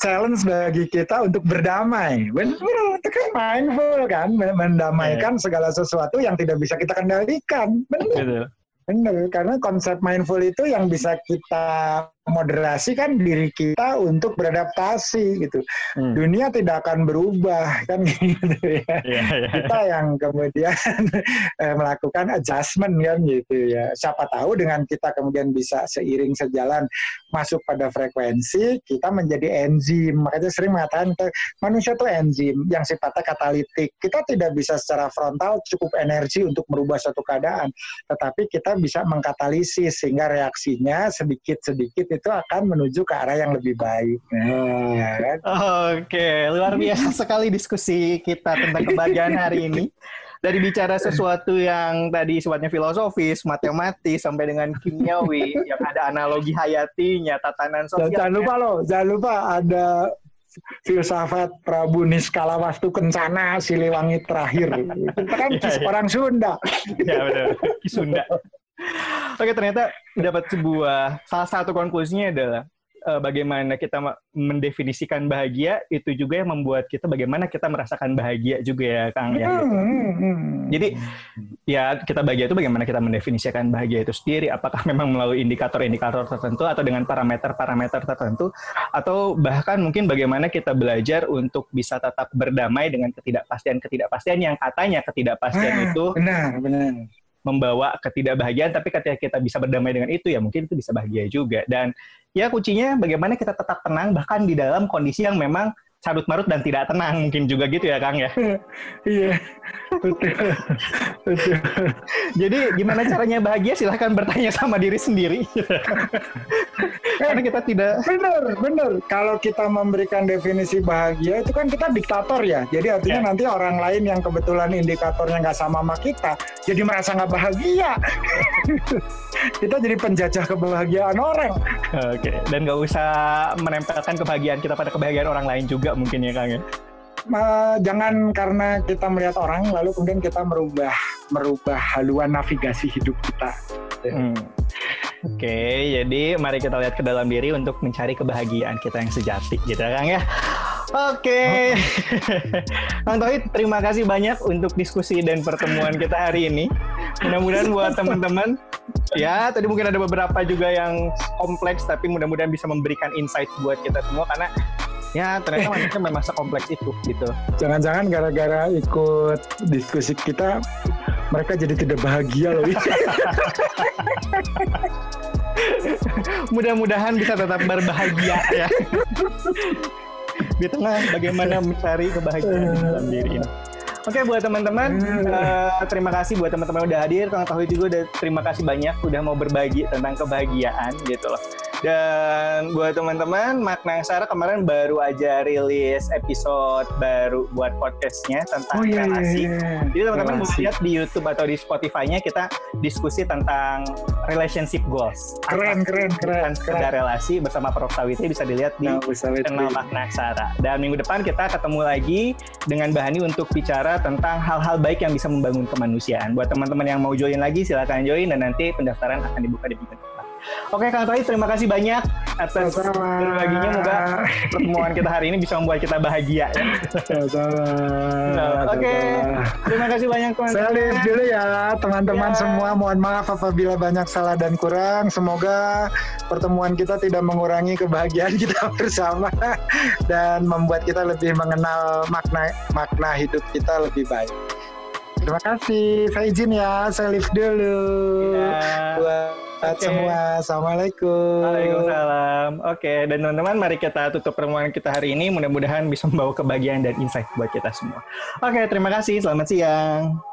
challenge bagi kita untuk berdamai. Benar, itu kan mindful kan, mendamaikan yeah. segala sesuatu yang tidak bisa kita kendalikan. Benar. Benar, karena konsep mindful itu yang bisa kita moderasi kan diri kita untuk beradaptasi gitu. Hmm. Dunia tidak akan berubah kan gitu ya. Yeah, yeah. Kita yang kemudian eh, melakukan adjustment kan gitu ya. Siapa tahu dengan kita kemudian bisa seiring sejalan masuk pada frekuensi, kita menjadi enzim. Makanya sering mengatakan manusia itu enzim yang sifatnya katalitik. Kita tidak bisa secara frontal cukup energi untuk merubah suatu keadaan, tetapi kita bisa mengkatalisis sehingga reaksinya sedikit-sedikit itu akan menuju ke arah yang lebih baik. Nah, kan? Oke, luar biasa sekali diskusi kita tentang kebahagiaan hari ini. Dari bicara sesuatu yang tadi sifatnya filosofis, matematis, sampai dengan kimiawi, yang ada analogi hayatinya, tatanan sosial. Jangan lupa loh, jangan lupa ada filsafat Prabu Niskala Wastu Kencana Siliwangi terakhir. Kita kan ya, ya. orang Sunda. Ya benar, Sunda. Oke, ternyata dapat sebuah salah satu konklusinya adalah uh, bagaimana kita mendefinisikan bahagia itu juga yang membuat kita bagaimana kita merasakan bahagia juga ya Kang ya. Gitu. Jadi ya kita bahagia itu bagaimana kita mendefinisikan bahagia itu sendiri apakah memang melalui indikator-indikator tertentu atau dengan parameter-parameter tertentu atau bahkan mungkin bagaimana kita belajar untuk bisa tetap berdamai dengan ketidakpastian-ketidakpastian yang katanya ketidakpastian ah, itu benar benar membawa ketidakbahagiaan tapi ketika kita bisa berdamai dengan itu ya mungkin itu bisa bahagia juga. Dan ya kuncinya bagaimana kita tetap tenang bahkan di dalam kondisi yang memang carut marut dan tidak tenang mungkin juga gitu ya Kang ya. Iya. betul. Jadi gimana caranya bahagia silahkan bertanya sama diri sendiri. Karena kita tidak benar, benar. Kalau kita memberikan definisi bahagia itu kan kita diktator ya. Jadi artinya ya. nanti orang lain yang kebetulan indikatornya nggak sama sama kita jadi merasa nggak bahagia. kita jadi penjajah kebahagiaan orang. Oke, dan nggak usah menempelkan kebahagiaan kita pada kebahagiaan orang lain juga mungkin ya Kang ya. Jangan karena kita melihat orang lalu kemudian kita merubah merubah haluan navigasi hidup kita. Hmm. Oke, okay, jadi mari kita lihat ke dalam diri untuk mencari kebahagiaan kita yang sejati, gitu ya, Kang ya. Oke, okay. Kang Tohid, terima kasih banyak untuk diskusi dan pertemuan kita hari ini. mudah-mudahan buat teman-teman ya tadi mungkin ada beberapa juga yang kompleks tapi mudah-mudahan bisa memberikan insight buat kita semua karena ya ternyata manusia memang sekompleks itu gitu. Jangan-jangan gara-gara ikut diskusi kita mereka jadi tidak bahagia loh. Mudah-mudahan bisa tetap berbahagia ya. Di tengah bagaimana mencari kebahagiaan dalam diri ini. Oke buat teman-teman, uh, terima kasih buat teman-teman udah hadir. Kang Tahu juga udah terima kasih banyak udah mau berbagi tentang kebahagiaan gitu loh. Dan buat teman-teman, Makna Sarah kemarin baru aja rilis episode baru buat podcastnya tentang oh, iya, relasi. Iya, iya. Jadi teman-teman bisa lihat di YouTube atau di Spotify-nya kita diskusi tentang relationship goals. Keren, keren, keren. Sekedar relasi bersama Prof. Sawiti bisa dilihat di nah, channel Makna Sarah. Dan minggu depan kita ketemu lagi dengan Bahani untuk bicara tentang hal-hal baik yang bisa membangun kemanusiaan. Buat teman-teman yang mau join lagi, silakan join dan nanti pendaftaran akan dibuka di minggu depan. Oke Kang Toy, terima kasih banyak atas berbaginya. Moga pertemuan kita hari ini bisa membuat kita bahagia. Ya. Oke, okay. terima kasih banyak teman-teman. Saya lihat dulu ya teman-teman ya. semua. Mohon maaf apabila banyak salah dan kurang. Semoga pertemuan kita tidak mengurangi kebahagiaan kita bersama dan membuat kita lebih mengenal makna makna hidup kita lebih baik. Terima kasih. Saya izin ya. Saya lift dulu. Ya. Buat okay. semua. Assalamualaikum. Waalaikumsalam. Oke, okay. dan teman-teman mari kita tutup pertemuan kita hari ini. Mudah-mudahan bisa membawa kebahagiaan dan insight buat kita semua. Oke, okay, terima kasih. Selamat siang.